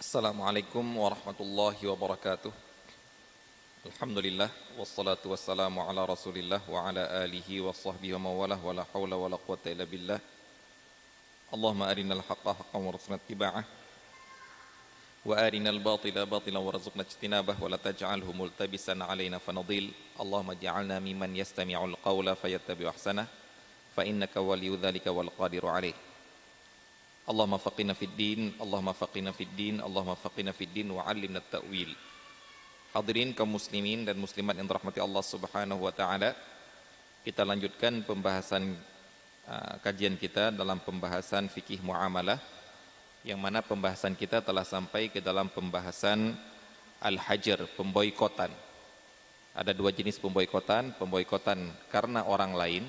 Assalamualaikum warahmatullahi wabarakatuh. Alhamdulillah wassalatu wassalamu ala Rasulillah wa ala alihi wa sahbihi wa mawalah wa la haula wa la quwata illa billah. Allahumma arinal haqqa haqqan warzuqna ittiba'ah wa arinal batila batilan warzuqna ijtinabah wa la taj'alhu multabisan alaina fanadil. Allahumma ja'alna mimman yastami'ul qawla fayattabi'u ahsanah fa innaka waliyyu dzalika wal qadiru alaih. Allahumma faqina fid din, Allahumma faqina fid din, Allahumma faqina fid din wa 'allimna ta'wil. Hadirin kaum muslimin dan muslimat yang dirahmati Allah Subhanahu wa taala. Kita lanjutkan pembahasan uh, kajian kita dalam pembahasan fikih muamalah yang mana pembahasan kita telah sampai ke dalam pembahasan al-hajar, pemboikotan. Ada dua jenis pemboikotan, pemboikotan karena orang lain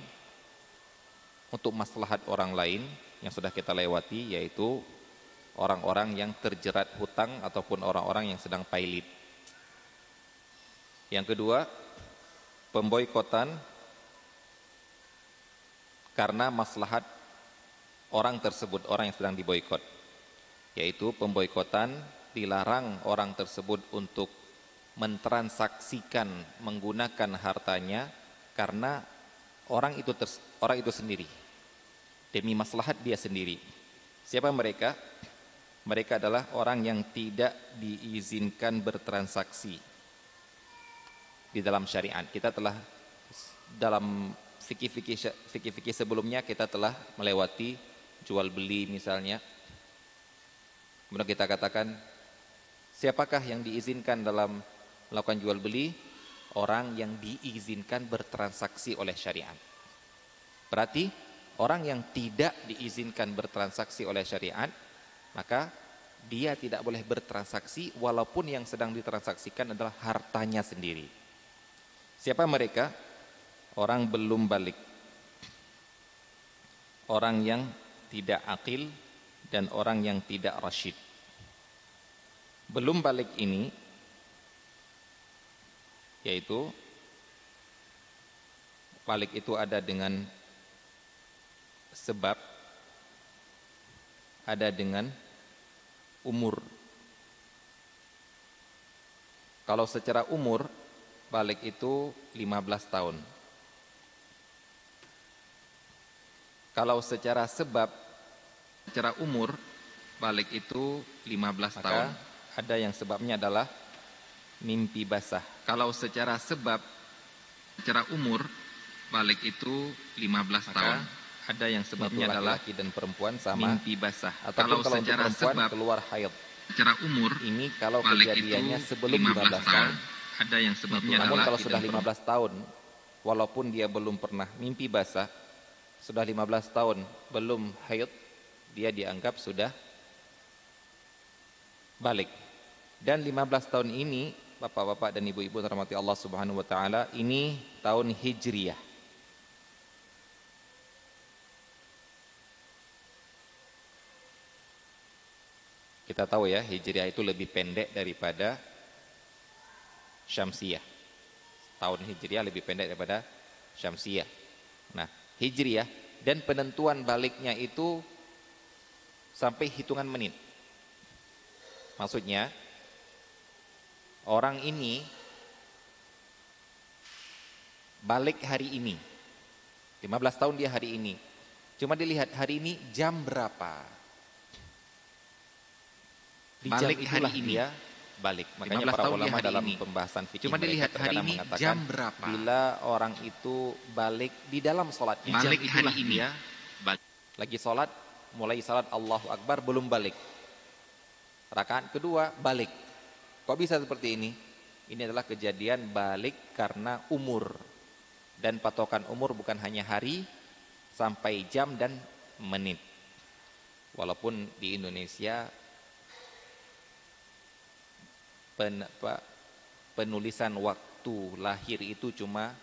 untuk maslahat orang lain yang sudah kita lewati yaitu orang-orang yang terjerat hutang ataupun orang-orang yang sedang pailit. Yang kedua, pemboikotan karena maslahat orang tersebut, orang yang sedang diboikot. Yaitu pemboikotan dilarang orang tersebut untuk mentransaksikan menggunakan hartanya karena orang itu orang itu sendiri demi maslahat dia sendiri. Siapa mereka? Mereka adalah orang yang tidak diizinkan bertransaksi di dalam syariat. Kita telah dalam fikih-fikih sebelumnya kita telah melewati jual beli misalnya. Kemudian kita katakan siapakah yang diizinkan dalam melakukan jual beli? Orang yang diizinkan bertransaksi oleh syariat. Berarti orang yang tidak diizinkan bertransaksi oleh syariat, maka dia tidak boleh bertransaksi walaupun yang sedang ditransaksikan adalah hartanya sendiri. Siapa mereka? Orang belum balik. Orang yang tidak akil dan orang yang tidak rasyid. Belum balik ini yaitu balik itu ada dengan sebab ada dengan umur. Kalau secara umur balik itu 15 tahun. Kalau secara sebab secara umur balik itu 15 Maka tahun. Ada yang sebabnya adalah mimpi basah. Kalau secara sebab secara umur balik itu 15 Maka tahun ada yang sebabnya adalah laki dan perempuan sama. mimpi basah. Atau kalau, kalau secara perempuan sebab, keluar haid. secara umur ini kalau kejadiannya sebelum 15 tahun, tahun. Ada yang sebabnya namun kalau sudah 15 tahun walaupun dia belum pernah mimpi basah sudah 15 tahun belum haid dia dianggap sudah balik. Dan 15 tahun ini Bapak-bapak dan ibu-ibu rahmati Allah Subhanahu wa taala ini tahun Hijriyah Kita tahu ya Hijriah itu lebih pendek daripada Syamsiyah. Tahun Hijriah lebih pendek daripada Syamsiyah. Nah, Hijriah dan penentuan baliknya itu sampai hitungan menit. Maksudnya orang ini balik hari ini. 15 tahun dia hari ini. Cuma dilihat hari ini jam berapa balik hari ini ya balik. Makanya para ulama dalam ini. pembahasan fikih Cuma dilihat hari ini jam berapa? Bila orang itu balik di dalam sholatnya. Balik hari ini ya. Balik. Lagi sholat, mulai sholat Allahu Akbar belum balik. Rakaat kedua balik. Kok bisa seperti ini? Ini adalah kejadian balik karena umur. Dan patokan umur bukan hanya hari, sampai jam dan menit. Walaupun di Indonesia pen, apa, penulisan waktu lahir itu cuma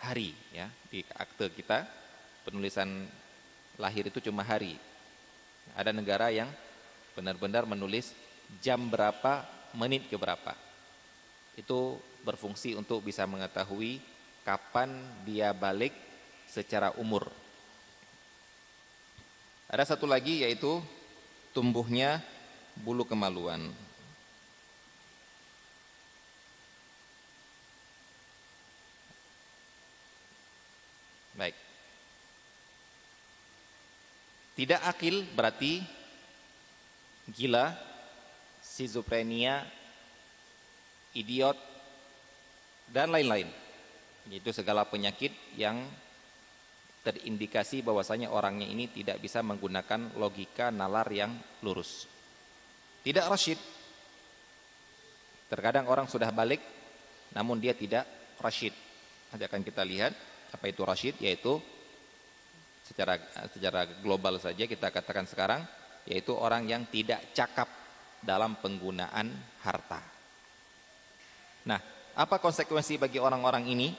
hari ya di akte kita. Penulisan lahir itu cuma hari. Ada negara yang benar-benar menulis jam berapa menit ke berapa. Itu berfungsi untuk bisa mengetahui kapan dia balik secara umur. Ada satu lagi yaitu tumbuhnya bulu kemaluan Tidak akil berarti gila, schizophrenia, idiot, dan lain-lain. Itu segala penyakit yang terindikasi bahwasanya orangnya ini tidak bisa menggunakan logika nalar yang lurus. Tidak rasyid. Terkadang orang sudah balik namun dia tidak rasyid. Nanti akan kita lihat apa itu rasyid yaitu secara secara global saja kita katakan sekarang yaitu orang yang tidak cakap dalam penggunaan harta. Nah, apa konsekuensi bagi orang-orang ini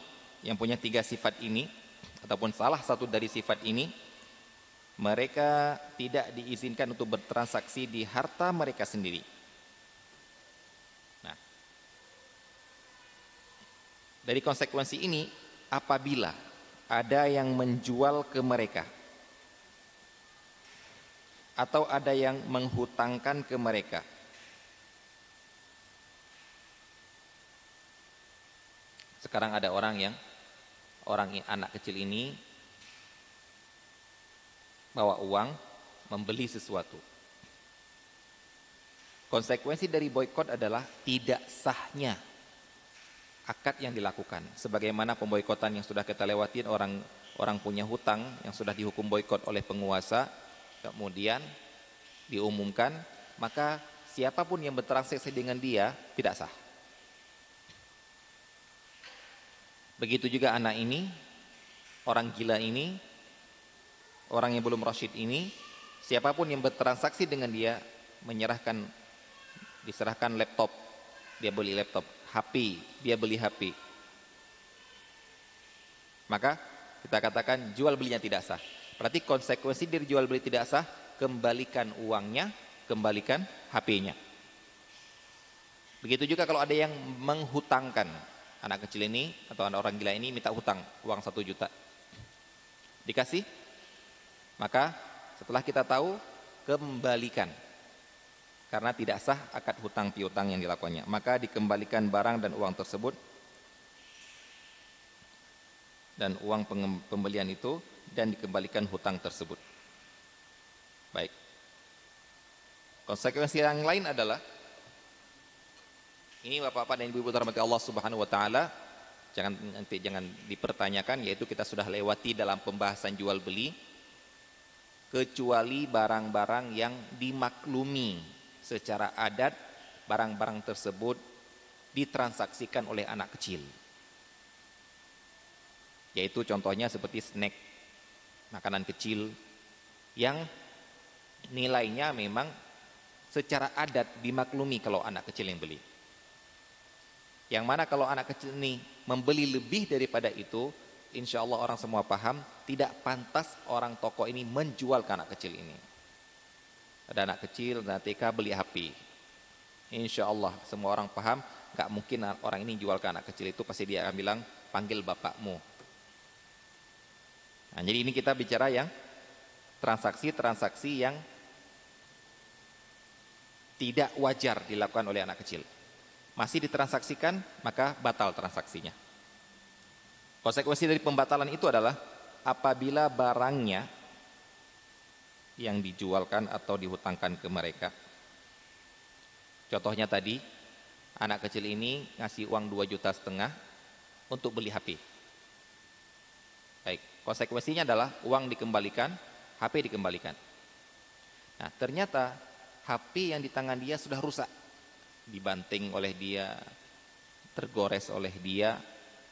yang punya tiga sifat ini ataupun salah satu dari sifat ini? Mereka tidak diizinkan untuk bertransaksi di harta mereka sendiri. Nah, dari konsekuensi ini apabila ada yang menjual ke mereka. Atau ada yang menghutangkan ke mereka. Sekarang ada orang yang orang anak kecil ini bawa uang membeli sesuatu. Konsekuensi dari boykot adalah tidak sahnya akad yang dilakukan. Sebagaimana pemboikotan yang sudah kita lewatin orang orang punya hutang yang sudah dihukum boikot oleh penguasa, kemudian diumumkan, maka siapa pun yang bertransaksi dengan dia tidak sah. Begitu juga anak ini, orang gila ini, orang yang belum rasyid ini, siapa pun yang bertransaksi dengan dia menyerahkan diserahkan laptop, dia beli laptop, HP, dia beli HP. Maka kita katakan jual belinya tidak sah. Berarti konsekuensi dari jual beli tidak sah, kembalikan uangnya, kembalikan HP-nya. Begitu juga kalau ada yang menghutangkan anak kecil ini atau anak orang gila ini minta hutang uang satu juta. Dikasih, maka setelah kita tahu kembalikan karena tidak sah akad hutang piutang yang dilakukannya. Maka dikembalikan barang dan uang tersebut dan uang pembelian itu dan dikembalikan hutang tersebut. Baik. Konsekuensi yang lain adalah ini Bapak-bapak dan Ibu-ibu terhormati Allah Subhanahu wa taala, jangan nanti jangan dipertanyakan yaitu kita sudah lewati dalam pembahasan jual beli kecuali barang-barang yang dimaklumi secara adat barang-barang tersebut ditransaksikan oleh anak kecil. Yaitu contohnya seperti snack, makanan kecil yang nilainya memang secara adat dimaklumi kalau anak kecil yang beli. Yang mana kalau anak kecil ini membeli lebih daripada itu, insya Allah orang semua paham, tidak pantas orang toko ini menjual ke anak kecil ini. Ada anak kecil, anak TK beli HP. Insya Allah semua orang paham, gak mungkin orang ini jual ke anak kecil itu pasti dia akan bilang panggil bapakmu. Nah, jadi ini kita bicara yang transaksi-transaksi yang tidak wajar dilakukan oleh anak kecil. Masih ditransaksikan, maka batal transaksinya. Konsekuensi dari pembatalan itu adalah apabila barangnya yang dijualkan atau dihutangkan ke mereka. Contohnya tadi, anak kecil ini ngasih uang 2 juta setengah untuk beli HP. Baik, konsekuensinya adalah uang dikembalikan, HP dikembalikan. Nah, ternyata HP yang di tangan dia sudah rusak. Dibanting oleh dia, tergores oleh dia.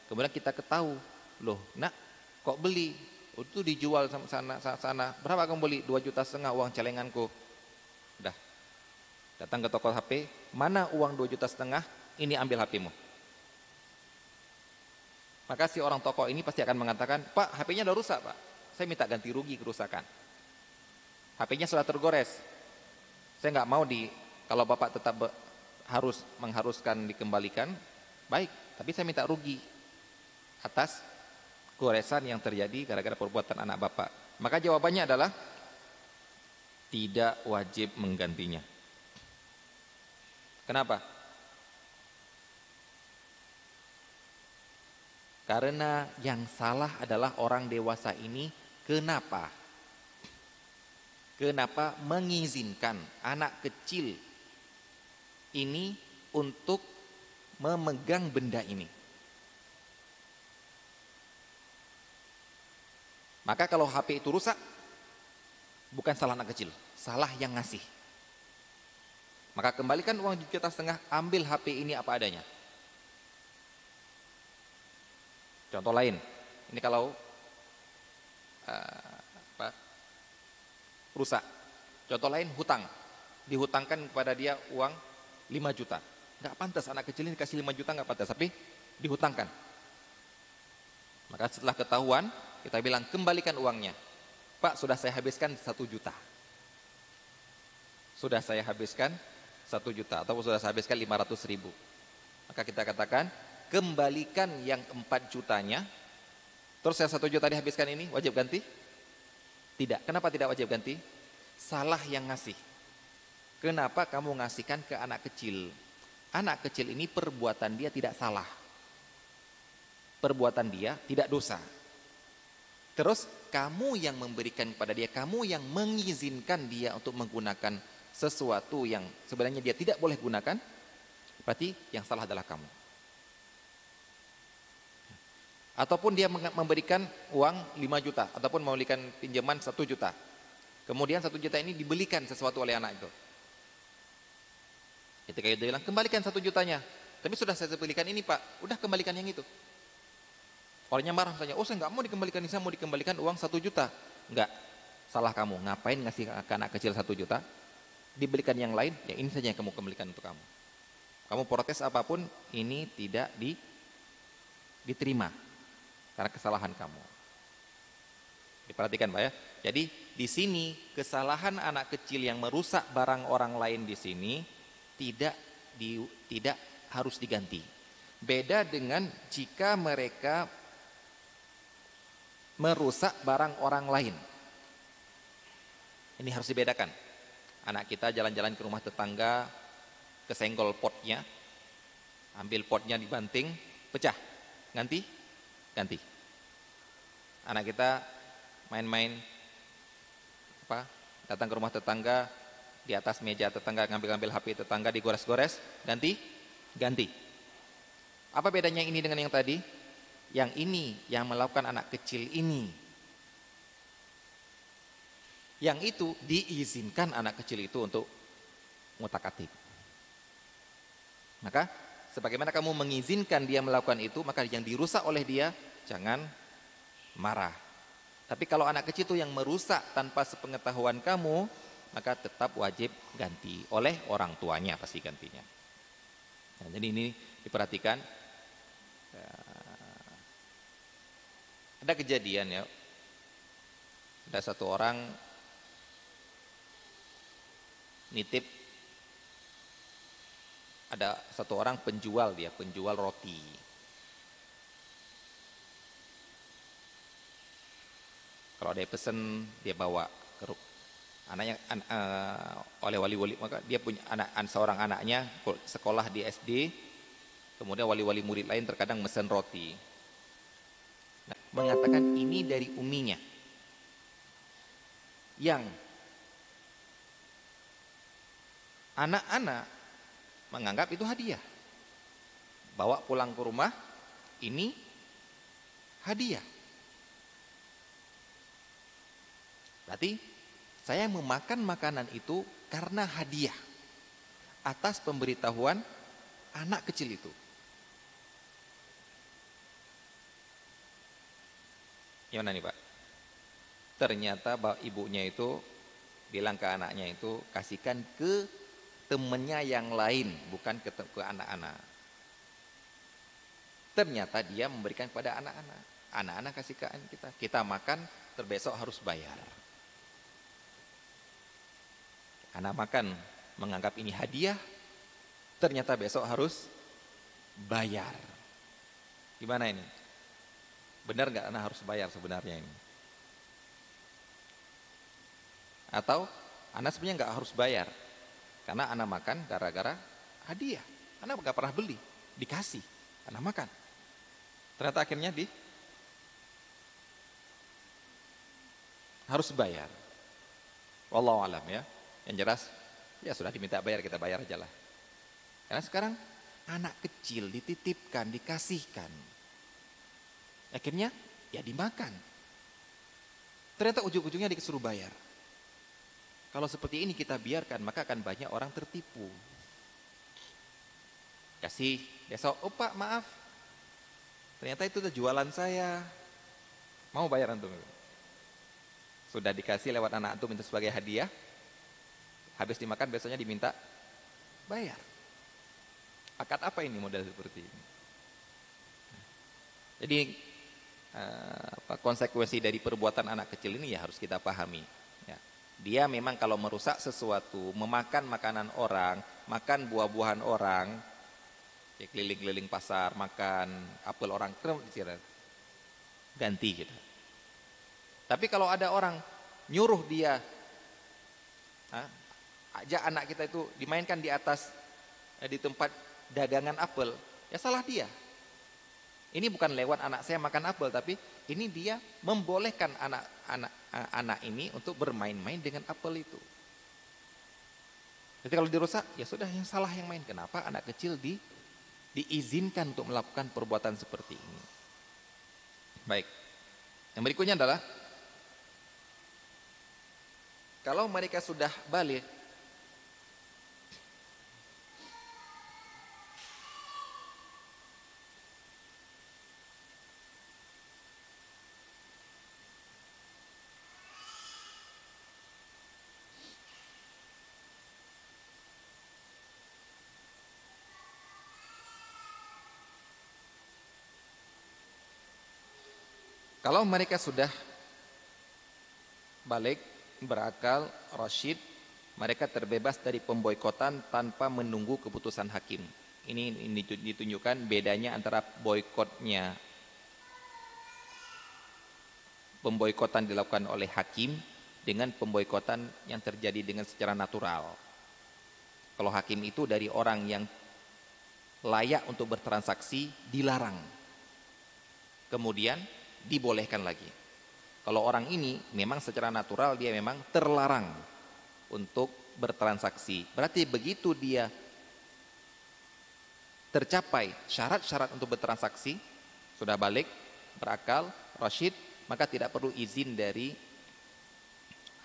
Kemudian kita ketahui, loh nak kok beli? Itu dijual sama sana, sana, sana. Berapa kamu beli? 2 juta setengah uang celenganku. Udah. Datang ke toko HP, mana uang 2 juta setengah? Ini ambil HPmu. Maka si orang toko ini pasti akan mengatakan, Pak, HP-nya udah rusak, Pak. Saya minta ganti rugi kerusakan. HP-nya sudah tergores. Saya nggak mau di, kalau Bapak tetap be, harus mengharuskan dikembalikan, baik. Tapi saya minta rugi atas goresan yang terjadi gara-gara perbuatan anak bapak? Maka jawabannya adalah tidak wajib menggantinya. Kenapa? Karena yang salah adalah orang dewasa ini kenapa? Kenapa mengizinkan anak kecil ini untuk memegang benda ini? Maka kalau HP itu rusak, bukan salah anak kecil, salah yang ngasih. Maka kembalikan uang juta setengah, ambil HP ini apa adanya. Contoh lain, ini kalau uh, apa, rusak. Contoh lain hutang, dihutangkan kepada dia uang 5 juta. Nggak pantas anak kecil ini kasih 5 juta nggak pantas, tapi dihutangkan. Maka setelah ketahuan, kita bilang kembalikan uangnya. Pak sudah saya habiskan satu juta. Sudah saya habiskan satu juta atau sudah saya habiskan lima ratus ribu. Maka kita katakan kembalikan yang empat jutanya. Terus yang satu juta dihabiskan ini wajib ganti? Tidak. Kenapa tidak wajib ganti? Salah yang ngasih. Kenapa kamu ngasihkan ke anak kecil? Anak kecil ini perbuatan dia tidak salah. Perbuatan dia tidak dosa. Terus kamu yang memberikan kepada dia, kamu yang mengizinkan dia untuk menggunakan sesuatu yang sebenarnya dia tidak boleh gunakan, berarti yang salah adalah kamu. Ataupun dia memberikan uang 5 juta, ataupun memberikan pinjaman 1 juta. Kemudian 1 juta ini dibelikan sesuatu oleh anak itu. Ketika dia bilang, kembalikan 1 jutanya. Tapi sudah saya belikan ini pak, udah kembalikan yang itu. Orangnya marah misalnya, oh saya nggak mau dikembalikan, saya mau dikembalikan uang satu juta. Enggak, salah kamu. Ngapain ngasih ke anak kecil satu juta? Dibelikan yang lain, ya ini saja yang kamu kembalikan untuk kamu. Kamu protes apa pun, ini tidak di, diterima. Karena kesalahan kamu. Diperhatikan Pak ya. Jadi di sini kesalahan anak kecil yang merusak barang orang lain di sini tidak di, tidak harus diganti. Beda dengan jika mereka merusak barang orang lain. Ini harus dibedakan. Anak kita jalan-jalan ke rumah tetangga, kesenggol potnya, ambil potnya dibanting, pecah. Ganti? Ganti. Anak kita main-main apa? Datang ke rumah tetangga, di atas meja tetangga ngambil-ngambil HP tetangga digores-gores, ganti? Ganti. Apa bedanya ini dengan yang tadi? Yang ini yang melakukan anak kecil ini. Yang itu diizinkan anak kecil itu untuk mutakatif. Maka sebagaimana kamu mengizinkan dia melakukan itu, maka yang dirusak oleh dia jangan marah. Tapi kalau anak kecil itu yang merusak tanpa sepengetahuan kamu, maka tetap wajib ganti oleh orang tuanya pasti gantinya. Nah, jadi ini diperhatikan Ada kejadian ya. Ada satu orang nitip ada satu orang penjual dia, penjual roti. Kalau ada pesen dia bawa ke anaknya an, uh, oleh wali-wali maka dia punya anak an, seorang anaknya sekolah di SD kemudian wali-wali murid lain terkadang mesen roti mengatakan ini dari uminya. Yang anak-anak menganggap itu hadiah. Bawa pulang ke rumah ini hadiah. Berarti saya memakan makanan itu karena hadiah atas pemberitahuan anak kecil itu Gimana nih Pak? Ternyata ibunya itu bilang ke anaknya itu kasihkan ke temennya yang lain, bukan ke, anak-anak. Ternyata dia memberikan kepada anak-anak. Anak-anak kasihkan kita. Kita makan, terbesok harus bayar. Anak makan menganggap ini hadiah, ternyata besok harus bayar. Gimana ini? Benar nggak anak harus bayar sebenarnya ini? Atau anak sebenarnya nggak harus bayar karena anak makan gara-gara hadiah. Anak nggak pernah beli, dikasih, anak makan. Ternyata akhirnya di harus bayar. Allah alam ya. Yang jelas ya sudah diminta bayar kita bayar aja lah. Karena sekarang anak kecil dititipkan, dikasihkan. Akhirnya ya dimakan. Ternyata ujung-ujungnya disuruh bayar. Kalau seperti ini kita biarkan, maka akan banyak orang tertipu. Kasih besok, oh pak maaf, ternyata itu jualan saya. Mau bayar antum? Sudah dikasih lewat anak antum itu sebagai hadiah, habis dimakan besoknya diminta bayar. Akad apa ini model seperti ini? Jadi apa, konsekuensi dari perbuatan anak kecil ini ya harus kita pahami. Ya. Dia memang kalau merusak sesuatu, memakan makanan orang, makan buah-buahan orang, ya, keliling-keliling pasar, makan apel orang, ganti gitu. Tapi kalau ada orang nyuruh dia, ajak anak kita itu dimainkan di atas, eh, di tempat dagangan apel, ya salah dia. Ini bukan lewat anak saya makan apel, tapi ini dia membolehkan anak-anak anak ini untuk bermain-main dengan apel itu. Jadi kalau dirusak, ya sudah yang salah yang main. Kenapa anak kecil di diizinkan untuk melakukan perbuatan seperti ini? Baik. Yang berikutnya adalah kalau mereka sudah balik Kalau mereka sudah balik, berakal, rasyid, mereka terbebas dari pemboikotan tanpa menunggu keputusan hakim. Ini, ini ditunjukkan bedanya antara boikotnya pemboikotan dilakukan oleh hakim dengan pemboikotan yang terjadi dengan secara natural. Kalau hakim itu dari orang yang layak untuk bertransaksi dilarang. Kemudian dibolehkan lagi. Kalau orang ini memang secara natural dia memang terlarang untuk bertransaksi. Berarti begitu dia tercapai syarat-syarat untuk bertransaksi, sudah balik, berakal, rasyid, maka tidak perlu izin dari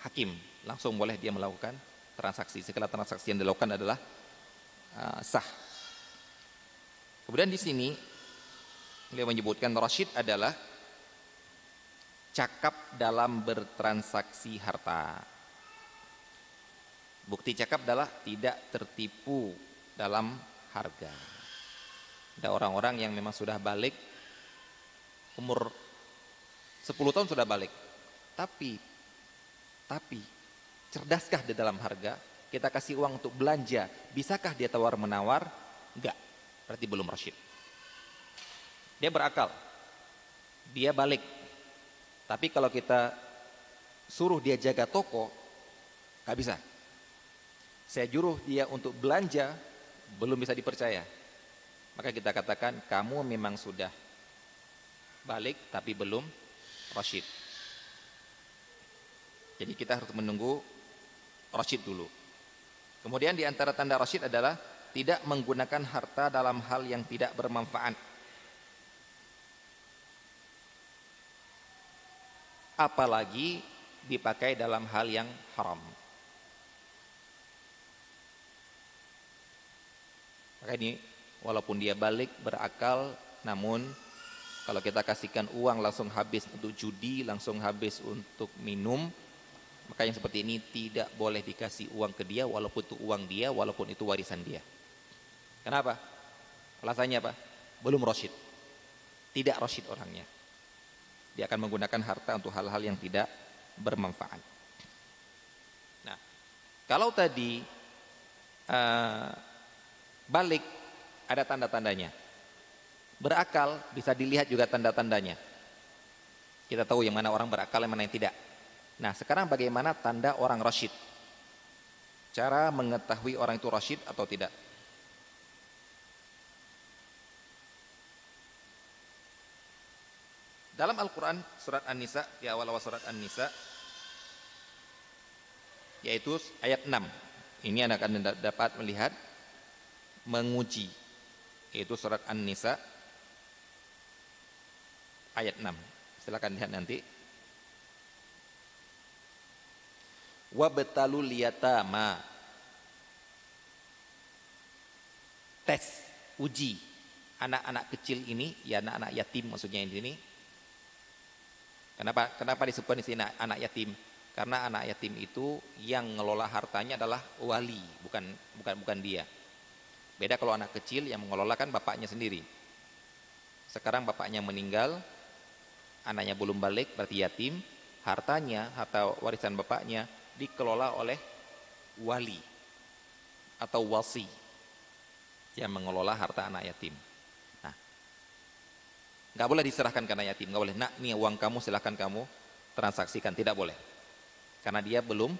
hakim. Langsung boleh dia melakukan transaksi. Segala transaksi yang dilakukan adalah uh, sah. Kemudian di sini beliau menyebutkan rasyid adalah cakap dalam bertransaksi harta. Bukti cakap adalah tidak tertipu dalam harga. Ada orang-orang yang memang sudah balik umur 10 tahun sudah balik. Tapi tapi cerdaskah di dalam harga? Kita kasih uang untuk belanja, bisakah dia tawar menawar? Enggak. Berarti belum rasyid. Dia berakal. Dia balik tapi kalau kita suruh dia jaga toko, nggak bisa. Saya juruh dia untuk belanja, belum bisa dipercaya. Maka kita katakan kamu memang sudah balik tapi belum rasyid. Jadi kita harus menunggu rasyid dulu. Kemudian di antara tanda rasyid adalah tidak menggunakan harta dalam hal yang tidak bermanfaat. Apalagi dipakai dalam hal yang haram. Maka ini walaupun dia balik berakal namun kalau kita kasihkan uang langsung habis untuk judi, langsung habis untuk minum, maka yang seperti ini tidak boleh dikasih uang ke dia walaupun itu uang dia, walaupun itu warisan dia. Kenapa? Alasannya apa? Belum rosyid. Tidak rosyid orangnya. Dia akan menggunakan harta untuk hal-hal yang tidak bermanfaat. Nah, kalau tadi uh, balik ada tanda-tandanya. Berakal bisa dilihat juga tanda-tandanya. Kita tahu yang mana orang berakal, yang mana yang tidak. Nah, sekarang bagaimana tanda orang rasyid? Cara mengetahui orang itu rasyid atau tidak? Dalam Al-Quran surat An-Nisa di awal-awal surat An-Nisa yaitu ayat 6. Ini anak akan dapat melihat menguji yaitu surat An-Nisa ayat 6. Silakan lihat nanti. Wabtalul liyatama tes uji anak-anak kecil ini ya anak-anak yatim maksudnya di sini kenapa kenapa disebutkan di sini anak yatim karena anak yatim itu yang ngelola hartanya adalah wali, bukan bukan bukan dia. Beda kalau anak kecil yang mengelola kan bapaknya sendiri. Sekarang bapaknya meninggal, anaknya belum balik berarti yatim, hartanya, harta warisan bapaknya dikelola oleh wali atau wasi yang mengelola harta anak yatim. Nggak boleh diserahkan anak yatim, nggak boleh. Nak, nih uang kamu silahkan kamu transaksikan, tidak boleh karena dia belum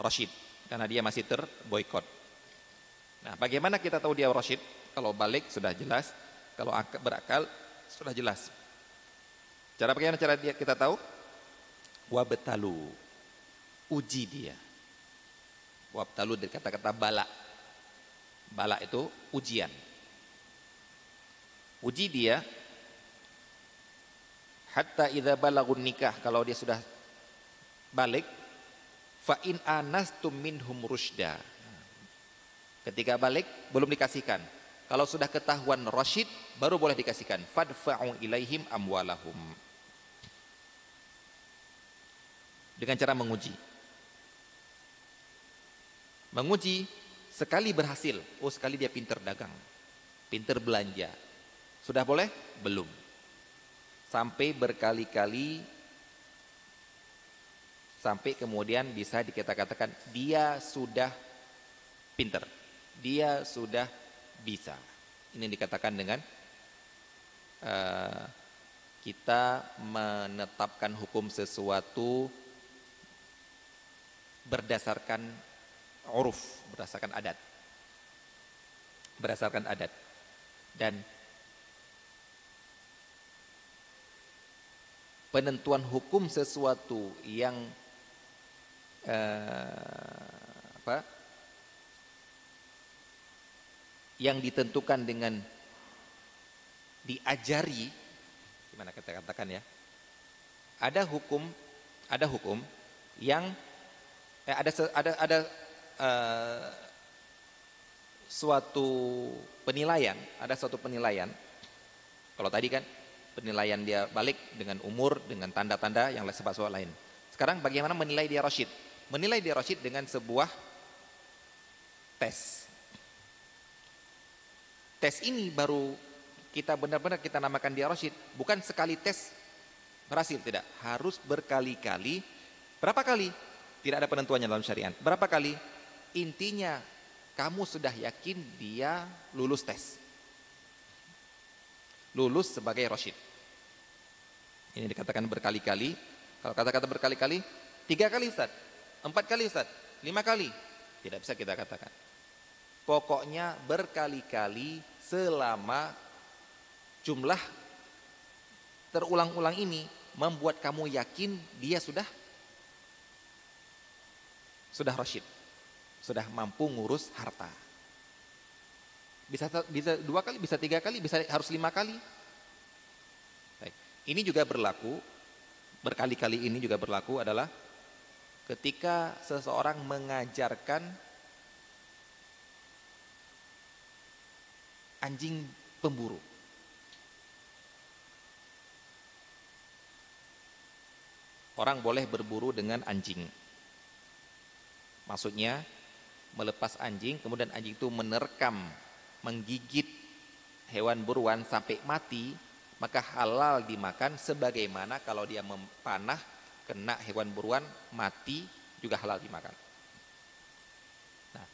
rasyid karena dia masih terboikot. Nah, bagaimana kita tahu dia rasyid? Kalau balik sudah jelas, kalau berakal sudah jelas. Cara bagaimana cara dia kita tahu? Wabtalu. Uji dia. Wabtalu dari kata-kata bala. Bala itu ujian. Uji dia hatta idza balagun nikah kalau dia sudah balik fa in anastum minhum rusda ketika balik belum dikasihkan. Kalau sudah ketahuan rasyid baru boleh dikasihkan. Fadfa'u ilaihim amwalahum. Dengan cara menguji. Menguji sekali berhasil. Oh sekali dia pinter dagang pinter belanja sudah boleh belum sampai berkali-kali sampai kemudian bisa dikatakan dia sudah pinter, dia sudah bisa. Ini dikatakan dengan uh, kita menetapkan hukum sesuatu berdasarkan uruf, berdasarkan adat. Berdasarkan adat. Dan penentuan hukum sesuatu yang eh, apa? Yang ditentukan dengan diajari gimana kita katakan ya? Ada hukum ada hukum yang eh, ada ada ada eh, suatu penilaian ada suatu penilaian. Kalau tadi kan penilaian dia balik dengan umur dengan tanda-tanda yang sebab-sebab lain sekarang bagaimana menilai dia rasyid menilai dia rasyid dengan sebuah tes. Tes ini baru kita benar-benar kita namakan dia rasyid, bukan sekali tes berhasil tidak, harus berkali-kali. Berapa kali? Tidak ada penentuannya dalam syariat. Berapa kali? Intinya kamu sudah yakin dia lulus tes. Lulus sebagai rasyid. Ini dikatakan berkali-kali. Kalau kata-kata berkali-kali, tiga kali Ustaz. Empat kali Ustaz? Lima kali? Tidak bisa kita katakan. Pokoknya berkali-kali selama jumlah terulang-ulang ini membuat kamu yakin dia sudah sudah rasyid. Sudah mampu ngurus harta. Bisa bisa dua kali, bisa tiga kali, bisa harus lima kali. Baik. Ini juga berlaku berkali-kali ini juga berlaku adalah ketika seseorang mengajarkan anjing pemburu. Orang boleh berburu dengan anjing. Maksudnya melepas anjing, kemudian anjing itu menerkam, menggigit hewan buruan sampai mati, maka halal dimakan sebagaimana kalau dia memanah kena hewan buruan mati juga halal dimakan. Nah,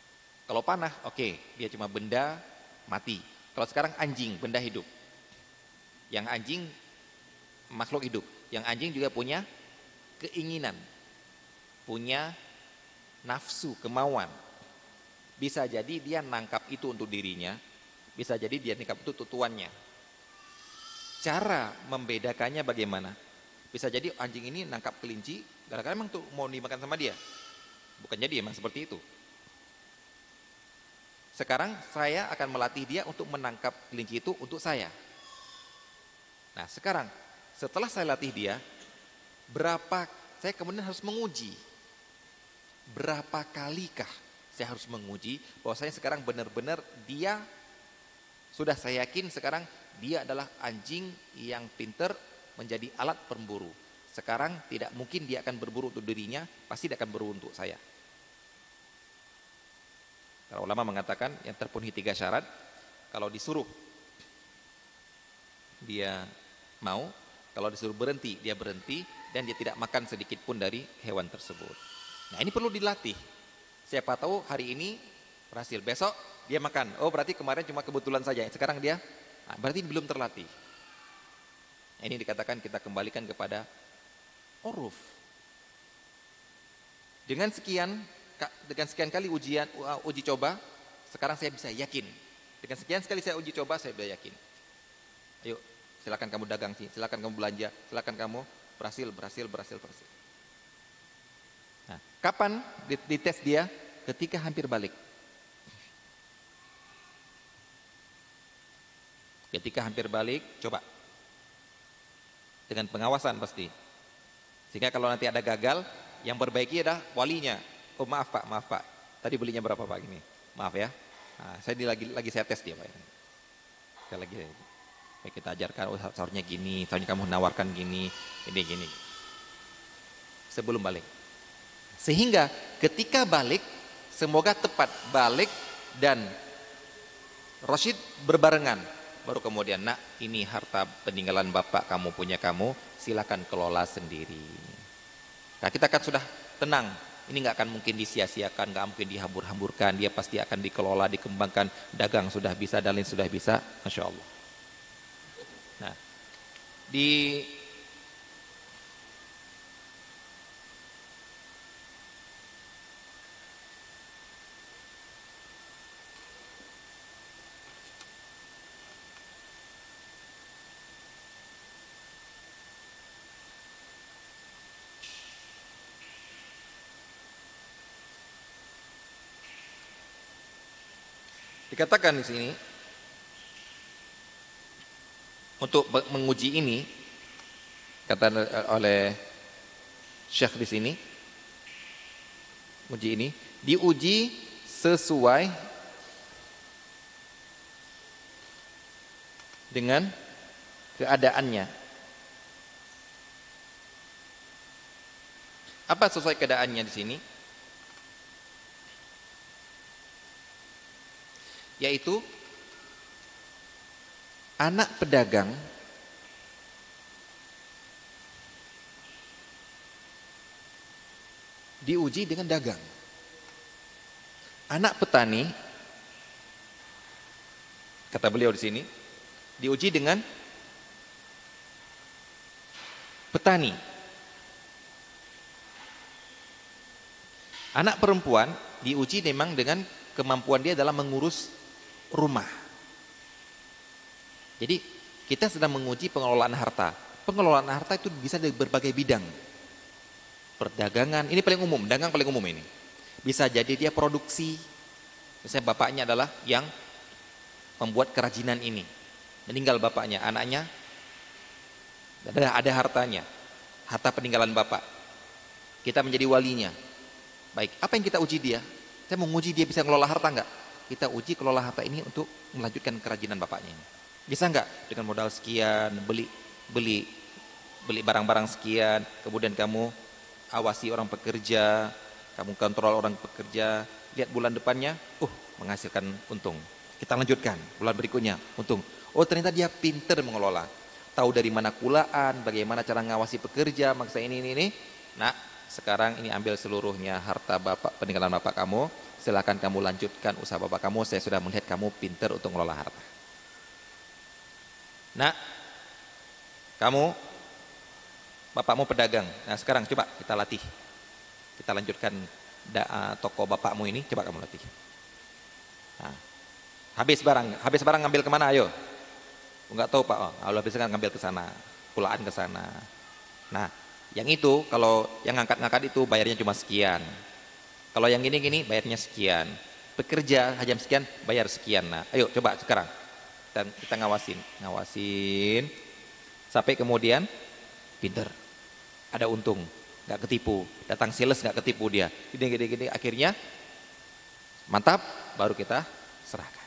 kalau panah oke, okay, dia cuma benda mati. Kalau sekarang anjing, benda hidup. Yang anjing makhluk hidup. Yang anjing juga punya keinginan. Punya nafsu, kemauan. Bisa jadi dia nangkap itu untuk dirinya, bisa jadi dia nangkap itu tutuannya. Cara membedakannya bagaimana? Bisa jadi anjing ini nangkap kelinci, gara-gara memang tuh mau dimakan sama dia. Bukan jadi emang seperti itu. Sekarang saya akan melatih dia untuk menangkap kelinci itu untuk saya. Nah sekarang setelah saya latih dia, berapa saya kemudian harus menguji. Berapa kalikah saya harus menguji bahwa saya sekarang benar-benar dia sudah saya yakin sekarang dia adalah anjing yang pinter menjadi alat pemburu. Sekarang tidak mungkin dia akan berburu untuk dirinya, pasti dia akan berburu untuk saya. Kalau ulama mengatakan yang terpenuhi tiga syarat, kalau disuruh dia mau, kalau disuruh berhenti dia berhenti dan dia tidak makan sedikit pun dari hewan tersebut. Nah ini perlu dilatih. Siapa tahu hari ini berhasil, besok dia makan. Oh berarti kemarin cuma kebetulan saja, sekarang dia, nah, berarti belum terlatih. Nah, ini dikatakan kita kembalikan kepada uruf. Dengan sekian dengan sekian kali ujian uh, uji coba, sekarang saya bisa yakin. Dengan sekian sekali saya uji coba, saya bisa yakin. Ayo, silakan kamu dagang sih, silakan kamu belanja, silakan kamu berhasil, berhasil, berhasil, berhasil. Kapan dites dia? Ketika hampir balik. Ketika hampir balik, coba. Dengan pengawasan pasti. Sehingga kalau nanti ada gagal, yang perbaiki adalah walinya, Oh maaf Pak, maaf Pak. Tadi belinya berapa Pak ini? Maaf ya. Nah, saya di, lagi lagi saya tes dia Pak. Saya lagi Baik kita ajarkan oh seharusnya gini, seharusnya kamu nawarkan gini, ini gini. Sebelum balik. Sehingga ketika balik semoga tepat balik dan Rashid berbarengan. Baru kemudian nak ini harta peninggalan bapak kamu punya kamu silakan kelola sendiri. Nah kita kan sudah tenang ini nggak akan mungkin disia-siakan, nggak mungkin dihambur-hamburkan, dia pasti akan dikelola, dikembangkan, dagang sudah bisa, dan lain sudah bisa, Masya Allah. Nah, di Dikatakan di sini untuk menguji ini kata oleh Syekh di sini uji ini diuji sesuai dengan keadaannya. Apa sesuai keadaannya di sini? Yaitu anak pedagang diuji dengan dagang. Anak petani kata beliau di sini diuji dengan petani. Anak perempuan diuji memang dengan kemampuan dia dalam mengurus rumah. Jadi kita sedang menguji pengelolaan harta. Pengelolaan harta itu bisa dari berbagai bidang. Perdagangan, ini paling umum, dagang paling umum ini. Bisa jadi dia produksi, misalnya bapaknya adalah yang membuat kerajinan ini. Meninggal bapaknya, anaknya ada, ada hartanya, harta peninggalan bapak. Kita menjadi walinya. Baik, apa yang kita uji dia? Saya mau uji dia bisa ngelola harta enggak? Kita uji kelola harta ini untuk melanjutkan kerajinan bapaknya ini. Bisa nggak dengan modal sekian beli beli beli barang-barang sekian, kemudian kamu awasi orang pekerja, kamu kontrol orang pekerja, lihat bulan depannya, uh menghasilkan untung. Kita lanjutkan bulan berikutnya, untung. Oh ternyata dia pinter mengelola, tahu dari mana kulaan, bagaimana cara ngawasi pekerja, maksa ini ini ini. Nah sekarang ini ambil seluruhnya harta bapak peninggalan bapak kamu, silakan kamu lanjutkan usaha bapak kamu, saya sudah melihat kamu pintar untuk mengelola harta. Nah, kamu bapakmu pedagang. Nah, sekarang coba kita latih. Kita lanjutkan da, uh, toko bapakmu ini, coba kamu latih. Nah, habis barang, habis barang ngambil ke mana? Ayo. Enggak tahu Pak. Oh, kalau habis kan ngambil ke sana, pulaan ke sana. Nah, yang itu kalau yang ngangkat-ngangkat itu bayarnya cuma sekian. Kalau yang gini-gini bayarnya sekian. Bekerja jam sekian bayar sekian. Nah, ayo coba sekarang. Dan kita ngawasin, ngawasin sampai kemudian pinter. Ada untung, nggak ketipu. Datang sales nggak ketipu dia. Gini gini gini akhirnya mantap baru kita serahkan.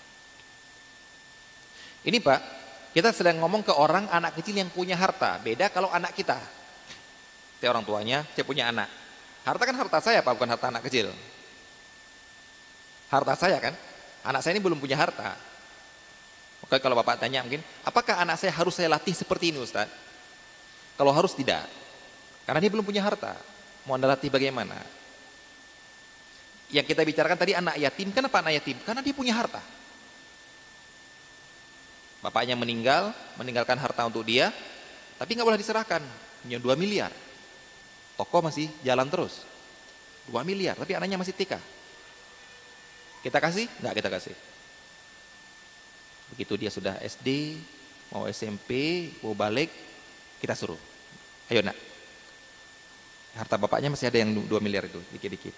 Ini Pak, kita sedang ngomong ke orang anak kecil yang punya harta. Beda kalau anak kita. Saya orang tuanya, saya punya anak. Harta kan harta saya Pak, bukan harta anak kecil. Harta saya kan. Anak saya ini belum punya harta. Oke, kalau Bapak tanya mungkin, apakah anak saya harus saya latih seperti ini Ustaz? Kalau harus tidak. Karena dia belum punya harta. Mau Anda latih bagaimana? Yang kita bicarakan tadi anak yatim. Kenapa anak yatim? Karena dia punya harta. Bapaknya meninggal, meninggalkan harta untuk dia, tapi nggak boleh diserahkan. Punya 2 miliar. Toko masih jalan terus. 2 miliar, tapi anaknya masih TK. Kita kasih? Nggak kita kasih. Begitu dia sudah SD, mau SMP, mau balik, kita suruh. Ayo nak. Harta bapaknya masih ada yang 2 miliar itu, dikit-dikit.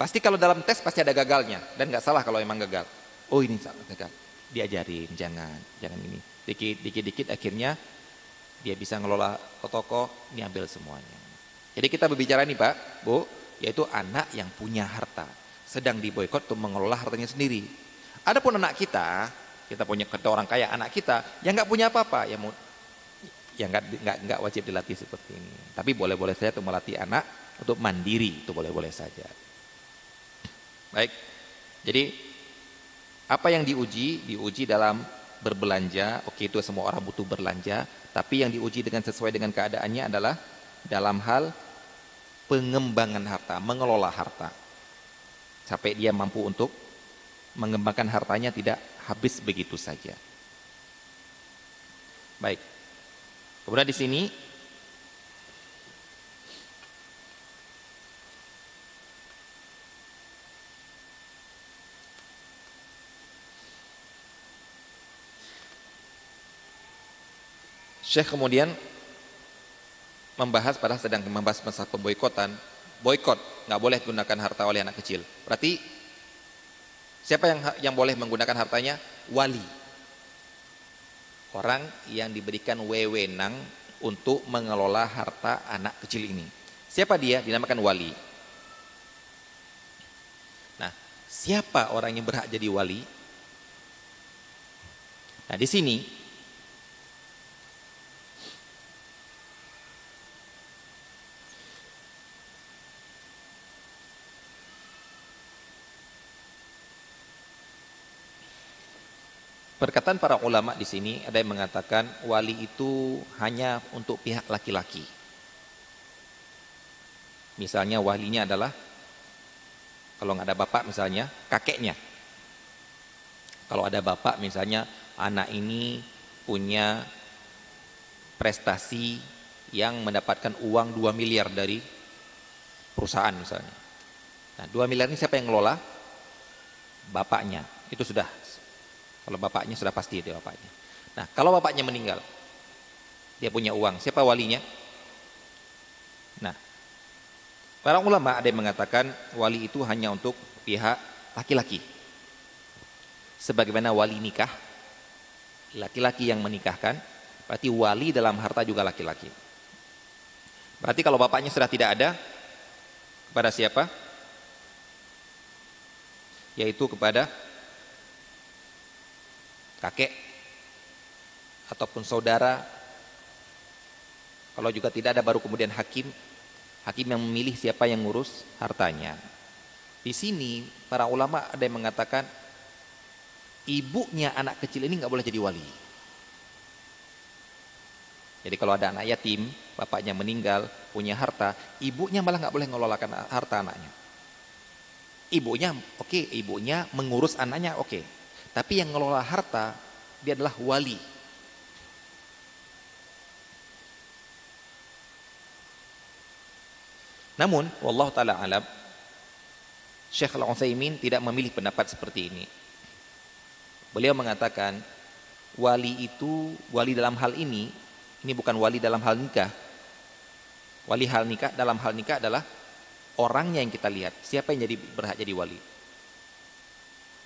Pasti kalau dalam tes pasti ada gagalnya. Dan nggak salah kalau emang gagal. Oh ini salah gagal. Diajarin, jangan, jangan ini. Dikit-dikit akhirnya dia bisa ngelola toko, diambil semuanya. Jadi kita berbicara nih Pak, Bu, yaitu anak yang punya harta. Sedang diboykot untuk mengelola hartanya sendiri. Adapun anak kita, kita punya kata orang kaya anak kita yang nggak punya apa-apa ya mau ya nggak nggak nggak wajib dilatih seperti ini tapi boleh-boleh saja untuk melatih anak untuk mandiri itu boleh-boleh saja baik jadi apa yang diuji diuji dalam berbelanja oke itu semua orang butuh berlanja tapi yang diuji dengan sesuai dengan keadaannya adalah dalam hal pengembangan harta mengelola harta sampai dia mampu untuk mengembangkan hartanya tidak habis begitu saja. Baik. Kemudian di sini Syekh kemudian membahas pada sedang membahas masalah pemboikotan, boykot nggak boleh gunakan harta oleh anak kecil. Berarti Siapa yang yang boleh menggunakan hartanya? Wali. Orang yang diberikan wewenang untuk mengelola harta anak kecil ini. Siapa dia? Dinamakan wali. Nah, siapa orang yang berhak jadi wali? Nah, di sini Perkataan para ulama di sini ada yang mengatakan wali itu hanya untuk pihak laki-laki. Misalnya walinya adalah kalau nggak ada bapak misalnya kakeknya. Kalau ada bapak misalnya anak ini punya prestasi yang mendapatkan uang 2 miliar dari perusahaan misalnya. Nah 2 miliar ini siapa yang ngelola? Bapaknya. Itu sudah kalau bapaknya sudah pasti dia bapaknya. Nah, kalau bapaknya meninggal, dia punya uang, siapa walinya? Nah, para ulama ada yang mengatakan wali itu hanya untuk pihak laki-laki. Sebagaimana wali nikah, laki-laki yang menikahkan, berarti wali dalam harta juga laki-laki. Berarti kalau bapaknya sudah tidak ada, kepada siapa? Yaitu kepada kakek ataupun saudara. Kalau juga tidak ada baru kemudian hakim. Hakim yang memilih siapa yang ngurus hartanya. Di sini para ulama ada yang mengatakan ibunya anak kecil ini nggak boleh jadi wali. Jadi kalau ada anak yatim bapaknya meninggal punya harta ibunya malah nggak boleh ngelolakan harta anaknya. Ibunya oke okay, ibunya mengurus anaknya oke. okay. Tapi yang ngelola harta dia adalah wali. Namun, wallah taala alam, Syekh Al-Utsaimin tidak memilih pendapat seperti ini. Beliau mengatakan wali itu wali dalam hal ini ini bukan wali dalam hal nikah. Wali hal nikah dalam hal nikah adalah orangnya yang kita lihat, siapa yang jadi berhak jadi wali.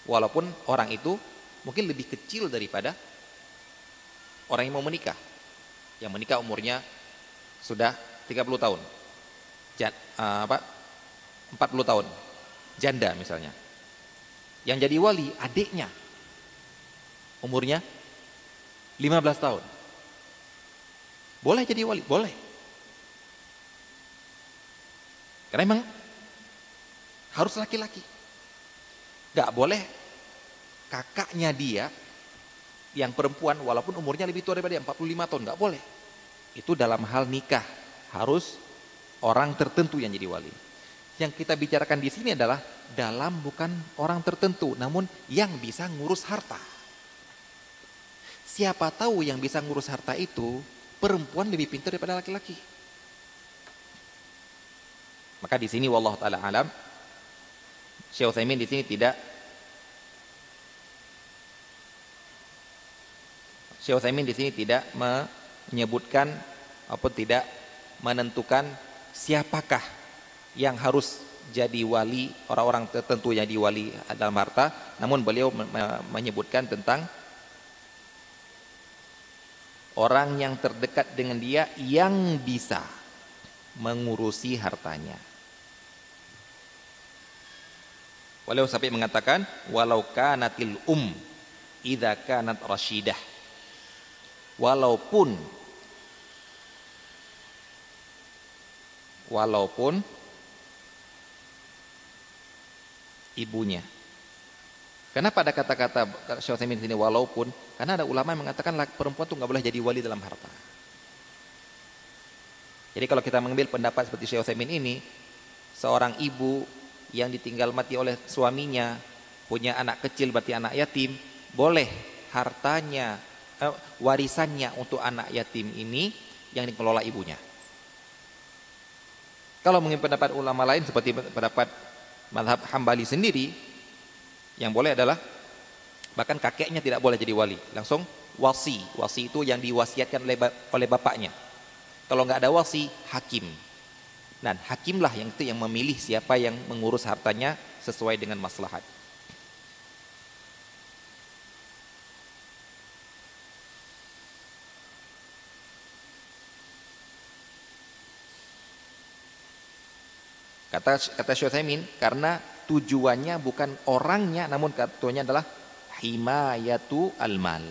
Walaupun orang itu mungkin lebih kecil daripada orang yang mau menikah. Yang menikah umurnya sudah 30 tahun. Jan, uh, apa? 40 tahun. Janda misalnya. Yang jadi wali adiknya. Umurnya 15 tahun. Boleh jadi wali? Boleh. Karena memang harus laki-laki. Gak boleh kakaknya dia yang perempuan walaupun umurnya lebih tua daripada dia 45 tahun gak boleh. Itu dalam hal nikah harus orang tertentu yang jadi wali. Yang kita bicarakan di sini adalah dalam bukan orang tertentu, namun yang bisa ngurus harta. Siapa tahu yang bisa ngurus harta itu perempuan lebih pintar daripada laki-laki. Maka di sini wallahu taala alam Syekh Utsaimin di sini tidak Syekh Utsaimin di sini tidak menyebutkan ataupun tidak menentukan siapakah yang harus jadi wali orang-orang tertentu yang di wali dalam harta namun beliau menyebutkan tentang orang yang terdekat dengan dia yang bisa mengurusi hartanya. Walau sampai mengatakan walau kanatil um idza kanat rasyidah. Walaupun walaupun ibunya Kenapa ada kata-kata Utsaimin sini walaupun karena ada ulama yang mengatakan perempuan tuh nggak boleh jadi wali dalam harta. Jadi kalau kita mengambil pendapat seperti Utsaimin ini, seorang ibu yang ditinggal mati oleh suaminya, punya anak kecil berarti anak yatim, boleh hartanya eh, warisannya untuk anak yatim ini yang dikelola ibunya. Kalau mengambil pendapat ulama lain seperti pendapat madhab Hambali sendiri, yang boleh adalah bahkan kakeknya tidak boleh jadi wali, langsung wasi. Wasi itu yang diwasiatkan oleh, oleh bapaknya. Kalau nggak ada wasi, hakim. Dan hakimlah yang itu yang memilih siapa yang mengurus hartanya sesuai dengan maslahat. Kata kata Syuthaimin karena tujuannya bukan orangnya namun tujuannya adalah himayatu almal.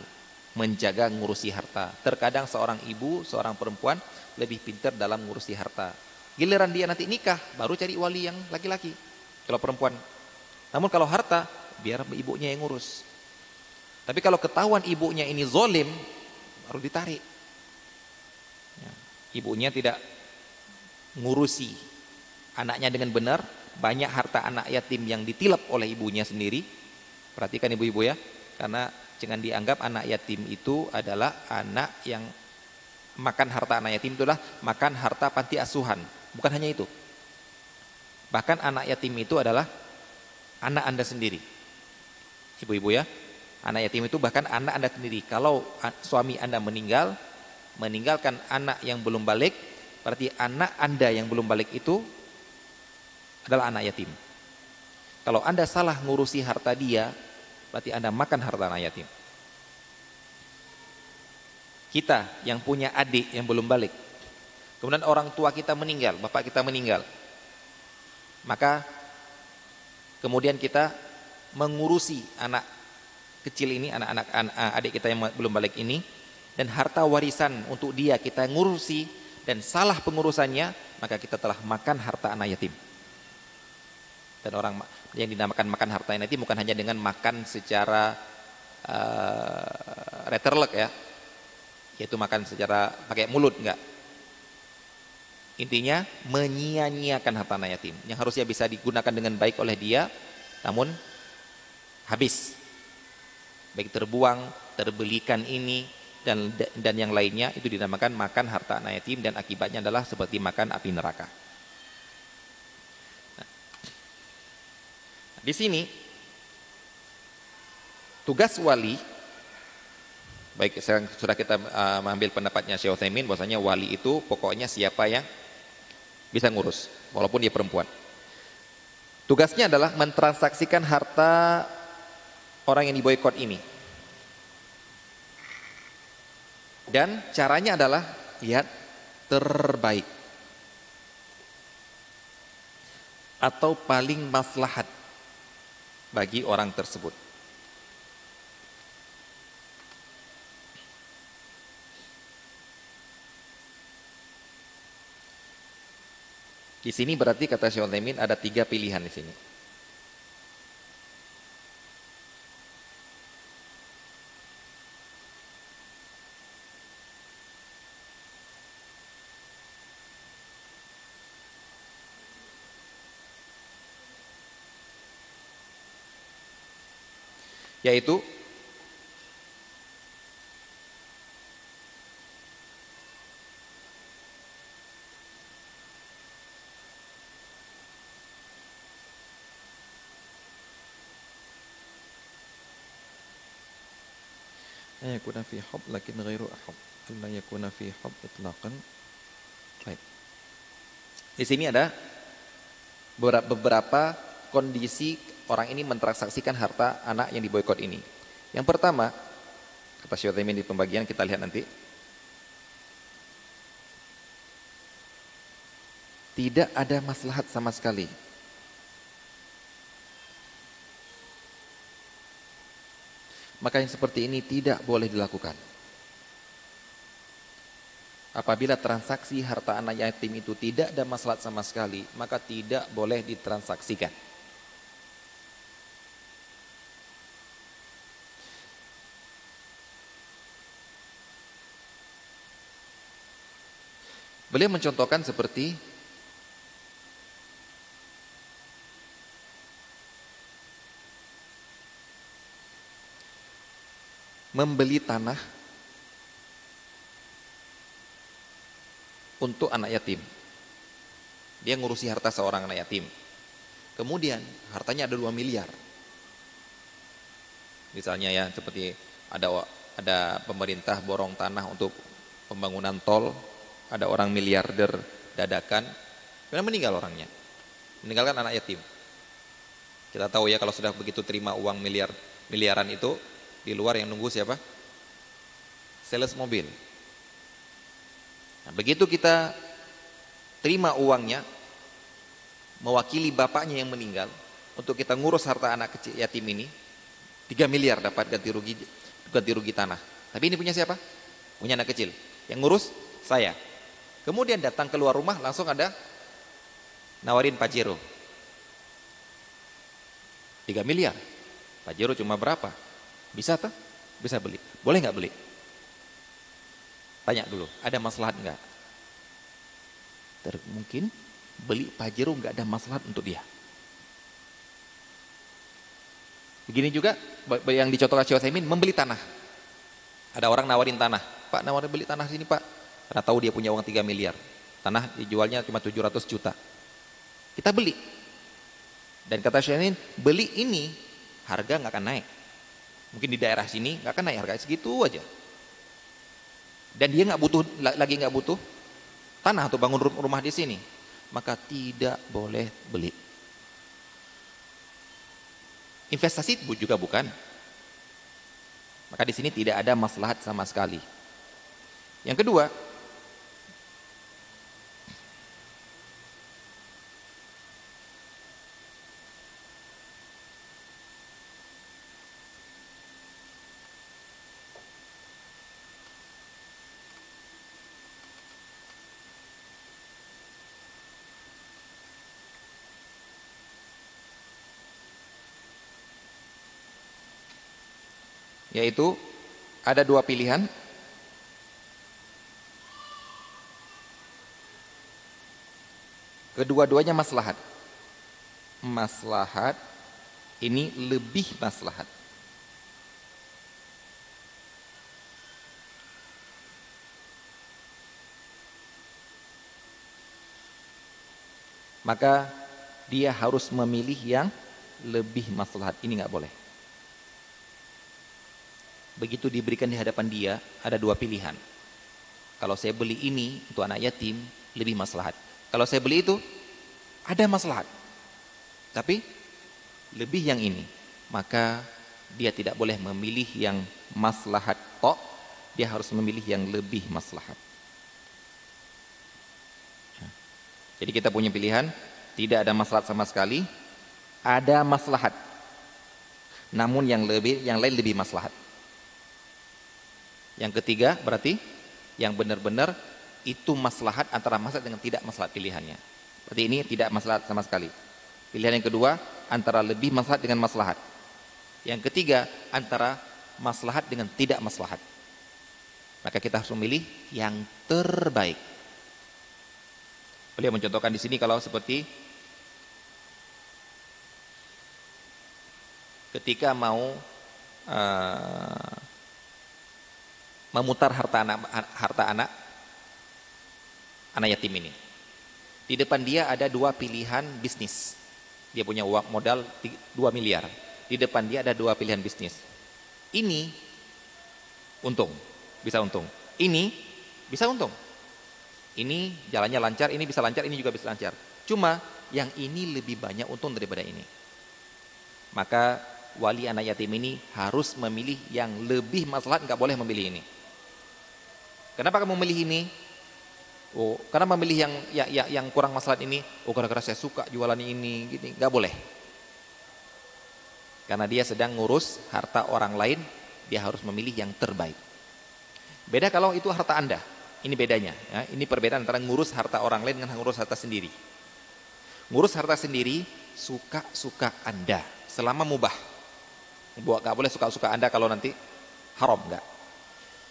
Menjaga ngurusi harta. Terkadang seorang ibu seorang perempuan lebih pintar dalam ngurusi harta giliran dia nanti nikah baru cari wali yang laki-laki kalau perempuan namun kalau harta biar ibunya yang ngurus tapi kalau ketahuan ibunya ini zolim baru ditarik ya, ibunya tidak ngurusi anaknya dengan benar banyak harta anak yatim yang ditilap oleh ibunya sendiri. Perhatikan ibu-ibu ya, karena jangan dianggap anak yatim itu adalah anak yang makan harta anak yatim itulah makan harta panti asuhan. Bukan hanya itu. Bahkan anak yatim itu adalah anak Anda sendiri. Ibu-ibu ya, anak yatim itu bahkan anak Anda sendiri. Kalau suami Anda meninggal, meninggalkan anak yang belum balik, berarti anak Anda yang belum balik itu adalah anak yatim. Kalau Anda salah ngurusi harta dia, berarti Anda makan harta anak yatim. Kita yang punya adik yang belum balik, kemudian orang tua kita meninggal, bapak kita meninggal, maka kemudian kita mengurusi anak kecil ini, anak-anak adik kita yang belum balik ini, dan harta warisan untuk dia kita ngurusi dan salah pengurusannya, maka kita telah makan harta anak yatim. Dan orang yang dinamakan makan harta ini bukan hanya dengan makan secara uh, reterlek ya yaitu makan secara pakai mulut enggak intinya menyia-nyiakan harta yatim yang harusnya bisa digunakan dengan baik oleh dia namun habis. Baik terbuang terbelikan ini dan dan yang lainnya itu dinamakan makan harta anak yatim dan akibatnya adalah seperti makan api neraka. Di sini tugas wali baik sudah kita uh, mengambil pendapatnya Syekh Utsaimin bahwasanya wali itu pokoknya siapa yang bisa ngurus walaupun dia perempuan. Tugasnya adalah mentransaksikan harta orang yang diboykot ini. Dan caranya adalah lihat terbaik atau paling maslahat bagi orang tersebut. Di sini berarti kata Syekh Utsaimin ada tiga pilihan di sini. Yaitu yakuna fi hub lakin ghairu hub alla yakuna fi hub itlaqan. Baik. Di sini ada beberapa kondisi orang ini mentransaksikan harta anak yang diboykot ini. Yang pertama kata Syuhaimin di pembagian kita lihat nanti. Tidak ada maslahat sama sekali. Maka yang seperti ini tidak boleh dilakukan. Apabila transaksi harta anak yatim itu tidak ada masalah sama sekali, maka tidak boleh ditransaksikan. Beliau mencontohkan seperti membeli tanah untuk anak yatim. Dia ngurusi harta seorang anak yatim. Kemudian hartanya ada 2 miliar. Misalnya ya seperti ada ada pemerintah borong tanah untuk pembangunan tol, ada orang miliarder dadakan, kemudian meninggal orangnya. Meninggalkan anak yatim. Kita tahu ya kalau sudah begitu terima uang miliar miliaran itu di luar yang nunggu siapa? Sales mobil. Nah, begitu kita terima uangnya, mewakili bapaknya yang meninggal, untuk kita ngurus harta anak kecil yatim ini, 3 miliar dapat ganti rugi ganti rugi tanah. Tapi ini punya siapa? Punya anak kecil. Yang ngurus saya. Kemudian datang keluar rumah langsung ada nawarin Pajero. 3 miliar. Pajero cuma berapa? Bisa tuh? Bisa beli. Boleh nggak beli? Tanya dulu, ada masalah nggak? Mungkin beli Pajero nggak ada masalah untuk dia. Begini juga yang dicontohkan Syekh Utsaimin membeli tanah. Ada orang nawarin tanah. Pak nawarin beli tanah sini Pak. Karena tahu dia punya uang 3 miliar. Tanah dijualnya cuma 700 juta. Kita beli. Dan kata Utsaimin, beli ini harga nggak akan naik. Mungkin di daerah sini nggak akan naik harga segitu aja. Dan dia nggak butuh lagi nggak butuh tanah untuk bangun rumah di sini, maka tidak boleh beli. Investasi juga bukan. Maka di sini tidak ada maslahat sama sekali. Yang kedua, yaitu ada dua pilihan. Kedua-duanya maslahat. Maslahat ini lebih maslahat. Maka dia harus memilih yang lebih maslahat. Ini nggak boleh begitu diberikan di hadapan dia ada dua pilihan. Kalau saya beli ini untuk anak yatim lebih maslahat. Kalau saya beli itu ada maslahat. Tapi lebih yang ini, maka dia tidak boleh memilih yang maslahat tok, dia harus memilih yang lebih maslahat. Ya. Jadi kita punya pilihan, tidak ada maslahat sama sekali, ada maslahat. Namun yang lebih yang lain lebih maslahat. Yang ketiga berarti yang benar-benar itu maslahat antara maslahat dengan tidak maslahat pilihannya. Berarti ini tidak maslahat sama sekali. Pilihan yang kedua antara lebih maslahat dengan maslahat. Yang ketiga, antara maslahat dengan tidak maslahat. Maka kita harus memilih yang terbaik. Beliau mencontohkan di sini kalau seperti ketika mau uh, memutar harta anak harta anak anak yatim ini. Di depan dia ada dua pilihan bisnis. Dia punya uang modal 2 miliar di depan dia ada dua pilihan bisnis. Ini untung, bisa untung. Ini bisa untung. Ini jalannya lancar, ini bisa lancar, ini juga bisa lancar. Cuma yang ini lebih banyak untung daripada ini. Maka wali anak yatim ini harus memilih yang lebih maslahat, nggak boleh memilih ini. Kenapa kamu memilih ini? Oh, karena memilih yang ya, ya, yang kurang maslahat ini. Oh, gara-gara saya suka jualan ini, gini, nggak boleh. Karena dia sedang ngurus harta orang lain, dia harus memilih yang terbaik. Beda kalau itu harta Anda. Ini bedanya. Ya. Ini perbedaan antara ngurus harta orang lain dengan ngurus harta sendiri. Ngurus harta sendiri suka-suka Anda selama mubah. Buat gak boleh suka-suka Anda kalau nanti haram enggak.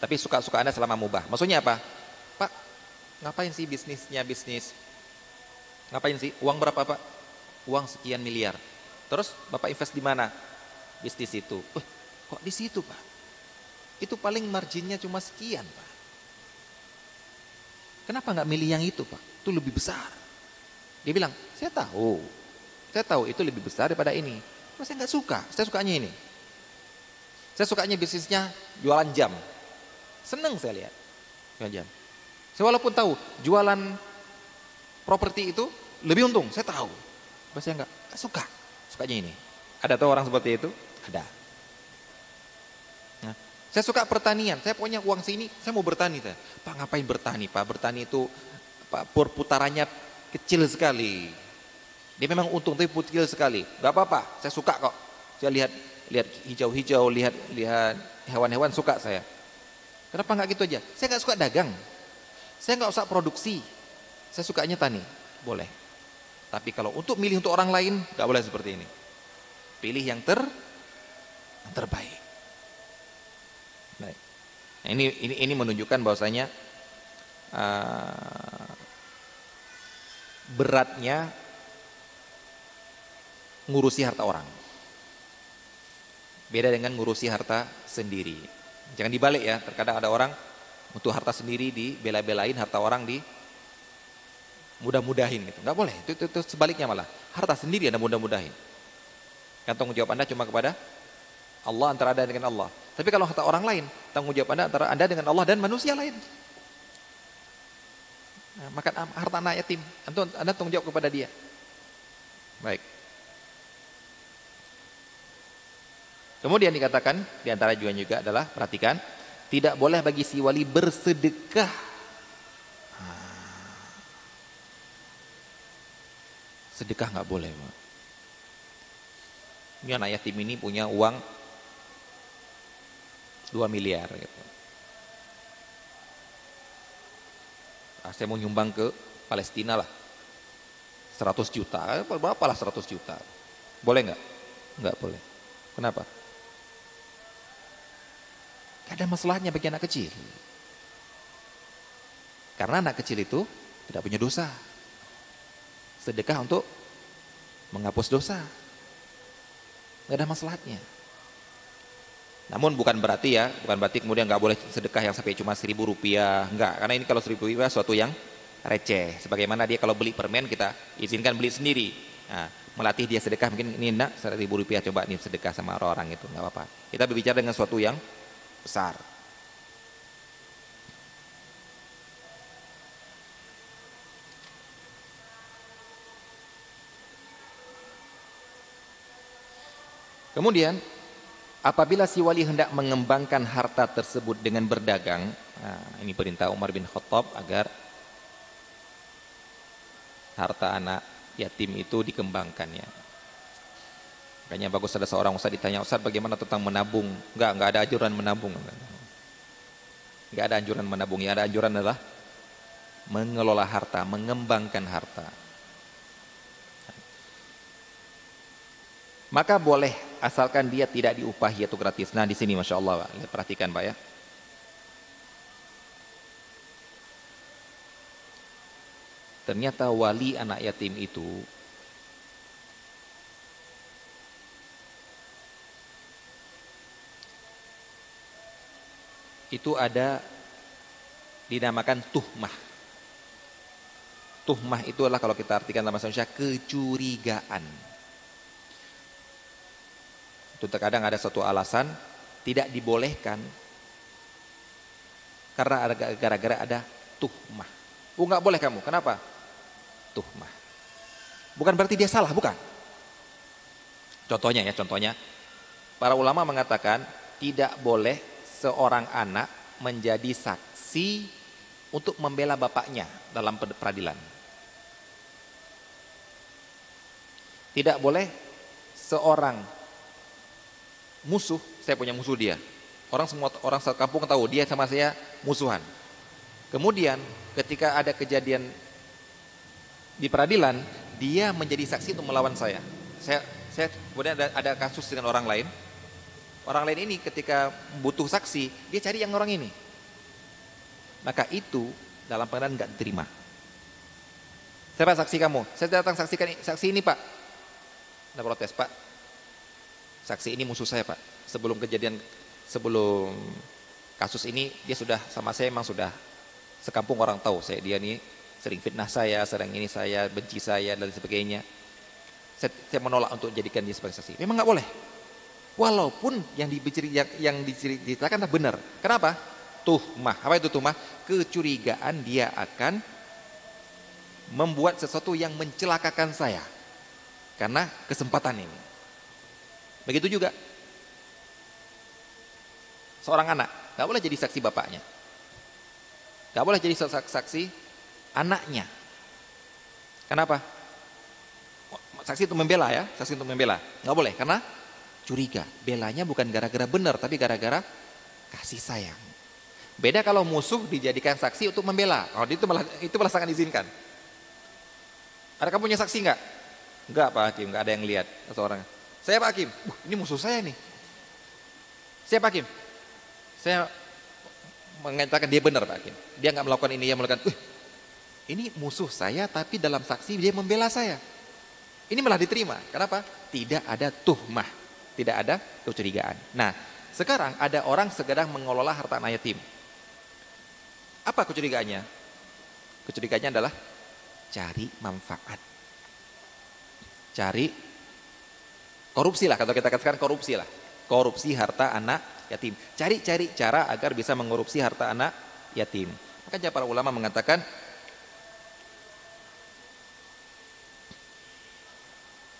Tapi suka-suka Anda selama mubah. Maksudnya apa? Pak, ngapain sih bisnisnya bisnis? Ngapain sih? Uang berapa, Pak? Uang sekian miliar. Terus Bapak invest di mana? Bisnis itu. Eh, kok di situ, Pak? Itu paling marginnya cuma sekian, Pak. Kenapa nggak milih yang itu, Pak? Itu lebih besar. Dia bilang, saya tahu. Saya tahu itu lebih besar daripada ini. Tapi saya nggak suka. Saya sukanya ini. Saya sukanya bisnisnya jualan jam. Seneng saya lihat. Jam. Saya walaupun tahu jualan properti itu lebih untung, saya tahu. Tapi saya nggak suka sukanya ini. Ada tuh orang seperti itu? Ada. Nah, saya suka pertanian, saya punya uang sini, saya mau bertani. Saya. Pak ngapain bertani? Pak bertani itu Pak putarannya kecil sekali. Dia memang untung tapi kecil sekali. Gak apa-apa, saya suka kok. Saya lihat lihat hijau-hijau, lihat lihat hewan-hewan suka saya. Kenapa nggak gitu aja? Saya nggak suka dagang. Saya nggak usah produksi. Saya sukanya tani. Boleh. Tapi kalau untuk milih untuk orang lain, gak boleh seperti ini. Pilih yang ter yang terbaik. Baik. Nah, ini ini ini menunjukkan bahwasanya uh, beratnya ngurusi harta orang. Beda dengan ngurusi harta sendiri. Jangan dibalik ya, terkadang ada orang untuk harta sendiri dibela-belain, harta orang di mudah-mudahin gitu. Nggak boleh. Itu, itu, itu sebaliknya malah. Harta sendiri Anda mudah-mudahin. Yang tanggung jawab Anda cuma kepada Allah antara Anda dengan Allah. Tapi kalau harta orang lain, tanggung jawab Anda antara Anda dengan Allah dan manusia lain. Nah, makan harta anak yatim, Anda tanggung jawab kepada dia. Baik. Kemudian dikatakan di antara juga juga adalah perhatikan tidak boleh bagi si wali bersedekah sedekah nggak boleh Pak. Ini anak yatim ini punya uang 2 miliar gitu. Nah, saya mau nyumbang ke Palestina lah 100 juta, berapa lah 100 juta boleh nggak? nggak boleh kenapa? Ada masalahnya bagi anak kecil karena anak kecil itu tidak punya dosa sedekah untuk menghapus dosa. Gak ada masalahnya. Namun bukan berarti ya, bukan berarti kemudian nggak boleh sedekah yang sampai cuma seribu rupiah, enggak. Karena ini kalau seribu rupiah suatu yang receh. Sebagaimana dia kalau beli permen kita izinkan beli sendiri. Nah, melatih dia sedekah mungkin ini nak seribu rupiah coba nih sedekah sama orang-orang itu nggak apa-apa. Kita berbicara dengan suatu yang besar. Kemudian apabila si wali hendak mengembangkan harta tersebut dengan berdagang, nah, ini perintah Umar bin Khattab agar harta anak yatim itu dikembangkannya. Makanya bagus ada seorang ustaz ditanya, "Ustaz, bagaimana tentang menabung?" Enggak, enggak ada anjuran menabung. Enggak ada anjuran menabung, yang ada anjuran adalah mengelola harta, mengembangkan harta. Maka boleh asalkan dia tidak diupahi atau gratis. Nah di sini masya Allah, Pak. perhatikan Pak ya. Ternyata wali anak yatim itu itu ada dinamakan tuhmah. Tuhmah itu adalah kalau kita artikan dalam bahasa Indonesia kecurigaan. Itu terkadang ada satu alasan tidak dibolehkan karena gara-gara ada tuhmah. Oh nggak boleh kamu, kenapa? Tuhmah. Bukan berarti dia salah, bukan. Contohnya ya, contohnya. Para ulama mengatakan tidak boleh seorang anak menjadi saksi untuk membela bapaknya dalam peradilan. Tidak boleh seorang musuh, saya punya musuh dia. Orang semua orang kampung tahu dia sama saya musuhan. Kemudian ketika ada kejadian di peradilan, dia menjadi saksi untuk melawan saya. Saya saya kemudian ada, ada kasus dengan orang lain. Orang lain ini ketika butuh saksi, dia cari yang orang ini. Maka itu dalam pengadilan nggak diterima. Siapa saksi kamu? Saya datang saksikan saksi ini pak. Anda protes pak. Saksi ini musuh saya pak. Sebelum kejadian, sebelum kasus ini dia sudah sama saya memang sudah sekampung orang tahu saya dia ini sering fitnah saya, sering ini saya benci saya dan sebagainya. Saya, saya menolak untuk jadikan dia sebagai saksi. Memang nggak boleh. Walaupun yang dibicari yang, yang diceritakan benar. Kenapa? Tuhmah. Apa itu tuhmah? Kecurigaan dia akan membuat sesuatu yang mencelakakan saya. Karena kesempatan ini. Begitu juga seorang anak nggak boleh jadi saksi bapaknya, nggak boleh jadi saksi anaknya. Kenapa? Saksi untuk membela ya, saksi untuk membela, nggak boleh karena curiga. Belanya bukan gara-gara benar, tapi gara-gara kasih sayang. Beda kalau musuh dijadikan saksi untuk membela. Oh, itu malah itu malah sangat diizinkan. Ada kamu punya saksi nggak? Enggak Pak Hakim, nggak ada yang lihat seorang. Saya Pak Hakim, uh, ini musuh saya nih. Saya Pak Hakim, saya mengatakan dia benar Pak Hakim. Dia nggak melakukan ini, dia melakukan, uh, ini musuh saya tapi dalam saksi dia membela saya. Ini malah diterima. Kenapa? Tidak ada tuhmah, tidak ada kecurigaan. Nah, sekarang ada orang sedang mengelola harta anak yatim. Apa kecurigaannya? Kecurigaannya adalah cari manfaat. Cari korupsi lah, kalau kita katakan korupsi lah. Korupsi harta anak yatim. Cari-cari cara agar bisa mengorupsi harta anak yatim. Makanya para ulama mengatakan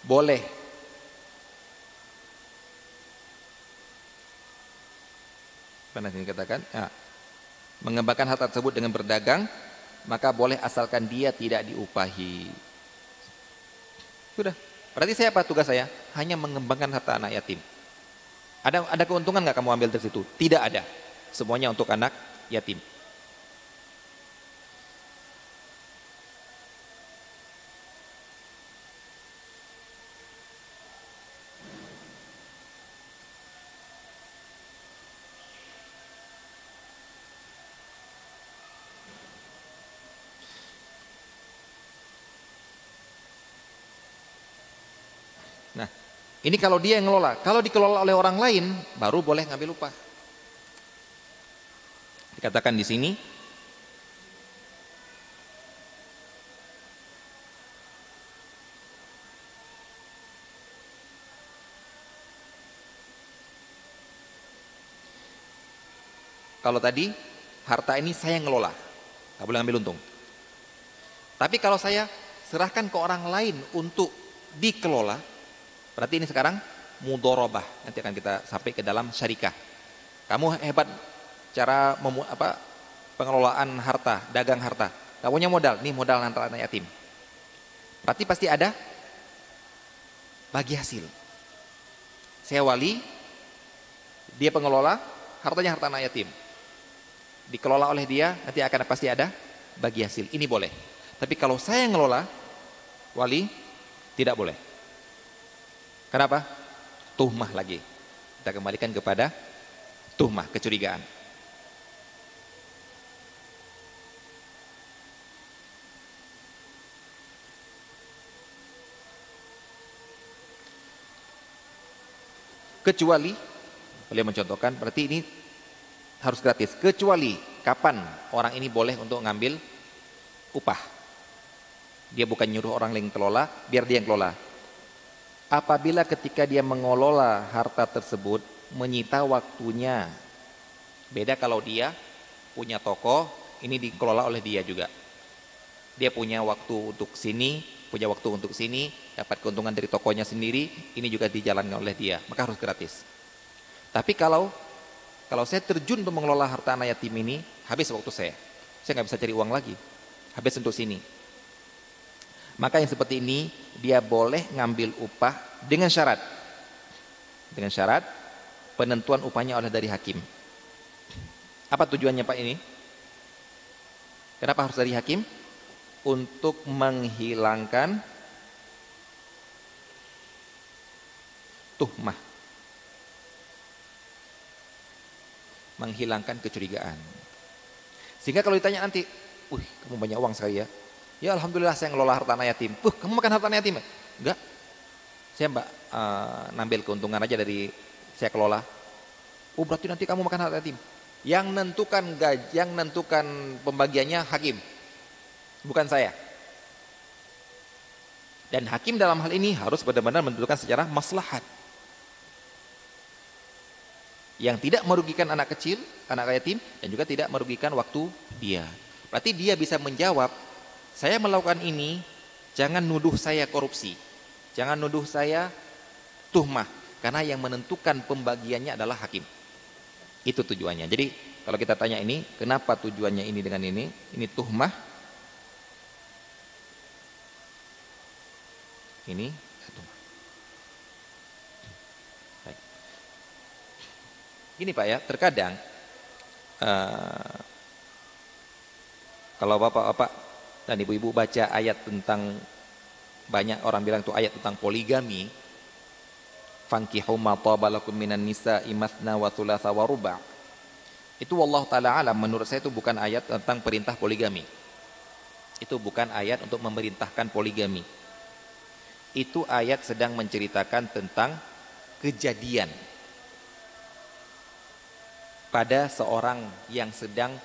boleh mana ini katakan ya, mengembangkan harta tersebut dengan berdagang maka boleh asalkan dia tidak diupahi. Sudah. Berarti saya apa tugas saya? Hanya mengembangkan harta anak yatim. Ada ada keuntungan nggak kamu ambil dari situ? Tidak ada. Semuanya untuk anak yatim Ini kalau dia yang ngelola. Kalau dikelola oleh orang lain, baru boleh ngambil upah. Dikatakan di sini, Kalau tadi harta ini saya ngelola, nggak boleh ngambil untung. Tapi kalau saya serahkan ke orang lain untuk dikelola, Berarti ini sekarang mudorobah. Nanti akan kita sampai ke dalam syarikah. Kamu hebat cara memu, apa, pengelolaan harta, dagang harta. Gak punya modal, nih modal antara anak yatim. Berarti pasti ada bagi hasil. Saya wali, dia pengelola, hartanya harta anak yatim. Dikelola oleh dia, nanti akan pasti ada bagi hasil. Ini boleh. Tapi kalau saya yang ngelola, wali, tidak boleh. Kenapa? Tuhmah lagi. Kita kembalikan kepada tuhmah, kecurigaan. Kecuali, boleh mencontohkan, berarti ini harus gratis. Kecuali kapan orang ini boleh untuk ngambil upah. Dia bukan nyuruh orang lain kelola, biar dia yang kelola. Apabila ketika dia mengelola harta tersebut, menyita waktunya. Beda kalau dia punya toko, ini dikelola oleh dia juga. Dia punya waktu untuk sini, punya waktu untuk sini, dapat keuntungan dari tokonya sendiri, ini juga dijalankan oleh dia, maka harus gratis. Tapi kalau kalau saya terjun untuk mengelola harta anak yatim ini, habis waktu saya. Saya nggak bisa cari uang lagi. Habis untuk sini. Maka yang seperti ini, dia boleh ngambil upah dengan syarat. Dengan syarat, penentuan upahnya oleh dari hakim. Apa tujuannya Pak ini? Kenapa harus dari hakim? untuk menghilangkan tuhmah. Menghilangkan kecurigaan. Sehingga kalau ditanya nanti, "Wih, kamu banyak uang sekali ya." Ya alhamdulillah saya ngelola harta anak yatim. "Puh, kamu makan harta anak yatim?" Enggak. Saya Mbak uh, ngambil keuntungan aja dari saya kelola. Oh, berarti nanti kamu makan harta yatim. Yang menentukan gaji, yang menentukan pembagiannya hakim bukan saya. Dan hakim dalam hal ini harus benar-benar menentukan secara maslahat. Yang tidak merugikan anak kecil, anak yatim, dan juga tidak merugikan waktu dia. Berarti dia bisa menjawab, saya melakukan ini, jangan nuduh saya korupsi. Jangan nuduh saya tuhmah. Karena yang menentukan pembagiannya adalah hakim. Itu tujuannya. Jadi kalau kita tanya ini, kenapa tujuannya ini dengan ini? Ini tuhmah, Ini satu. Baik. Gini Pak ya, terkadang uh, kalau bapak-bapak dan ibu-ibu baca ayat tentang banyak orang bilang itu ayat tentang poligami. Fankihu ma tabalakum minan nisa imathna wa thulatha wa ruba' itu Allah taala alam menurut saya itu bukan ayat tentang perintah poligami. Itu bukan ayat untuk memerintahkan poligami. Itu ayat sedang menceritakan tentang kejadian pada seorang yang sedang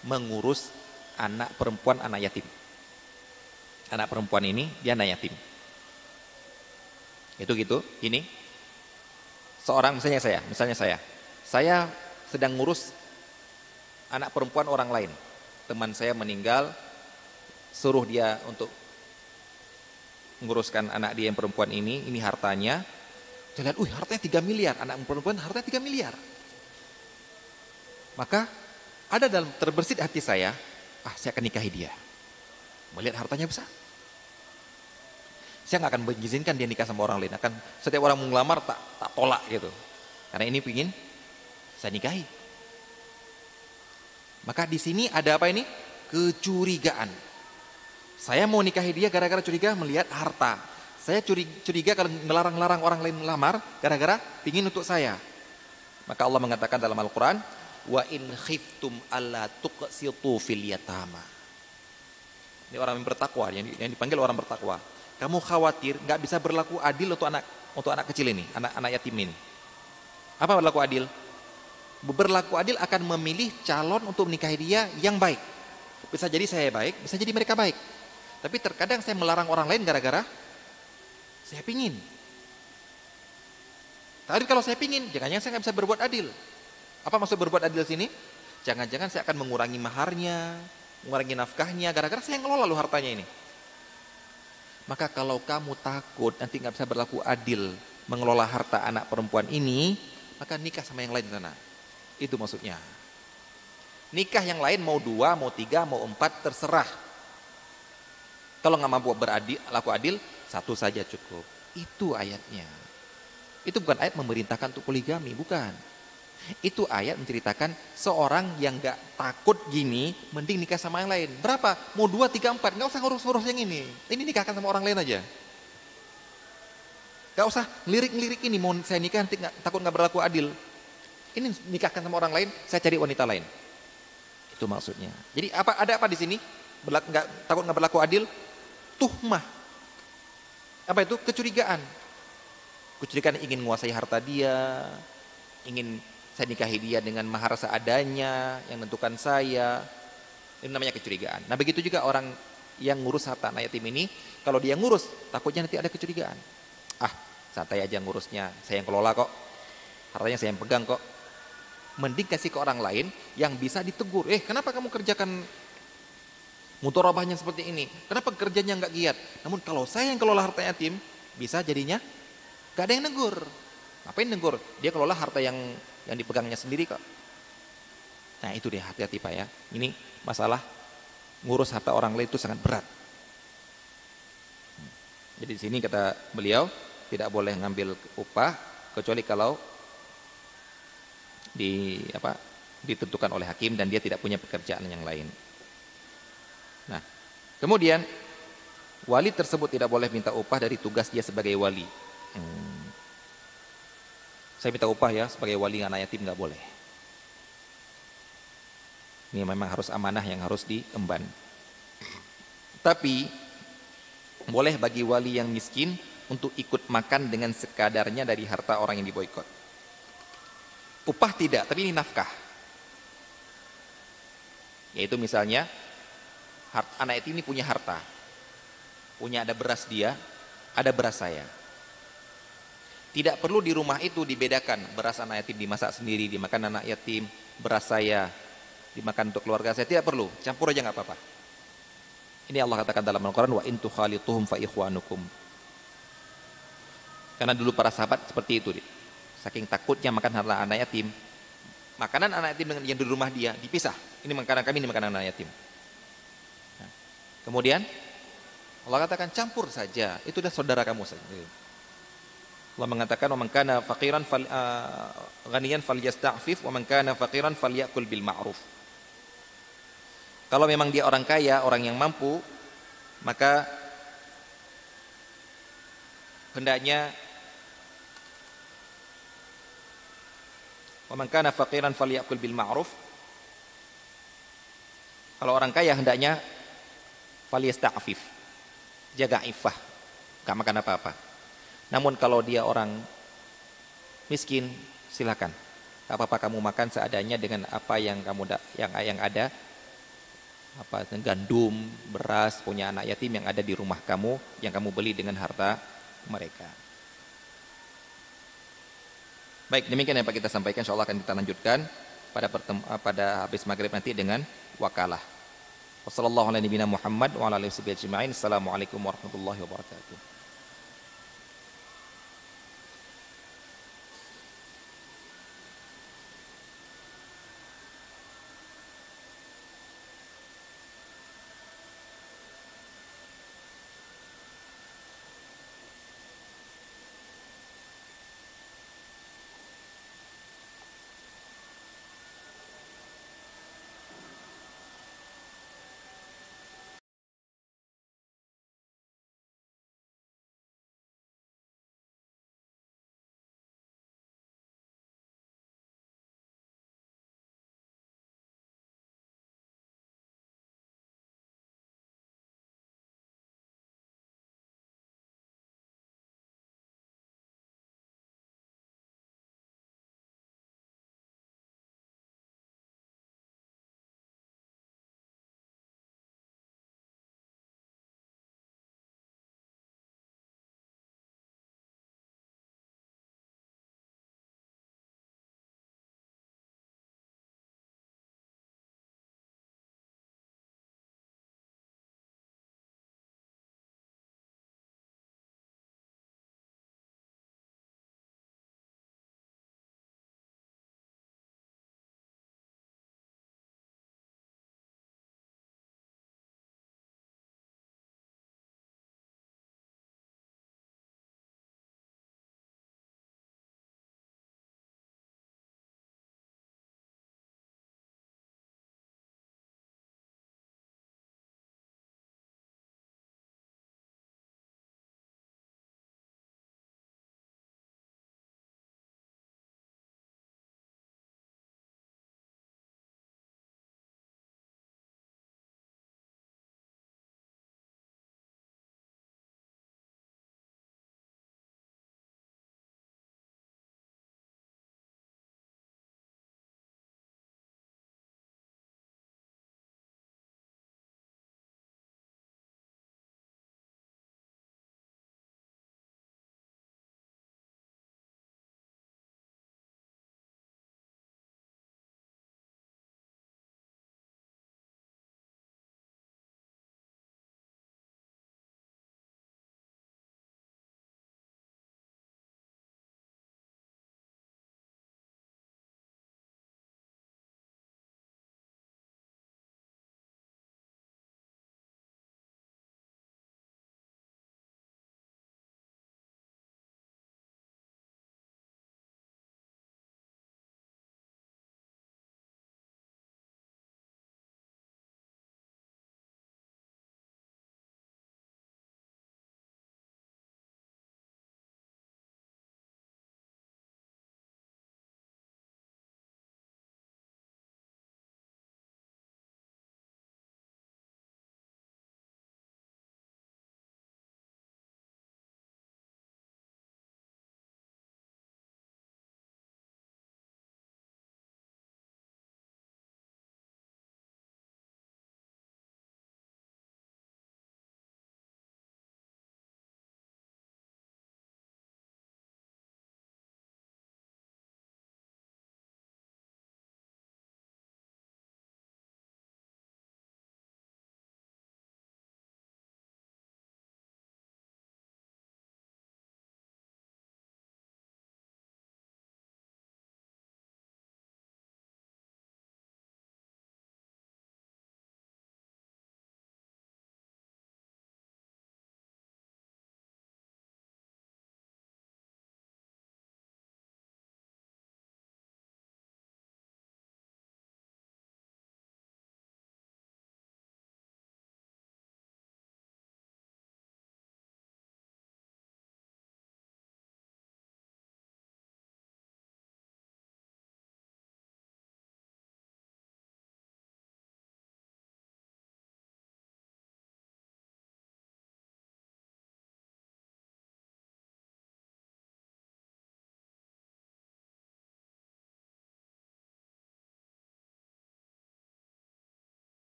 mengurus anak perempuan anak yatim. Anak perempuan ini dia anak yatim. Itu gitu, ini seorang misalnya saya, misalnya saya. Saya sedang ngurus anak perempuan orang lain. Teman saya meninggal, suruh dia untuk menguruskan anak dia yang perempuan ini, ini hartanya. Saya lihat, uh hartanya 3 miliar, anak perempuan hartanya 3 miliar. Maka ada dalam terbersit hati saya, ah saya akan nikahi dia. Melihat hartanya besar. Saya nggak akan mengizinkan dia nikah sama orang lain. Akan setiap orang mau ngelamar tak, tak tolak gitu. Karena ini pingin saya nikahi. Maka di sini ada apa ini? Kecurigaan. Saya mau nikahi dia gara-gara curiga melihat harta. Saya curiga kalau ngelarang-larang orang lain melamar gara-gara pingin untuk saya. Maka Allah mengatakan dalam Al-Quran, wa in khiftum alla tuqsitu fil yatama. Ini orang yang bertakwa, yang, yang dipanggil orang bertakwa. Kamu khawatir nggak bisa berlaku adil untuk anak untuk anak kecil ini, anak anak yatim ini. Apa berlaku adil? Berlaku adil akan memilih calon untuk menikahi dia yang baik. Bisa jadi saya baik, bisa jadi mereka baik. Tapi terkadang saya melarang orang lain gara-gara saya pingin. Tapi kalau saya pingin, jangan-jangan saya nggak bisa berbuat adil. Apa maksud berbuat adil sini? Jangan-jangan saya akan mengurangi maharnya, mengurangi nafkahnya, gara-gara saya ngelola lu hartanya ini. Maka kalau kamu takut nanti nggak bisa berlaku adil, mengelola harta anak perempuan ini, maka nikah sama yang lain sana. Itu maksudnya. Nikah yang lain mau dua, mau tiga, mau empat, terserah. Kalau nggak mampu beradil, laku adil, satu saja cukup. Itu ayatnya. Itu bukan ayat memerintahkan untuk poligami, bukan. Itu ayat menceritakan seorang yang gak takut gini, mending nikah sama yang lain. Berapa? Mau dua, tiga, empat. Gak usah ngurus-ngurus yang ini. Ini nikahkan sama orang lain aja. Gak usah ngelirik-ngelirik ini, mau saya nikah nanti gak, takut gak berlaku adil. Ini nikahkan sama orang lain, saya cari wanita lain. Itu maksudnya. Jadi apa ada apa di sini? Berlaku, gak, takut gak berlaku adil? Tuhmah. Apa itu? Kecurigaan. Kecurigaan ingin menguasai harta dia, ingin saya nikahi dia dengan mahar seadanya yang menentukan saya. Ini namanya kecurigaan. Nah begitu juga orang yang ngurus harta anak yatim ini, kalau dia ngurus, takutnya nanti ada kecurigaan. Ah, santai aja ngurusnya, saya yang kelola kok. Hartanya saya yang pegang kok. Mending kasih ke orang lain yang bisa ditegur. Eh, kenapa kamu kerjakan mutorobahnya seperti ini? Kenapa kerjanya nggak giat? Namun kalau saya yang kelola harta yatim, bisa jadinya gak ada yang negur. Ngapain negur? Dia kelola harta yang yang dipegangnya sendiri kok. Nah itu deh hati-hati Pak ya. Ini masalah ngurus harta orang lain itu sangat berat. Jadi di sini kata beliau tidak boleh ngambil upah kecuali kalau di apa ditentukan oleh hakim dan dia tidak punya pekerjaan yang lain. Nah, kemudian wali tersebut tidak boleh minta upah dari tugas dia sebagai wali. Hmm. Saya minta upah ya sebagai wali anak yatim nggak boleh. Ini memang harus amanah yang harus diemban. Tapi boleh bagi wali yang miskin untuk ikut makan dengan sekadarnya dari harta orang yang diboykot. Upah tidak, tapi ini nafkah. Yaitu misalnya anak yatim ini punya harta. Punya ada beras dia, ada beras saya. Tidak perlu di rumah itu dibedakan beras anak yatim dimasak sendiri, dimakan anak yatim, beras saya dimakan untuk keluarga saya tidak perlu, campur aja nggak apa-apa. Ini Allah katakan dalam Al-Qur'an wa intu khalituhum fa ikhwanukum. Karena dulu para sahabat seperti itu, saking takutnya makan harta anak yatim, makanan anak yatim dengan yang di rumah dia dipisah. Ini makanan kami, ini makanan anak yatim. Nah, kemudian Allah katakan campur saja, itu sudah saudara kamu saja. Allah mengatakan wa kana faqiran fal uh, ghaniyan falyasta'fif wa kana faqiran falyakul bil ma'ruf. Kalau memang dia orang kaya, orang yang mampu, maka hendaknya wa man kana faqiran falyakul bil ma'ruf. Kalau orang kaya hendaknya falyasta'fif. Jaga ifah, enggak makan apa-apa. Namun kalau dia orang miskin, silakan. Apa-apa kamu makan seadanya dengan apa yang kamu da, yang yang ada apa gandum, beras, punya anak yatim yang ada di rumah kamu yang kamu beli dengan harta mereka. Baik, demikian yang Pak kita sampaikan insyaallah akan kita lanjutkan pada pertemu, pada habis maghrib nanti dengan wakalah. Wassalamualaikum warahmatullahi wabarakatuh.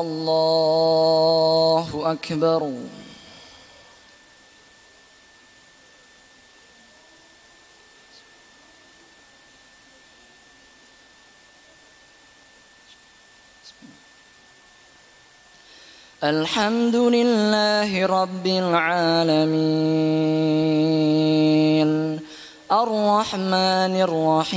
الله أكبر. الحمد لله رب العالمين. الرحمن الرحيم.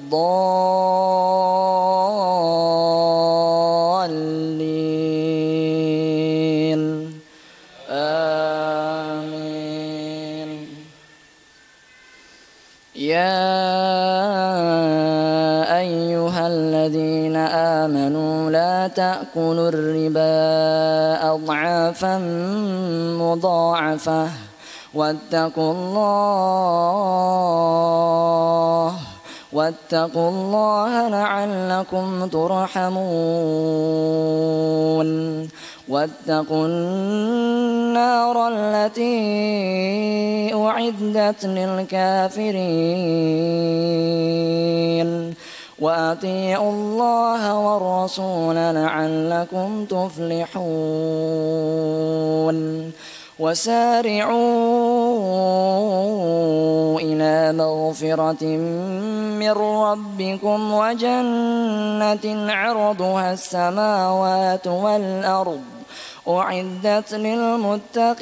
آمين. يا أيها الذين آمنوا لا تأكلوا الربا أضعافا مضاعفة واتقوا الله واتقوا الله لعلكم ترحمون. واتقوا النار التي أعدت للكافرين. وأطيعوا الله والرسول لعلكم تفلحون. وسارعوا إلى مغفرة من ربكم وجنة عرضها السماوات والأرض أعدت للمتقين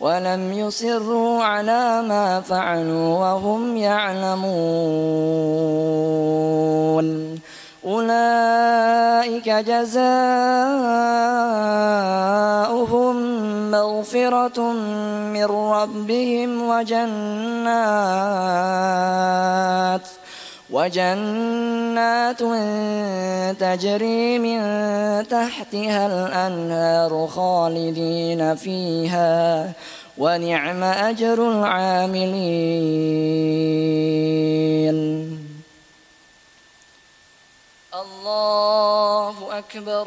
ولم يصروا على ما فعلوا وهم يعلمون. أولئك جزاؤهم مغفرة من ربهم وجنات. وجنات تجري من تحتها الأنهار خالدين فيها. ونعم أجر العاملين. الله أكبر.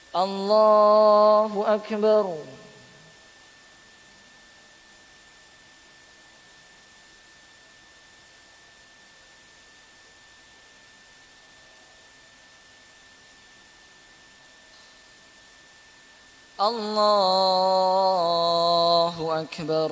الله أكبر. الله أكبر.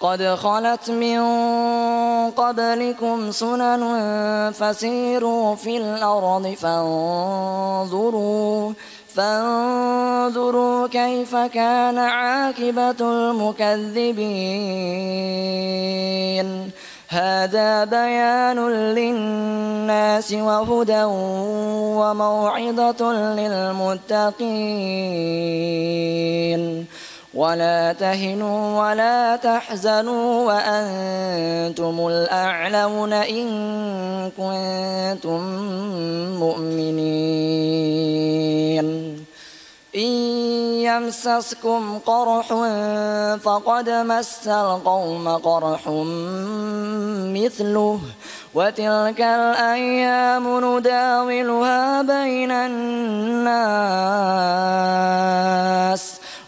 قد خلت من قبلكم سنن فسيروا في الأرض فانظروا فانظروا كيف كان عاقبة المكذبين. هذا بيان للناس وهدى وموعظة للمتقين. ولا تهنوا ولا تحزنوا وأنتم الأعلون إن كنتم مؤمنين. إن يمسسكم قرح فقد مس القوم قرح مثله. وتلك الأيام نداولها بين الناس.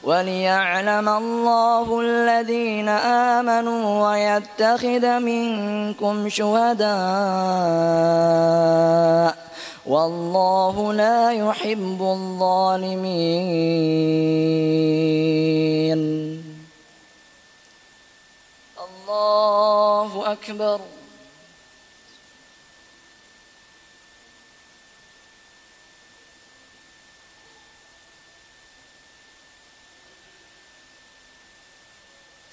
وليعلم الله الذين آمنوا ويتخذ منكم شهداء والله لا يحب الظالمين. الله أكبر.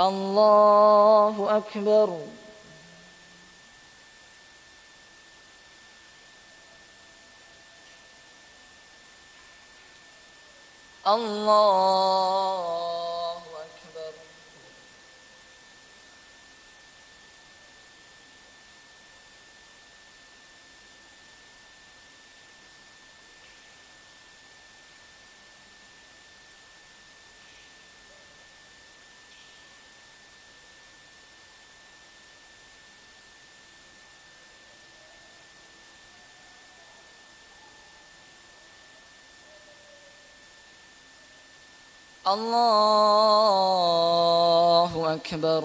الله أكبر. الله أكبر الله أكبر.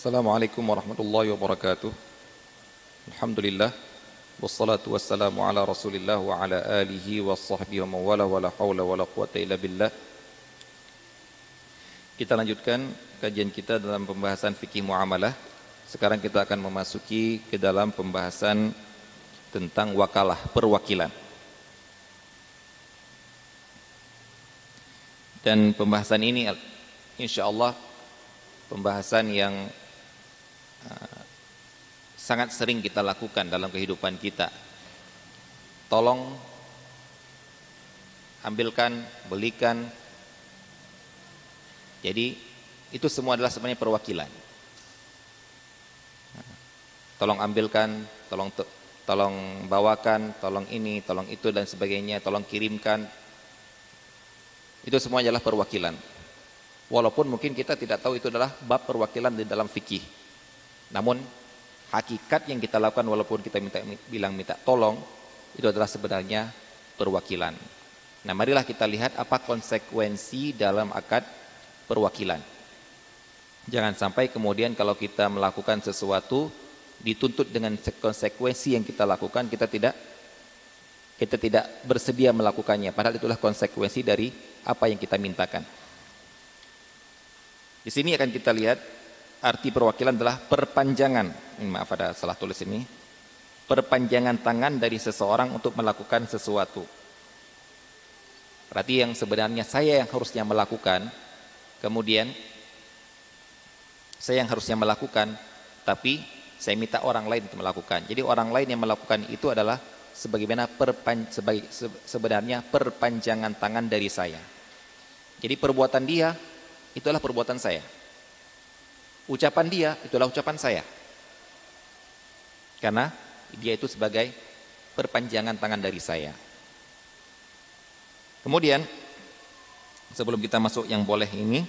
Assalamualaikum warahmatullahi wabarakatuh. Alhamdulillah wassalatu wassalamu ala Rasulillah wa ala alihi wa sahbihi wa mawala wa la haula wa la quwata illa billah. Kita lanjutkan kajian kita dalam pembahasan fikih muamalah. Sekarang kita akan memasuki ke dalam pembahasan tentang wakalah, perwakilan. Dan pembahasan ini insya Allah pembahasan yang sangat sering kita lakukan dalam kehidupan kita. Tolong ambilkan, belikan. Jadi itu semua adalah sebenarnya perwakilan. Tolong ambilkan, tolong tolong bawakan, tolong ini, tolong itu dan sebagainya, tolong kirimkan, itu semua adalah perwakilan. Walaupun mungkin kita tidak tahu itu adalah bab perwakilan di dalam fikih. Namun hakikat yang kita lakukan walaupun kita minta bilang minta tolong itu adalah sebenarnya perwakilan. Nah, marilah kita lihat apa konsekuensi dalam akad perwakilan. Jangan sampai kemudian kalau kita melakukan sesuatu dituntut dengan konsekuensi yang kita lakukan kita tidak kita tidak bersedia melakukannya padahal itulah konsekuensi dari apa yang kita mintakan. Di sini akan kita lihat arti perwakilan adalah perpanjangan. Maaf ada salah tulis ini. Perpanjangan tangan dari seseorang untuk melakukan sesuatu. Berarti yang sebenarnya saya yang harusnya melakukan, kemudian saya yang harusnya melakukan, tapi saya minta orang lain untuk melakukan. Jadi orang lain yang melakukan itu adalah sebagaimana perpan, sebagai, sebenarnya perpanjangan tangan dari saya. Jadi perbuatan dia itulah perbuatan saya. Ucapan dia itulah ucapan saya. Karena dia itu sebagai perpanjangan tangan dari saya. Kemudian sebelum kita masuk yang boleh ini,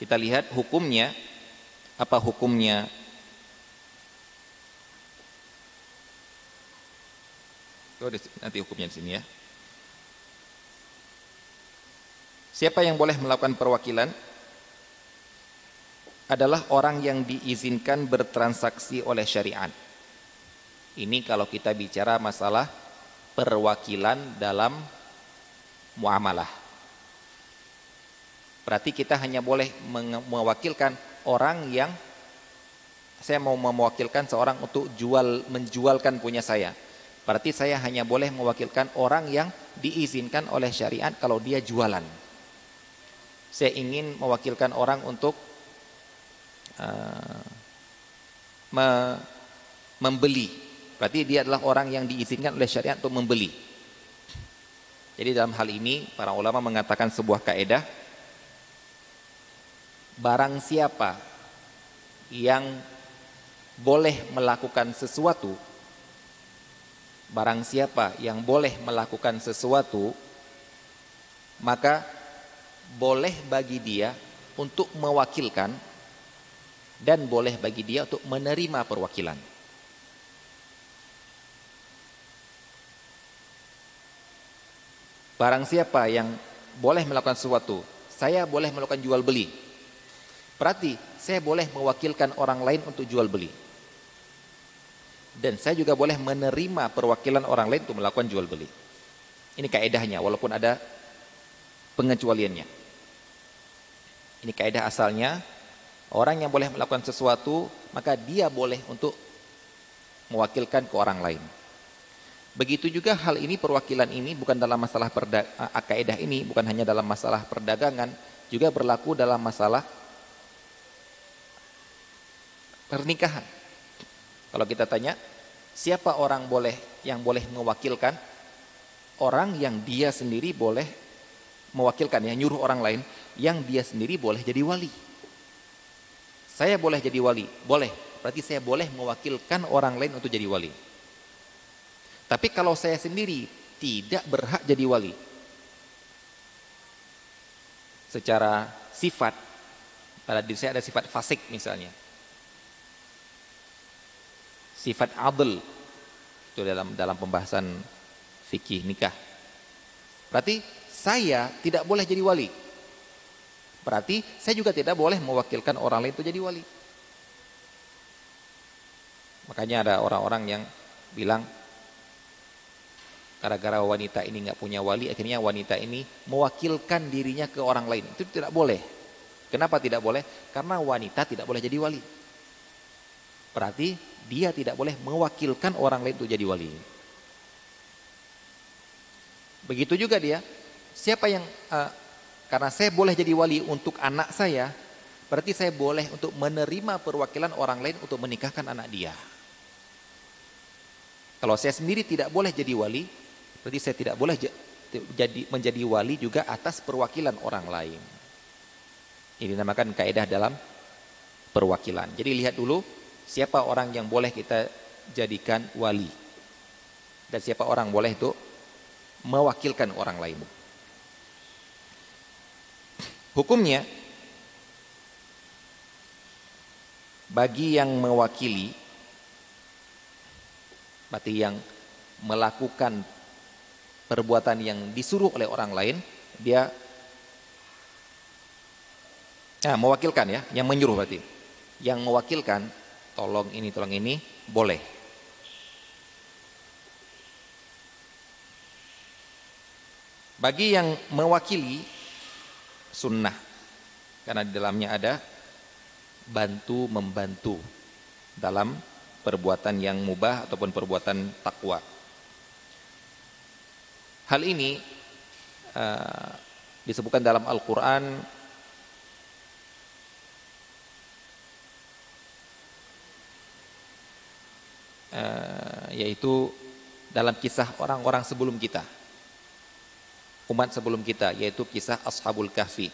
kita lihat hukumnya apa hukumnya Oh, nanti hukumnya di sini ya. Siapa yang boleh melakukan perwakilan? Adalah orang yang diizinkan bertransaksi oleh syariat. Ini kalau kita bicara masalah perwakilan dalam muamalah. Berarti kita hanya boleh mewakilkan orang yang saya mau mewakilkan seorang untuk jual menjualkan punya saya Berarti saya hanya boleh mewakilkan orang yang diizinkan oleh syariat kalau dia jualan. Saya ingin mewakilkan orang untuk uh, me membeli. Berarti dia adalah orang yang diizinkan oleh syariat untuk membeli. Jadi dalam hal ini para ulama mengatakan sebuah kaedah barang siapa yang boleh melakukan sesuatu Barang siapa yang boleh melakukan sesuatu Maka boleh bagi dia untuk mewakilkan Dan boleh bagi dia untuk menerima perwakilan Barang siapa yang boleh melakukan sesuatu Saya boleh melakukan jual beli Berarti saya boleh mewakilkan orang lain untuk jual beli dan saya juga boleh menerima perwakilan orang lain untuk melakukan jual beli. Ini kaedahnya walaupun ada pengecualiannya. Ini kaedah asalnya orang yang boleh melakukan sesuatu maka dia boleh untuk mewakilkan ke orang lain. Begitu juga hal ini perwakilan ini bukan dalam masalah kaedah ini bukan hanya dalam masalah perdagangan juga berlaku dalam masalah pernikahan. Kalau kita tanya, siapa orang boleh yang boleh mewakilkan? Orang yang dia sendiri boleh mewakilkan, yang nyuruh orang lain, yang dia sendiri boleh jadi wali. Saya boleh jadi wali, boleh. Berarti saya boleh mewakilkan orang lain untuk jadi wali. Tapi kalau saya sendiri tidak berhak jadi wali. Secara sifat, pada diri saya ada sifat fasik misalnya sifat adl itu dalam dalam pembahasan fikih nikah. Berarti saya tidak boleh jadi wali. Berarti saya juga tidak boleh mewakilkan orang lain itu jadi wali. Makanya ada orang-orang yang bilang gara-gara wanita ini nggak punya wali, akhirnya wanita ini mewakilkan dirinya ke orang lain. Itu tidak boleh. Kenapa tidak boleh? Karena wanita tidak boleh jadi wali. Berarti dia tidak boleh mewakilkan orang lain untuk jadi wali. Begitu juga dia. Siapa yang uh, karena saya boleh jadi wali untuk anak saya, berarti saya boleh untuk menerima perwakilan orang lain untuk menikahkan anak dia. Kalau saya sendiri tidak boleh jadi wali, berarti saya tidak boleh jadi menjadi wali juga atas perwakilan orang lain. Ini dinamakan kaidah dalam perwakilan. Jadi lihat dulu siapa orang yang boleh kita jadikan wali dan siapa orang boleh itu mewakilkan orang lain. Hukumnya bagi yang mewakili berarti yang melakukan perbuatan yang disuruh oleh orang lain dia nah, mewakilkan ya yang menyuruh berarti. Yang mewakilkan tolong ini tolong ini boleh. Bagi yang mewakili sunnah. Karena di dalamnya ada bantu membantu dalam perbuatan yang mubah ataupun perbuatan takwa. Hal ini uh, disebutkan dalam Al-Quran uh, yaitu dalam kisah orang-orang sebelum kita umat sebelum kita yaitu kisah Ashabul Kahfi.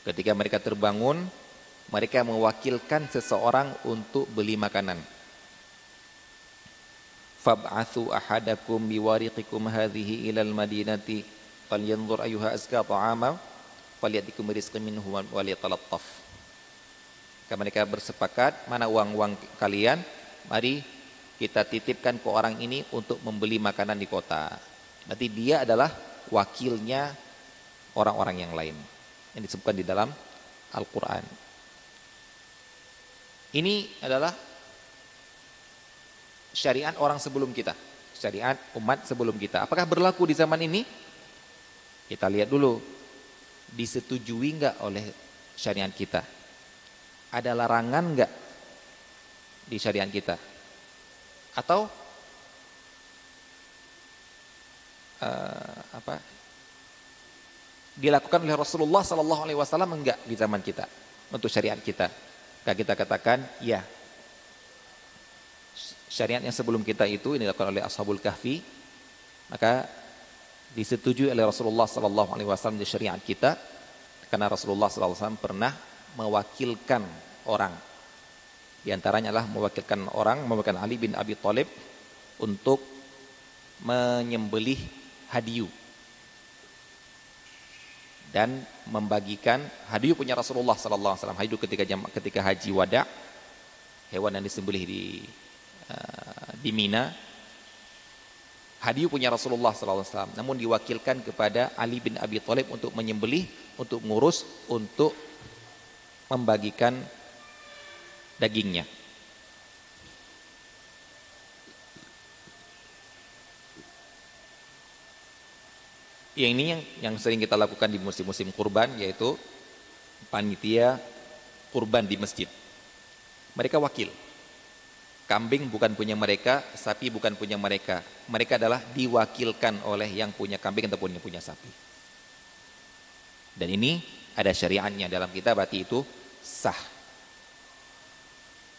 Ketika mereka terbangun, mereka mewakilkan seseorang untuk beli makanan. Fab'athu ahadakum biwariqikum hadhihi ilal madinati falyanzur ayyuha azka ta'ama falyatikum rizqan minhu waliyatalattaf. Maka mereka bersepakat, mana uang-uang kalian? Mari kita titipkan ke orang ini untuk membeli makanan di kota. Berarti dia adalah wakilnya orang-orang yang lain yang disebutkan di dalam Al-Quran. Ini adalah syariat orang sebelum kita, syariat umat sebelum kita. Apakah berlaku di zaman ini? Kita lihat dulu, disetujui enggak oleh syariat kita? Ada larangan enggak di syariat kita? Atau uh, apa dilakukan oleh Rasulullah Sallallahu Alaihi Wasallam enggak di zaman kita untuk syariat kita? Maka kita katakan ya. Syariat yang sebelum kita itu ini dilakukan oleh Ashabul Kahfi maka disetujui oleh Rasulullah Sallallahu Alaihi Wasallam di syariat kita karena Rasulullah Sallallahu Alaihi Wasallam pernah mewakilkan orang di antaranya adalah mewakilkan orang mewakilkan Ali bin Abi Thalib untuk menyembelih hadiu dan membagikan hadiu punya Rasulullah sallallahu alaihi wasallam. Hadiu ketika jam, ketika haji wada hewan yang disembelih di uh, di Mina hadiu punya Rasulullah sallallahu alaihi wasallam. Namun diwakilkan kepada Ali bin Abi Thalib untuk menyembelih untuk ngurus untuk membagikan dagingnya yang ini yang, yang sering kita lakukan di musim-musim kurban yaitu panitia kurban di masjid. Mereka wakil. Kambing bukan punya mereka, sapi bukan punya mereka. Mereka adalah diwakilkan oleh yang punya kambing ataupun yang punya sapi. Dan ini ada syariatnya dalam kita berarti itu sah.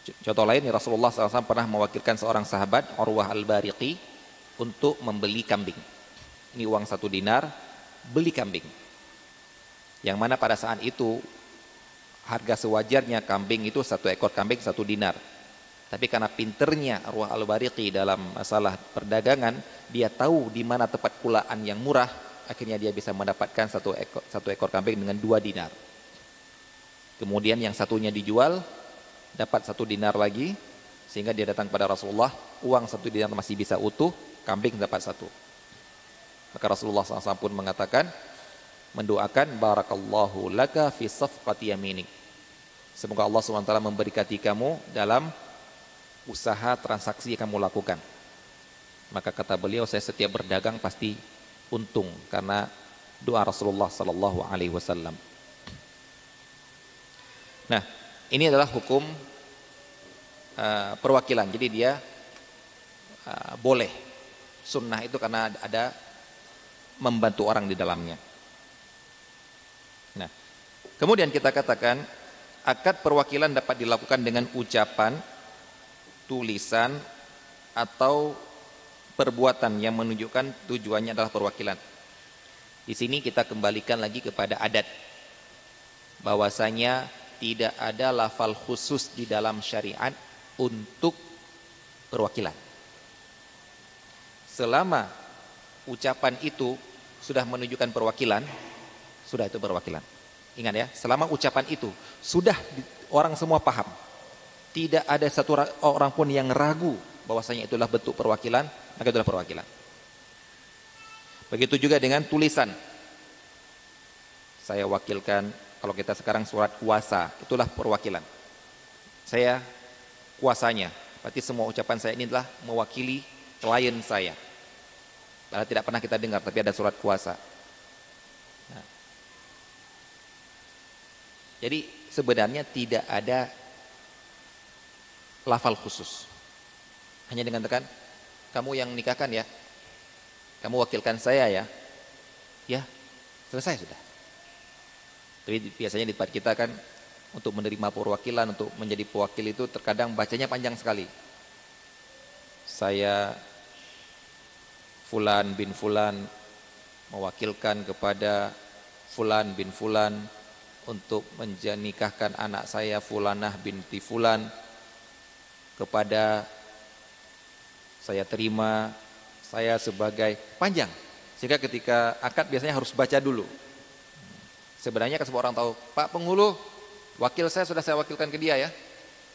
Contoh lain Rasulullah SAW pernah mewakilkan seorang sahabat Urwah al-Bariqi untuk membeli kambing ini uang satu dinar, beli kambing. Yang mana pada saat itu harga sewajarnya kambing itu satu ekor kambing satu dinar. Tapi karena pinternya Arwah Al-Bariqi dalam masalah perdagangan, dia tahu di mana tempat kulaan yang murah, akhirnya dia bisa mendapatkan satu ekor, satu ekor kambing dengan dua dinar. Kemudian yang satunya dijual, dapat satu dinar lagi, sehingga dia datang kepada Rasulullah, uang satu dinar masih bisa utuh, kambing dapat satu. Maka Rasulullah SAW pun mengatakan, mendoakan barakallahu laka fi safqati yaminik. Semoga Allah SWT memberkati kamu dalam usaha transaksi yang kamu lakukan. Maka kata beliau, saya setiap berdagang pasti untung karena doa Rasulullah Sallallahu Alaihi Wasallam. Nah, ini adalah hukum uh, perwakilan. Jadi dia uh, boleh sunnah itu karena ada membantu orang di dalamnya. Nah, kemudian kita katakan akad perwakilan dapat dilakukan dengan ucapan, tulisan, atau perbuatan yang menunjukkan tujuannya adalah perwakilan. Di sini kita kembalikan lagi kepada adat bahwasanya tidak ada lafal khusus di dalam syariat untuk perwakilan. Selama ucapan itu sudah menunjukkan perwakilan, sudah itu perwakilan. Ingat ya, selama ucapan itu sudah orang semua paham. Tidak ada satu orang pun yang ragu bahwasanya itulah bentuk perwakilan, maka itulah perwakilan. Begitu juga dengan tulisan. Saya wakilkan kalau kita sekarang surat kuasa, itulah perwakilan. Saya kuasanya. Berarti semua ucapan saya ini adalah mewakili klien saya. Padahal tidak pernah kita dengar, tapi ada surat kuasa. Nah. Jadi sebenarnya tidak ada lafal khusus. Hanya dengan tekan, kamu yang nikahkan ya, kamu wakilkan saya ya, ya selesai sudah. Tapi biasanya di tempat kita kan untuk menerima perwakilan, untuk menjadi pewakil itu terkadang bacanya panjang sekali. Saya Fulan bin Fulan mewakilkan kepada Fulan bin Fulan untuk menjanikahkan anak saya Fulanah binti Fulan kepada saya terima saya sebagai panjang. Sehingga ketika akad biasanya harus baca dulu. Sebenarnya kan semua orang tahu Pak penghulu wakil saya sudah saya wakilkan ke dia ya.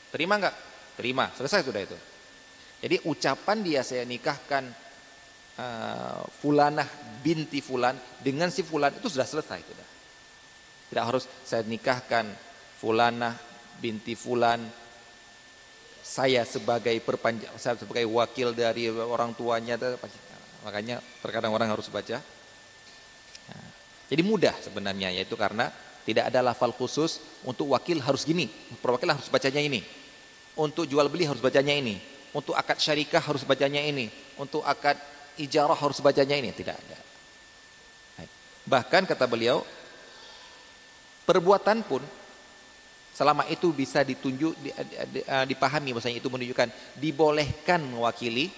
Terima nggak? Terima selesai sudah itu. Jadi ucapan dia saya nikahkan uh, fulanah binti fulan dengan si fulan itu sudah selesai sudah tidak harus saya nikahkan fulanah binti fulan saya sebagai perpanjang saya sebagai wakil dari orang tuanya makanya terkadang orang harus baca. Nah, jadi mudah sebenarnya yaitu karena tidak ada lafal khusus untuk wakil harus gini. Perwakilan harus bacanya ini. Untuk jual beli harus bacanya ini. Untuk akad syarikah harus bacanya ini. Untuk akad ijarah harus bacanya ini tidak ada bahkan kata beliau perbuatan pun Selama itu bisa ditunjuk, eh, dipahami bahwasanya itu menunjukkan dibolehkan mewakili.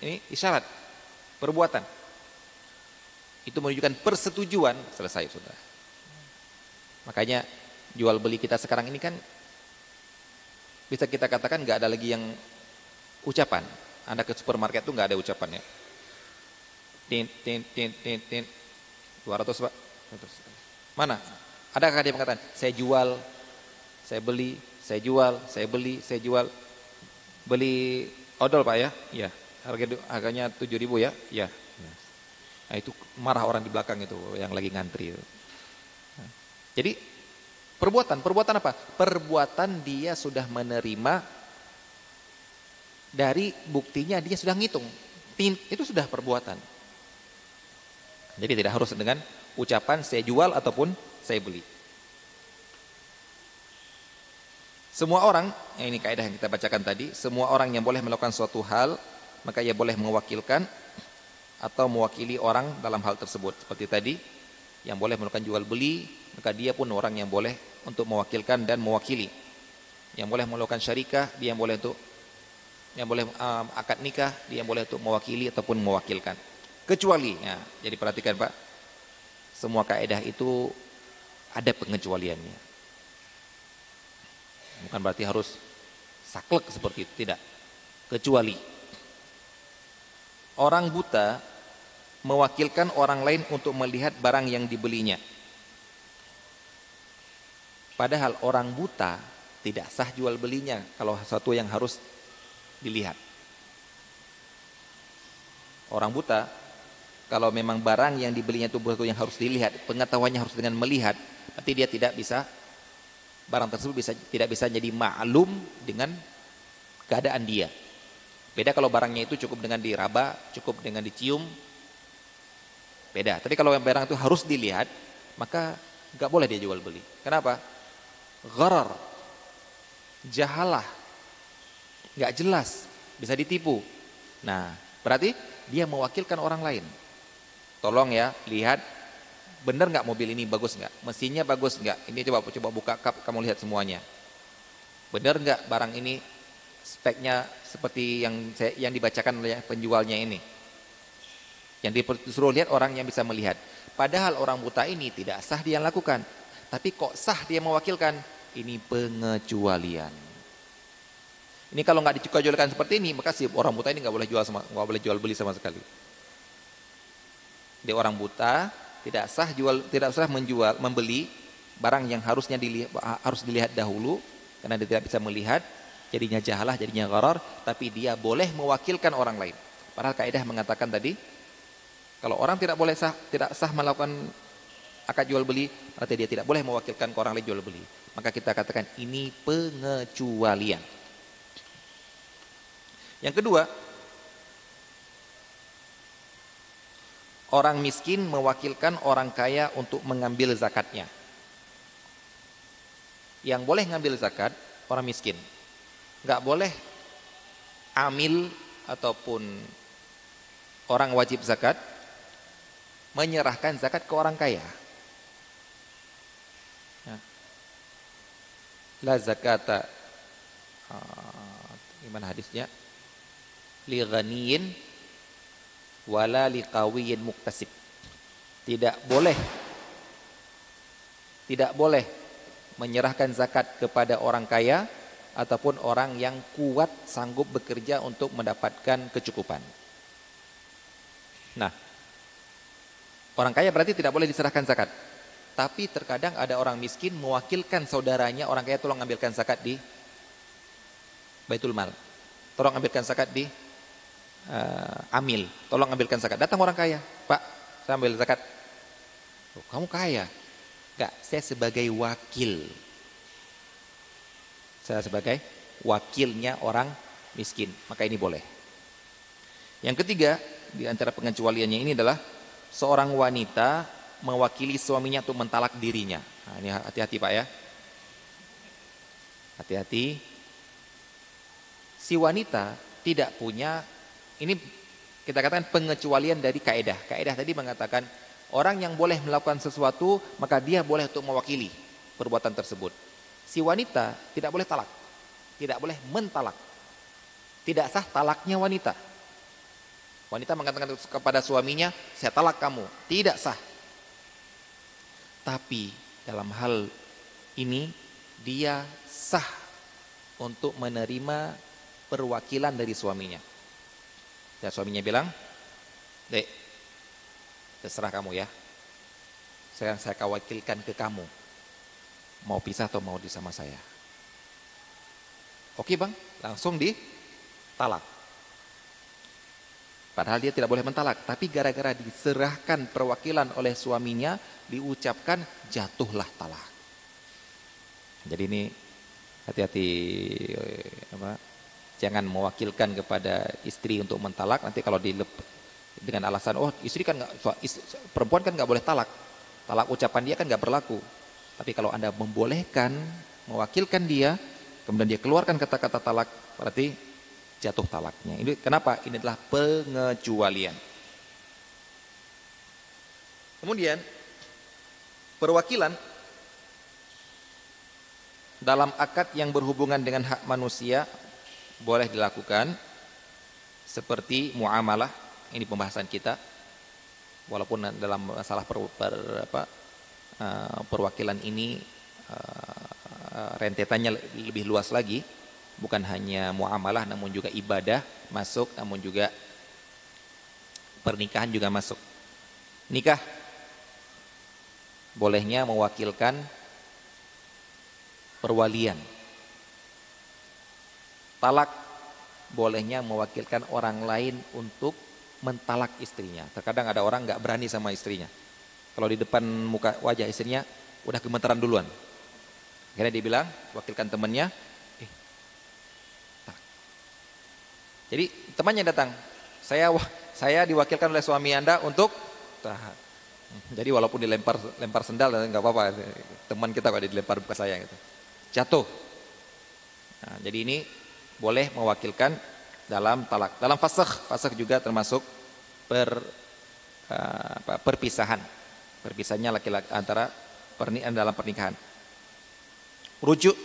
Ini isyarat, perbuatan. Itu menunjukkan persetujuan, selesai sudah. Makanya jual beli kita sekarang ini kan bisa kita katakan nggak ada lagi yang ucapan. Anda ke supermarket tuh nggak ada ucapannya. Tin tin tin tin tin 200 Pak. 200. Mana? Adakah dia mengatakan, saya jual, saya beli, saya jual, saya beli, saya jual. Beli odol Pak ya? Ya. Harga harganya 7 ribu ya? Ya. Nah itu marah orang di belakang itu yang lagi ngantri. Jadi perbuatan, perbuatan apa? Perbuatan dia sudah menerima dari buktinya dia sudah ngitung. Itu sudah perbuatan. Jadi tidak harus dengan ucapan saya jual ataupun saya beli. Semua orang, ini kaidah yang kita bacakan tadi, semua orang yang boleh melakukan suatu hal, maka ia boleh mewakilkan atau mewakili orang dalam hal tersebut. Seperti tadi, yang boleh melakukan jual beli, maka dia pun orang yang boleh untuk mewakilkan dan mewakili. Yang boleh melakukan syarikah, dia yang boleh untuk yang boleh um, akad nikah, dia yang boleh untuk mewakili ataupun mewakilkan. Kecuali, ya, jadi perhatikan Pak, semua kaidah itu ada pengecualiannya. Bukan berarti harus saklek seperti itu, tidak. Kecuali orang buta mewakilkan orang lain untuk melihat barang yang dibelinya. Padahal orang buta tidak sah jual belinya kalau sesuatu yang harus dilihat. Orang buta kalau memang barang yang dibelinya itu betul yang harus dilihat, pengetahuannya harus dengan melihat, berarti dia tidak bisa barang tersebut bisa tidak bisa jadi maklum dengan keadaan dia. Beda kalau barangnya itu cukup dengan diraba, cukup dengan dicium, beda. Tapi kalau yang barang itu harus dilihat, maka nggak boleh dia jual beli. Kenapa? Gharar, jahalah, nggak jelas, bisa ditipu. Nah, berarti dia mewakilkan orang lain. Tolong ya, lihat benar nggak mobil ini bagus nggak? Mesinnya bagus nggak? Ini coba coba buka kap, kamu lihat semuanya. Benar nggak barang ini speknya seperti yang saya, yang dibacakan oleh penjualnya ini? Yang disuruh lihat orang yang bisa melihat. Padahal orang buta ini tidak sah dia lakukan. Tapi kok sah dia mewakilkan? Ini pengecualian. Ini kalau nggak dijualkan seperti ini, maka si orang buta ini nggak boleh jual sama, nggak boleh jual beli sama sekali. Dia orang buta, tidak sah jual, tidak sah menjual, membeli barang yang harusnya dilihat, harus dilihat dahulu karena dia tidak bisa melihat, jadinya jahalah, jadinya gharar, tapi dia boleh mewakilkan orang lain. Padahal kaidah mengatakan tadi, kalau orang tidak boleh sah, tidak sah melakukan akad jual beli, berarti dia tidak boleh mewakilkan orang lain jual beli. Maka kita katakan ini pengecualian. Yang kedua, Orang miskin mewakilkan orang kaya untuk mengambil zakatnya. Yang boleh ngambil zakat orang miskin. Nggak boleh amil ataupun orang wajib zakat menyerahkan zakat ke orang kaya. Ya. La zakata uh, gimana hadisnya? Li ghaniyin wala liqawiyin muktasib. Tidak boleh tidak boleh menyerahkan zakat kepada orang kaya ataupun orang yang kuat sanggup bekerja untuk mendapatkan kecukupan. Nah, orang kaya berarti tidak boleh diserahkan zakat. Tapi terkadang ada orang miskin mewakilkan saudaranya orang kaya tolong ambilkan zakat di Baitul Mal. Tolong ambilkan zakat di uh, amil, tolong ambilkan zakat. Datang orang kaya, Pak, saya ambil zakat. Oh, kamu kaya? Enggak, saya sebagai wakil. Saya sebagai wakilnya orang miskin, maka ini boleh. Yang ketiga, di antara pengecualiannya ini adalah seorang wanita mewakili suaminya untuk mentalak dirinya. Nah, ini hati-hati Pak ya. Hati-hati. Si wanita tidak punya ini kita katakan pengecualian dari kaedah. Kaedah tadi mengatakan orang yang boleh melakukan sesuatu maka dia boleh untuk mewakili perbuatan tersebut. Si wanita tidak boleh talak, tidak boleh mentalak. Tidak sah talaknya wanita. Wanita mengatakan kepada suaminya, saya talak kamu. Tidak sah. Tapi dalam hal ini dia sah untuk menerima perwakilan dari suaminya. Dan suaminya bilang, Dek, terserah kamu ya. Saya saya kawakilkan ke kamu. Mau pisah atau mau di sama saya. Oke bang, langsung di talak. Padahal dia tidak boleh mentalak, tapi gara-gara diserahkan perwakilan oleh suaminya, diucapkan jatuhlah talak. Jadi ini hati-hati eh, apa jangan mewakilkan kepada istri untuk mentalak. Nanti kalau dilep dengan alasan oh istri kan nggak perempuan kan nggak boleh talak. Talak ucapan dia kan nggak berlaku. Tapi kalau anda membolehkan mewakilkan dia kemudian dia keluarkan kata-kata talak berarti jatuh talaknya. Ini kenapa? Ini adalah pengecualian. Kemudian perwakilan dalam akad yang berhubungan dengan hak manusia boleh dilakukan seperti muamalah ini pembahasan kita walaupun dalam masalah per, per, apa, uh, perwakilan ini uh, rentetannya lebih luas lagi bukan hanya muamalah namun juga ibadah masuk namun juga pernikahan juga masuk. Nikah bolehnya mewakilkan perwalian Talak bolehnya mewakilkan orang lain untuk mentalak istrinya. Terkadang ada orang nggak berani sama istrinya. Kalau di depan muka wajah istrinya udah gemetaran duluan. Akhirnya dia bilang, wakilkan temannya, eh, tak. Jadi temannya datang, saya wah, saya diwakilkan oleh suami anda untuk tahan. Jadi walaupun dilempar lempar sendal nggak apa-apa, teman kita kok dilempar bukan saya gitu. Jatuh. Nah, jadi ini boleh mewakilkan dalam talak. Dalam fasakh, fasakh juga termasuk per uh, apa, perpisahan. Perpisahannya laki-laki antara pernikahan dalam pernikahan. Rujuk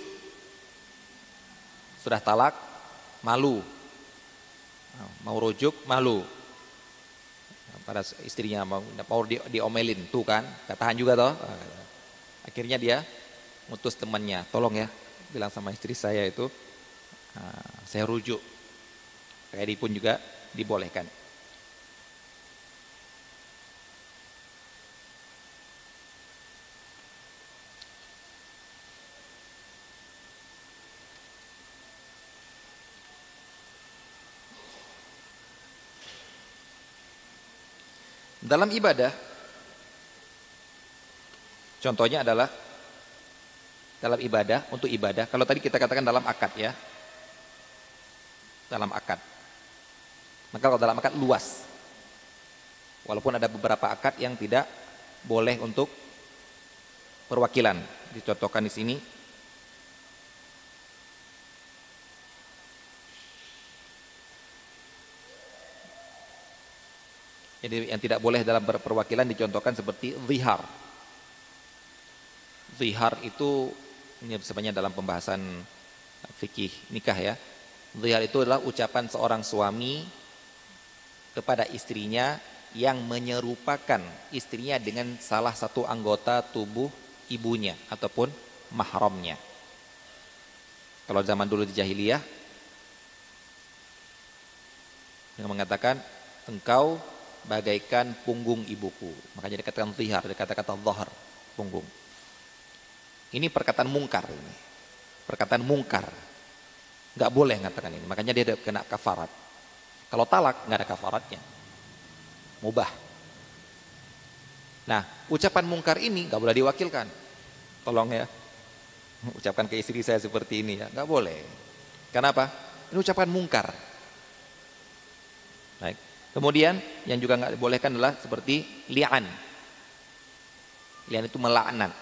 sudah talak, malu. Mau rujuk, malu. Pada istrinya mau, mau di, diomelin, tuh kan, katahan juga toh. Akhirnya dia mutus temannya, tolong ya, bilang sama istri saya itu, uh, saya rujuk Kayak pun juga dibolehkan. Dalam ibadah contohnya adalah dalam ibadah untuk ibadah kalau tadi kita katakan dalam akad ya dalam akad maka kalau dalam akad luas. Walaupun ada beberapa akad yang tidak boleh untuk perwakilan. Dicontohkan di sini. Jadi yang tidak boleh dalam perwakilan dicontohkan seperti zihar. Zihar itu ini sebenarnya dalam pembahasan fikih nikah ya. Zihar itu adalah ucapan seorang suami kepada istrinya yang menyerupakan istrinya dengan salah satu anggota tubuh ibunya ataupun mahramnya. Kalau zaman dulu di jahiliyah yang mengatakan engkau bagaikan punggung ibuku. Makanya dikatakan zihar, dikatakan zahar, punggung. Ini perkataan mungkar ini. Perkataan mungkar. Enggak boleh mengatakan ini. Makanya dia kena kafarat. Kalau talak nggak ada kafaratnya. Mubah. Nah, ucapan mungkar ini nggak boleh diwakilkan. Tolong ya. Ucapkan ke istri saya seperti ini ya, nggak boleh. Kenapa? Ini ucapan mungkar. Baik. Kemudian yang juga nggak dibolehkan adalah seperti li'an. Li'an itu melaknat,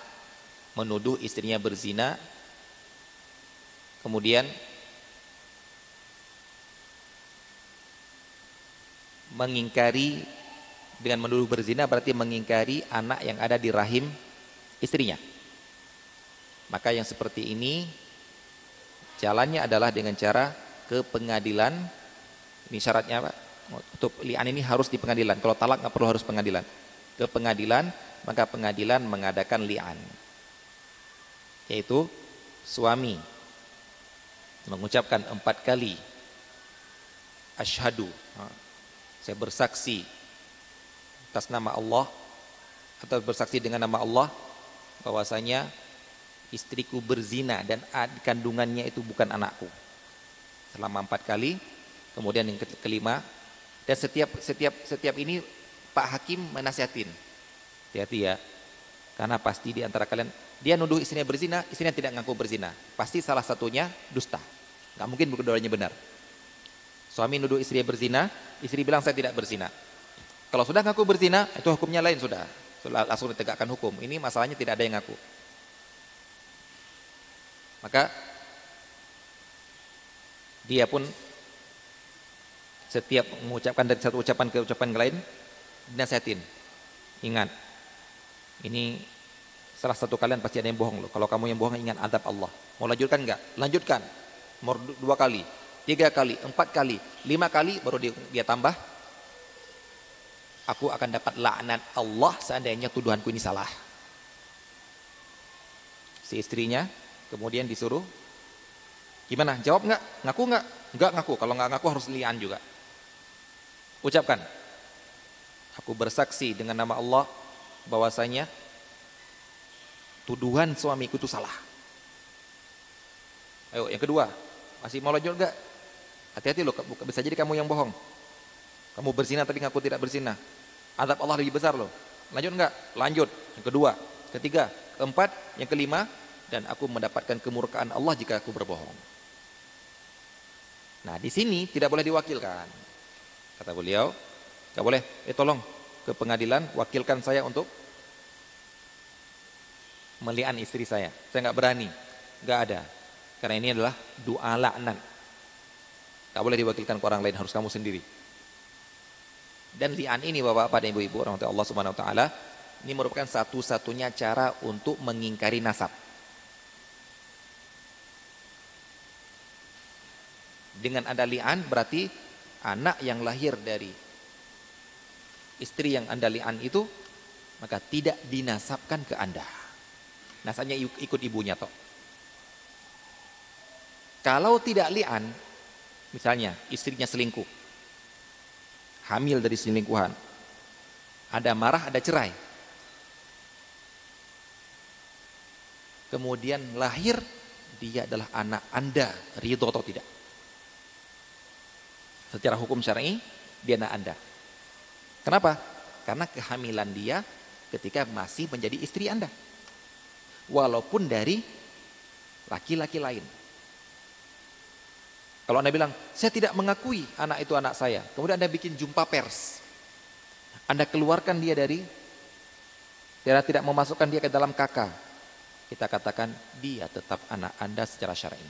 menuduh istrinya berzina, kemudian mengingkari dengan menuduh berzina berarti mengingkari anak yang ada di rahim istrinya. Maka yang seperti ini jalannya adalah dengan cara ke pengadilan. Ini syaratnya Pak. Untuk lian ini harus di pengadilan. Kalau talak nggak perlu harus pengadilan. Ke pengadilan, maka pengadilan mengadakan lian. Yaitu suami mengucapkan empat kali asyhadu saya bersaksi atas nama Allah atau bersaksi dengan nama Allah bahwasanya istriku berzina dan kandungannya itu bukan anakku. Selama empat kali, kemudian yang kelima dan setiap setiap setiap ini Pak Hakim menasihatin. Hati-hati ya. Karena pasti di antara kalian dia nuduh istrinya berzina, istrinya tidak ngaku berzina. Pasti salah satunya dusta. Gak mungkin keduanya benar. Suami nuduh istri berzina, istri bilang saya tidak berzina. Kalau sudah ngaku berzina, itu hukumnya lain sudah. Langsung ditegakkan hukum. Ini masalahnya tidak ada yang ngaku. Maka dia pun setiap mengucapkan dari satu ucapan ke ucapan lain dinasihatin. Ingat, ini salah satu kalian pasti ada yang bohong loh. Kalau kamu yang bohong ingat adab Allah. Mau lanjutkan enggak? Lanjutkan. Mau dua kali tiga kali, empat kali, lima kali baru dia, dia tambah. Aku akan dapat laknat Allah seandainya tuduhanku ini salah. Si istrinya kemudian disuruh gimana? Jawab nggak? Ngaku nggak? Nggak ngaku. Kalau nggak ngaku harus lian juga. Ucapkan aku bersaksi dengan nama Allah bahwasanya tuduhan suamiku itu salah. Ayo yang kedua masih mau lanjut nggak Hati-hati loh, bisa jadi kamu yang bohong. Kamu berzina tapi ngaku tidak berzina. Adab Allah lebih besar loh. Lanjut enggak? Lanjut. Yang kedua, ketiga, keempat, yang kelima, dan aku mendapatkan kemurkaan Allah jika aku berbohong. Nah, di sini tidak boleh diwakilkan. Kata beliau, enggak boleh, eh tolong ke pengadilan wakilkan saya untuk melian istri saya. Saya nggak berani, nggak ada. Karena ini adalah doa laknat. Nggak boleh diwakilkan ke orang lain, harus kamu sendiri. Dan lian ini bapak-bapak dan ibu-ibu orang Allah Subhanahu Wa Taala ini merupakan satu-satunya cara untuk mengingkari nasab. Dengan ada lian berarti anak yang lahir dari istri yang anda lian itu maka tidak dinasabkan ke anda. Nasabnya ikut ibunya toh. Kalau tidak lian, misalnya istrinya selingkuh, hamil dari selingkuhan, ada marah, ada cerai. Kemudian lahir, dia adalah anak anda, ridho atau tidak. Secara hukum syar'i, dia anak anda. Kenapa? Karena kehamilan dia ketika masih menjadi istri anda. Walaupun dari laki-laki lain. Kalau Anda bilang, saya tidak mengakui anak itu anak saya. Kemudian Anda bikin jumpa pers. Anda keluarkan dia dari, dia tidak memasukkan dia ke dalam kakak. Kita katakan dia tetap anak Anda secara syar'i.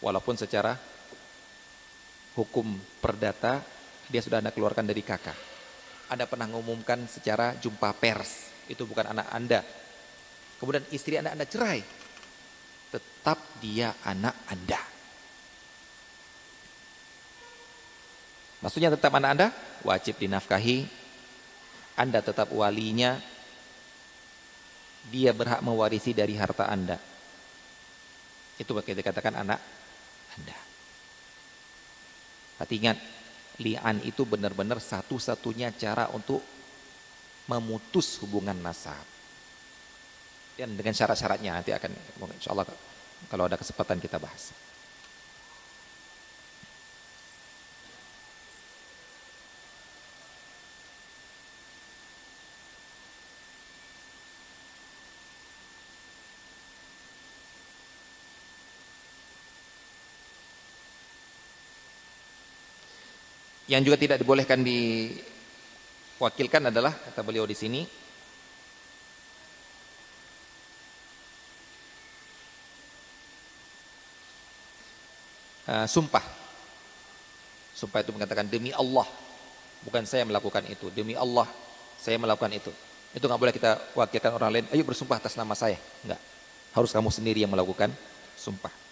Walaupun secara hukum perdata dia sudah Anda keluarkan dari kakak. Anda pernah mengumumkan secara jumpa pers, itu bukan anak Anda. Kemudian istri Anda Anda cerai. Tetap dia anak Anda. Maksudnya tetap anak Anda wajib dinafkahi. Anda tetap walinya. Dia berhak mewarisi dari harta Anda. Itu kita katakan anak Anda. Tapi ingat, li'an itu benar-benar satu-satunya cara untuk memutus hubungan nasab. Dan dengan syarat-syaratnya nanti akan insya Allah kalau ada kesempatan kita bahas. Yang juga tidak dibolehkan diwakilkan adalah kata beliau di sini uh, sumpah. Sumpah itu mengatakan demi Allah, bukan saya melakukan itu, demi Allah saya melakukan itu. Itu nggak boleh kita wakilkan orang lain. Ayo bersumpah atas nama saya. Enggak. Harus kamu sendiri yang melakukan sumpah.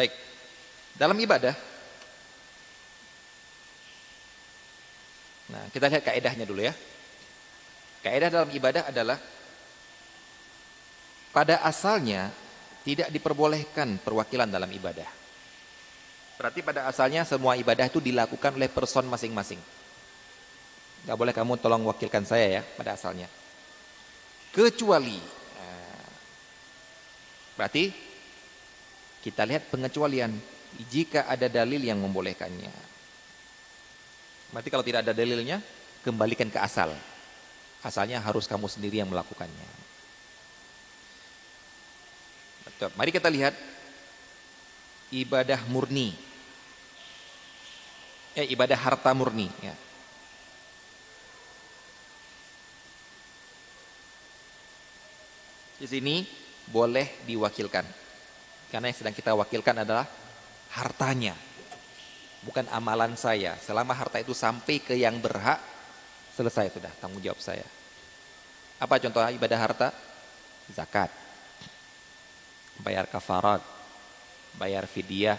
Baik. Dalam ibadah Nah, kita lihat kaedahnya dulu ya. Kaedah dalam ibadah adalah pada asalnya tidak diperbolehkan perwakilan dalam ibadah. Berarti pada asalnya semua ibadah itu dilakukan oleh person masing-masing. Gak boleh kamu tolong wakilkan saya ya pada asalnya. Kecuali, nah, berarti kita lihat pengecualian jika ada dalil yang membolehkannya. Berarti kalau tidak ada dalilnya, kembalikan ke asal. Asalnya harus kamu sendiri yang melakukannya. Betul. Mari kita lihat ibadah murni. Eh, ibadah harta murni. Ya. Di sini boleh diwakilkan. Karena yang sedang kita wakilkan adalah hartanya. Bukan amalan saya. Selama harta itu sampai ke yang berhak, selesai sudah tanggung jawab saya. Apa contoh ibadah harta? Zakat. Bayar kafarat. Bayar fidyah.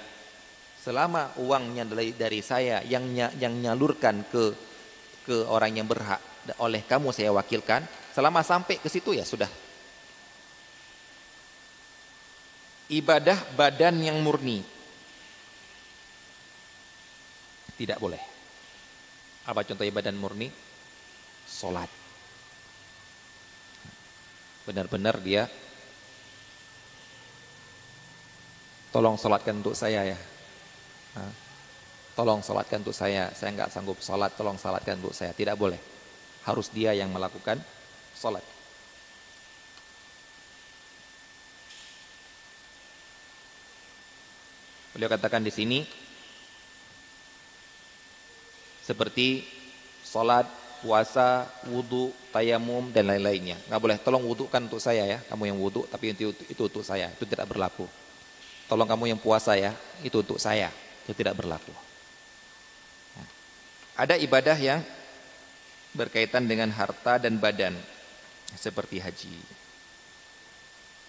Selama uangnya dari, saya yang yang nyalurkan ke ke orang yang berhak oleh kamu saya wakilkan, selama sampai ke situ ya sudah ibadah badan yang murni. Tidak boleh. Apa contoh ibadah murni? Solat. benar-benar dia tolong sholatkan untuk saya ya. Tolong sholatkan untuk saya, saya nggak sanggup sholat, tolong sholatkan untuk saya. Tidak boleh. Harus dia yang melakukan sholat. Beliau katakan di sini seperti sholat, puasa, wudhu, tayamum dan lain-lainnya. Nggak boleh tolong wudhukan untuk saya ya, kamu yang wudhu tapi itu, itu, itu untuk saya, itu tidak berlaku. Tolong kamu yang puasa ya, itu untuk saya, itu tidak berlaku. Ada ibadah yang berkaitan dengan harta dan badan seperti haji.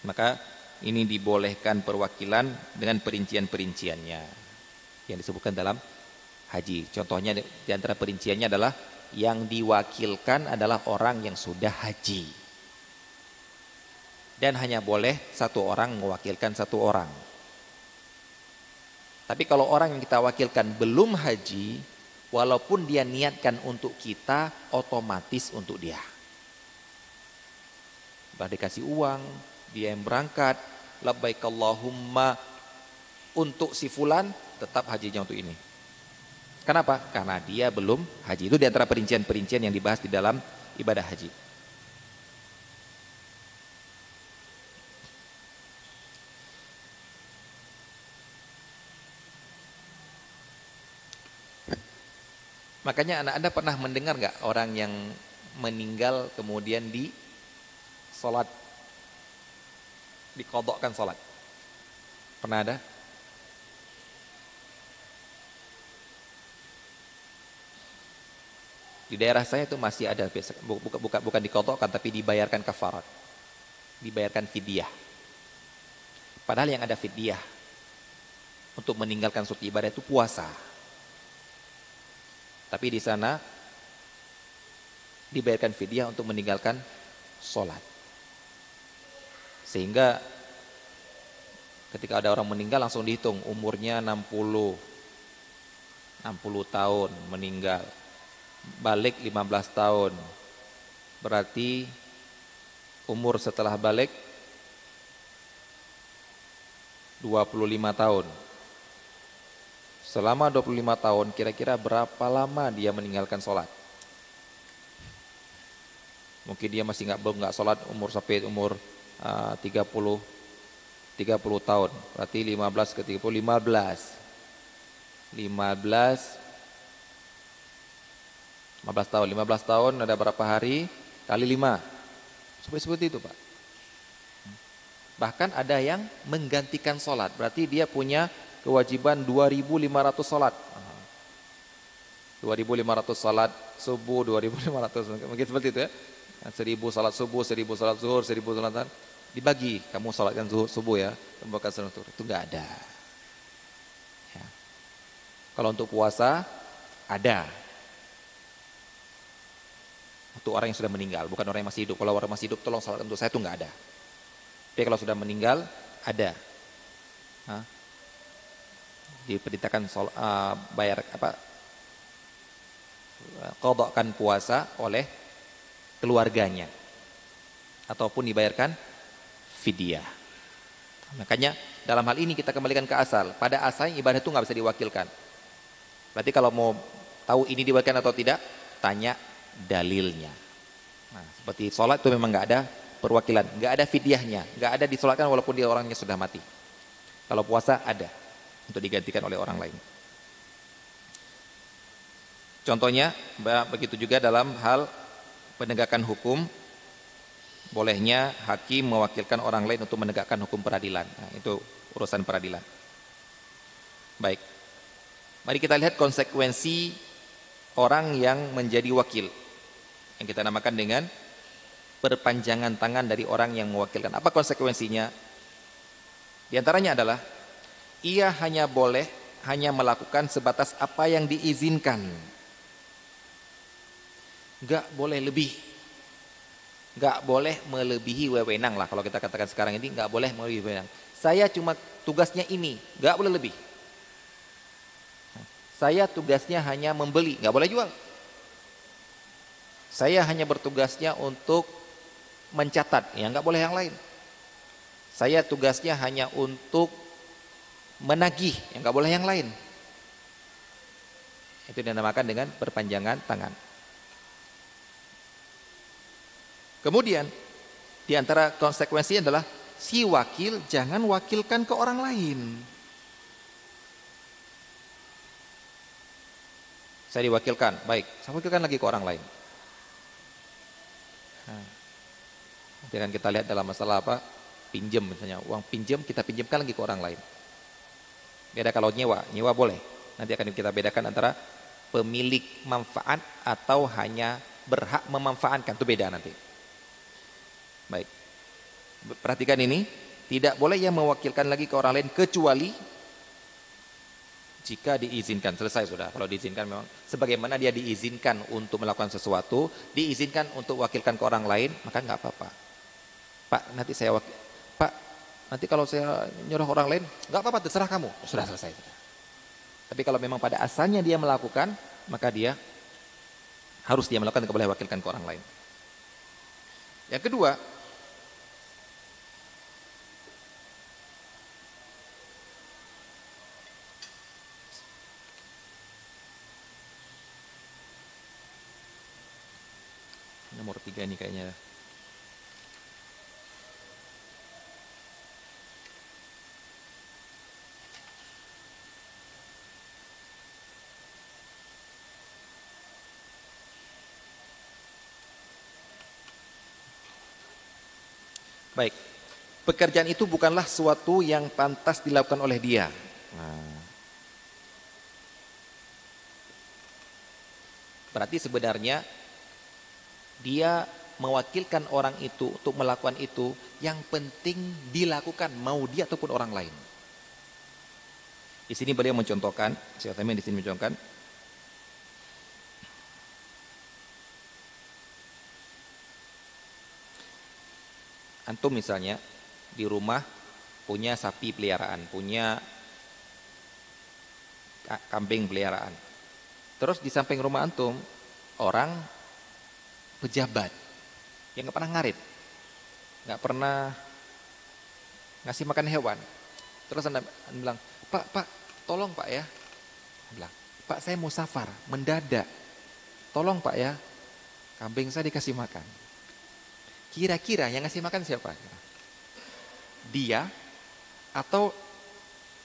Maka ini dibolehkan perwakilan dengan perincian-perinciannya yang disebutkan dalam haji. Contohnya di antara perinciannya adalah yang diwakilkan adalah orang yang sudah haji. Dan hanya boleh satu orang mewakilkan satu orang. Tapi kalau orang yang kita wakilkan belum haji, walaupun dia niatkan untuk kita, otomatis untuk dia. Bah dikasih uang, dia yang berangkat, labbaik Allahumma untuk si fulan tetap hajinya untuk ini. Kenapa? Karena dia belum haji. Itu di antara perincian-perincian yang dibahas di dalam ibadah haji. Makanya anak anda pernah mendengar nggak orang yang meninggal kemudian di sholat dikodokkan sholat. Pernah ada? Di daerah saya itu masih ada bukan bukan bukan dikodokkan tapi dibayarkan kafarat, dibayarkan fidyah. Padahal yang ada fidyah untuk meninggalkan suatu ibadah itu puasa. Tapi di sana dibayarkan fidyah untuk meninggalkan sholat. Sehingga ketika ada orang meninggal langsung dihitung umurnya 60 60 tahun meninggal. Balik 15 tahun. Berarti umur setelah balik 25 tahun. Selama 25 tahun kira-kira berapa lama dia meninggalkan sholat? Mungkin dia masih nggak nggak sholat umur sampai umur 30 30 tahun. Berarti 15 ke 30 15. 15 15 tahun. 15 tahun ada berapa hari? Kali 5. Seperti seperti itu, Pak. Bahkan ada yang menggantikan sholat. Berarti dia punya kewajiban 2500 sholat. 2500 sholat subuh, 2500 mungkin seperti itu ya. Seribu sholat subuh, seribu sholat zuhur, seribu sholat dibagi kamu sholatkan subuh ya akan sholat itu nggak ada. Ya. kalau untuk puasa ada. Untuk orang yang sudah meninggal bukan orang yang masih hidup. Kalau orang masih hidup tolong sholatkan untuk saya itu nggak ada. Tapi kalau sudah meninggal ada. Hah? diperintahkan sol, uh, bayar apa kodokkan puasa oleh keluarganya. Ataupun dibayarkan fidyah. Makanya dalam hal ini kita kembalikan ke asal. Pada asalnya ibadah itu nggak bisa diwakilkan. Berarti kalau mau tahu ini diwakilkan atau tidak, tanya dalilnya. Nah, seperti sholat itu memang nggak ada perwakilan, nggak ada fidyahnya, nggak ada disolatkan walaupun dia orangnya sudah mati. Kalau puasa ada untuk digantikan oleh orang lain. Contohnya begitu juga dalam hal penegakan hukum bolehnya hakim mewakilkan orang lain untuk menegakkan hukum peradilan. Nah, itu urusan peradilan. Baik. Mari kita lihat konsekuensi orang yang menjadi wakil. Yang kita namakan dengan perpanjangan tangan dari orang yang mewakilkan. Apa konsekuensinya? Di antaranya adalah ia hanya boleh hanya melakukan sebatas apa yang diizinkan. Enggak boleh lebih nggak boleh melebihi wewenang lah kalau kita katakan sekarang ini nggak boleh melebihi wewenang. Saya cuma tugasnya ini, nggak boleh lebih. Saya tugasnya hanya membeli, nggak boleh jual. Saya hanya bertugasnya untuk mencatat, ya nggak boleh yang lain. Saya tugasnya hanya untuk menagih, yang nggak boleh yang lain. Itu dinamakan dengan perpanjangan tangan. Kemudian di antara konsekuensi adalah si wakil jangan wakilkan ke orang lain. Saya diwakilkan, baik, saya wakilkan lagi ke orang lain. Nanti akan kita lihat dalam masalah apa, pinjam misalnya, uang pinjam kita pinjamkan lagi ke orang lain. Beda kalau nyewa, nyewa boleh. Nanti akan kita bedakan antara pemilik manfaat atau hanya berhak memanfaatkan, itu beda nanti. Baik. Perhatikan ini, tidak boleh yang mewakilkan lagi ke orang lain kecuali jika diizinkan. Selesai sudah. Kalau diizinkan memang sebagaimana dia diizinkan untuk melakukan sesuatu diizinkan untuk wakilkan ke orang lain maka nggak apa-apa. Pak nanti saya wakil. Pak nanti kalau saya nyuruh orang lain nggak apa-apa terserah kamu. Sudah selesai tapi kalau memang pada asalnya dia melakukan maka dia harus dia melakukan tidak boleh wakilkan ke orang lain. Yang kedua nomor tiga ini kayaknya Baik, pekerjaan itu bukanlah suatu yang pantas dilakukan oleh dia. Nah. Berarti sebenarnya dia mewakilkan orang itu untuk melakukan itu yang penting dilakukan mau dia ataupun orang lain. Di sini beliau mencontohkan, Taimin di sini mencontohkan Antum misalnya di rumah punya sapi peliharaan, punya kambing peliharaan. Terus di samping rumah antum orang pejabat yang nggak pernah ngarit, nggak pernah ngasih makan hewan. Terus anda, bilang, Pak, Pak, tolong Pak ya. Bilang, Pak saya mau safar, mendadak. Tolong Pak ya, kambing saya dikasih makan. Kira-kira yang ngasih makan siapa? Dia atau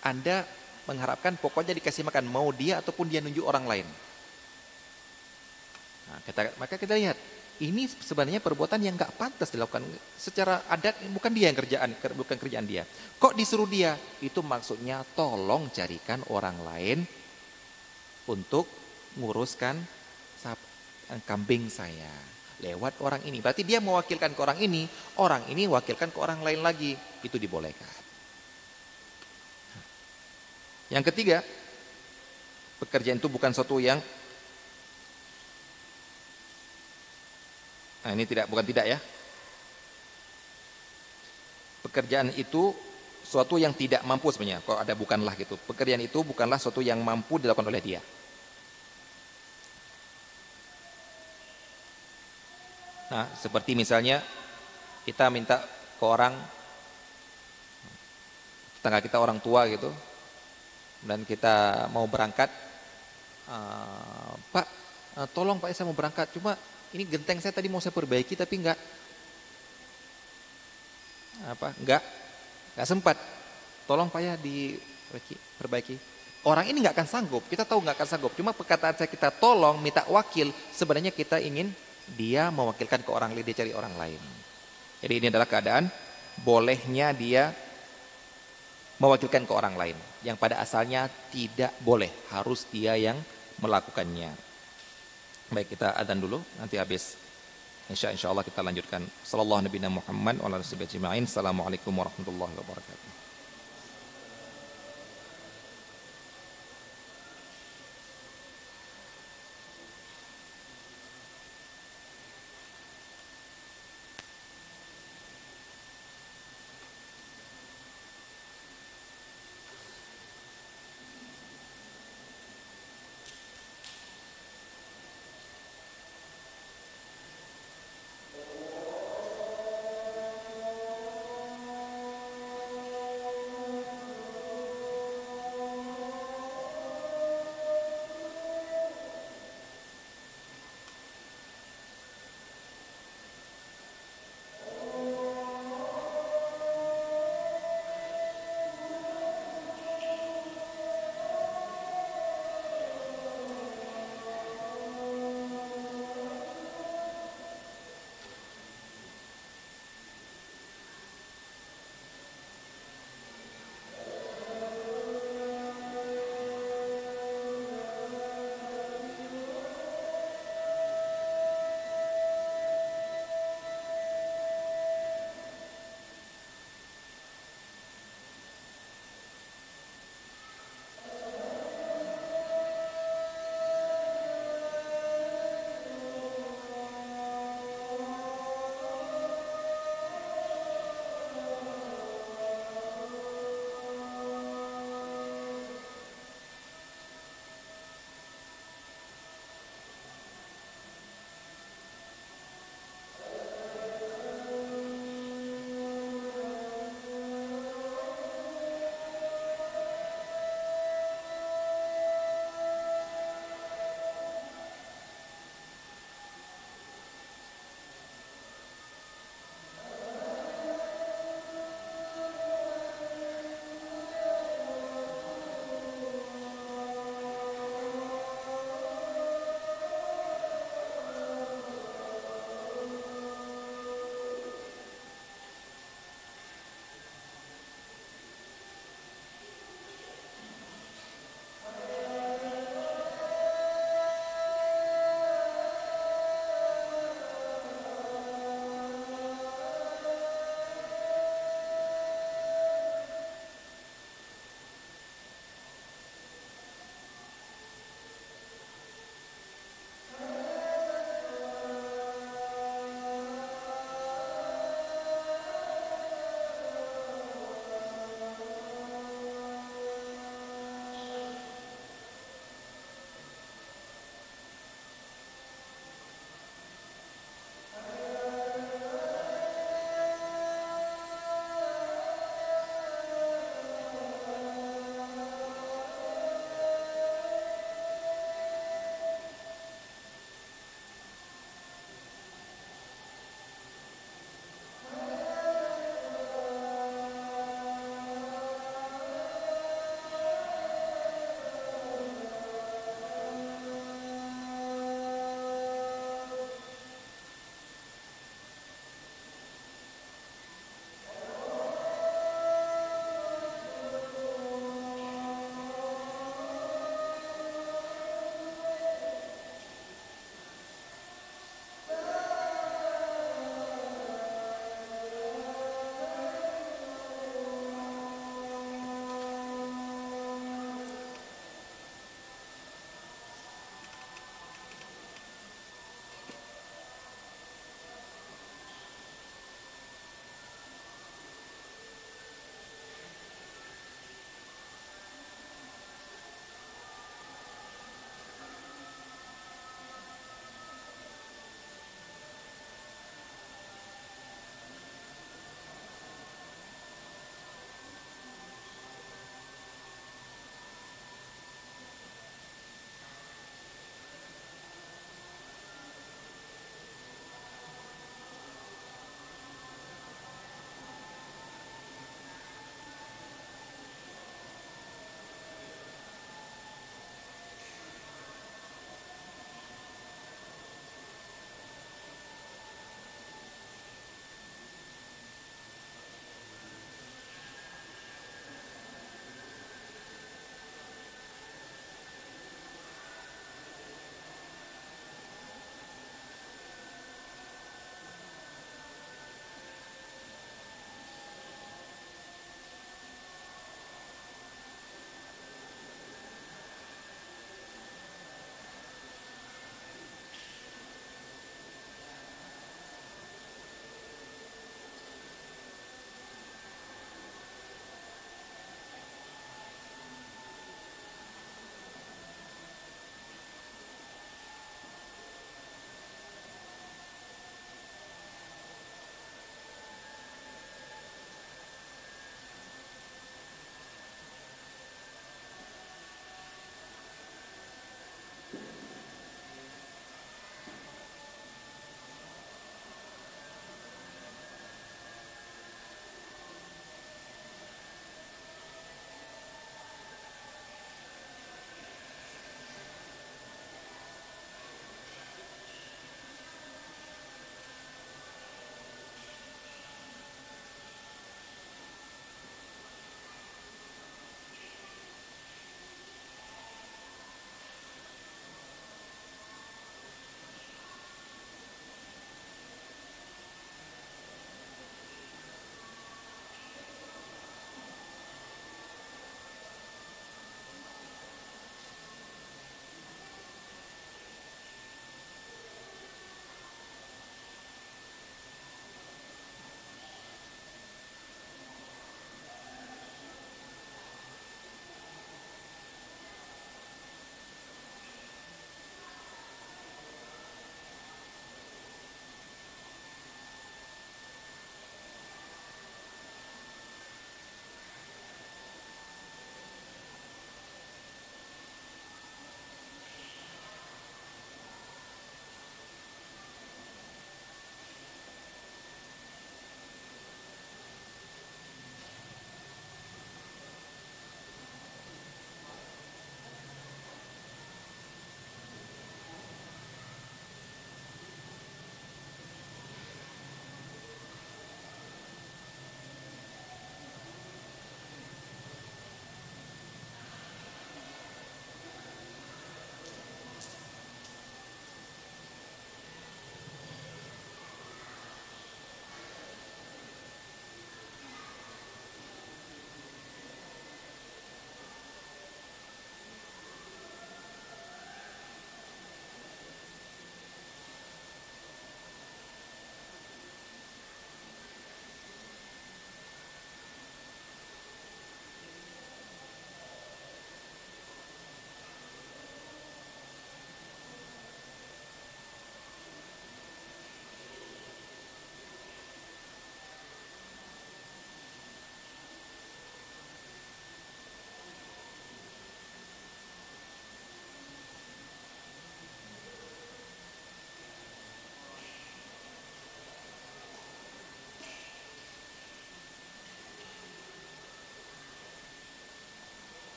Anda mengharapkan pokoknya dikasih makan mau dia ataupun dia nunjuk orang lain. Nah, kita, maka kita lihat ini sebenarnya perbuatan yang nggak pantas dilakukan secara adat bukan dia yang kerjaan bukan kerjaan dia kok disuruh dia itu maksudnya tolong carikan orang lain untuk nguruskan kambing saya lewat orang ini berarti dia mewakilkan ke orang ini orang ini wakilkan ke orang lain lagi itu dibolehkan yang ketiga pekerjaan itu bukan sesuatu yang Nah, ini tidak bukan tidak ya. Pekerjaan itu suatu yang tidak mampu sebenarnya. Kalau ada bukanlah gitu. Pekerjaan itu bukanlah suatu yang mampu dilakukan oleh dia. Nah, seperti misalnya kita minta ke orang tetangga kita orang tua gitu dan kita mau berangkat uh, Pak uh, tolong Pak saya mau berangkat cuma ini genteng saya tadi mau saya perbaiki tapi enggak apa? Enggak enggak sempat. Tolong pak ya diperbaiki orang ini enggak akan sanggup. Kita tahu enggak akan sanggup. Cuma perkataan saya kita tolong minta wakil sebenarnya kita ingin dia mewakilkan ke orang lain dia cari orang lain. Jadi ini adalah keadaan bolehnya dia mewakilkan ke orang lain. Yang pada asalnya tidak boleh harus dia yang melakukannya. Baik kita adzan dulu nanti habis. Insya insya Allah kita lanjutkan. Sallallahu Nabi Muhammad wa ala Assalamualaikum warahmatullahi wabarakatuh.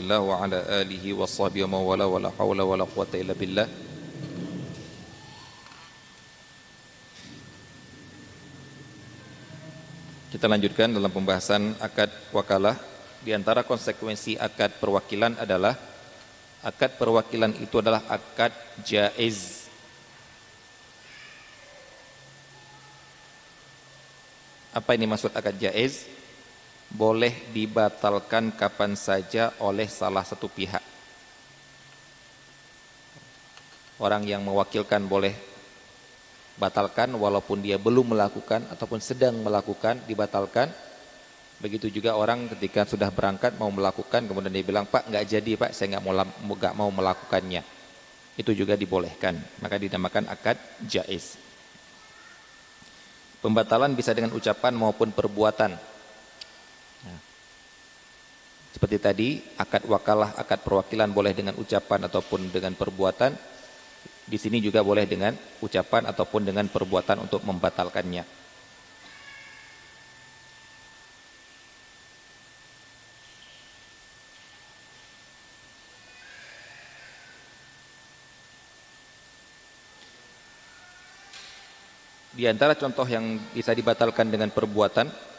Wa ala alihi wa sahbihi wa mawala wa la hawla wa la quwata illa billah Kita lanjutkan dalam pembahasan akad wakalah. Di antara konsekuensi akad perwakilan adalah akad perwakilan itu adalah akad jaiz. Apa ini maksud akad jaiz? Boleh dibatalkan kapan saja oleh salah satu pihak. Orang yang mewakilkan boleh batalkan walaupun dia belum melakukan ataupun sedang melakukan dibatalkan. Begitu juga orang ketika sudah berangkat mau melakukan kemudian dia bilang pak nggak jadi pak saya nggak mau nggak mau melakukannya. Itu juga dibolehkan maka dinamakan akad jais pembatalan bisa dengan ucapan maupun perbuatan seperti tadi akad wakalah akad perwakilan boleh dengan ucapan ataupun dengan perbuatan di sini juga boleh dengan ucapan ataupun dengan perbuatan untuk membatalkannya. Di antara contoh yang bisa dibatalkan dengan perbuatan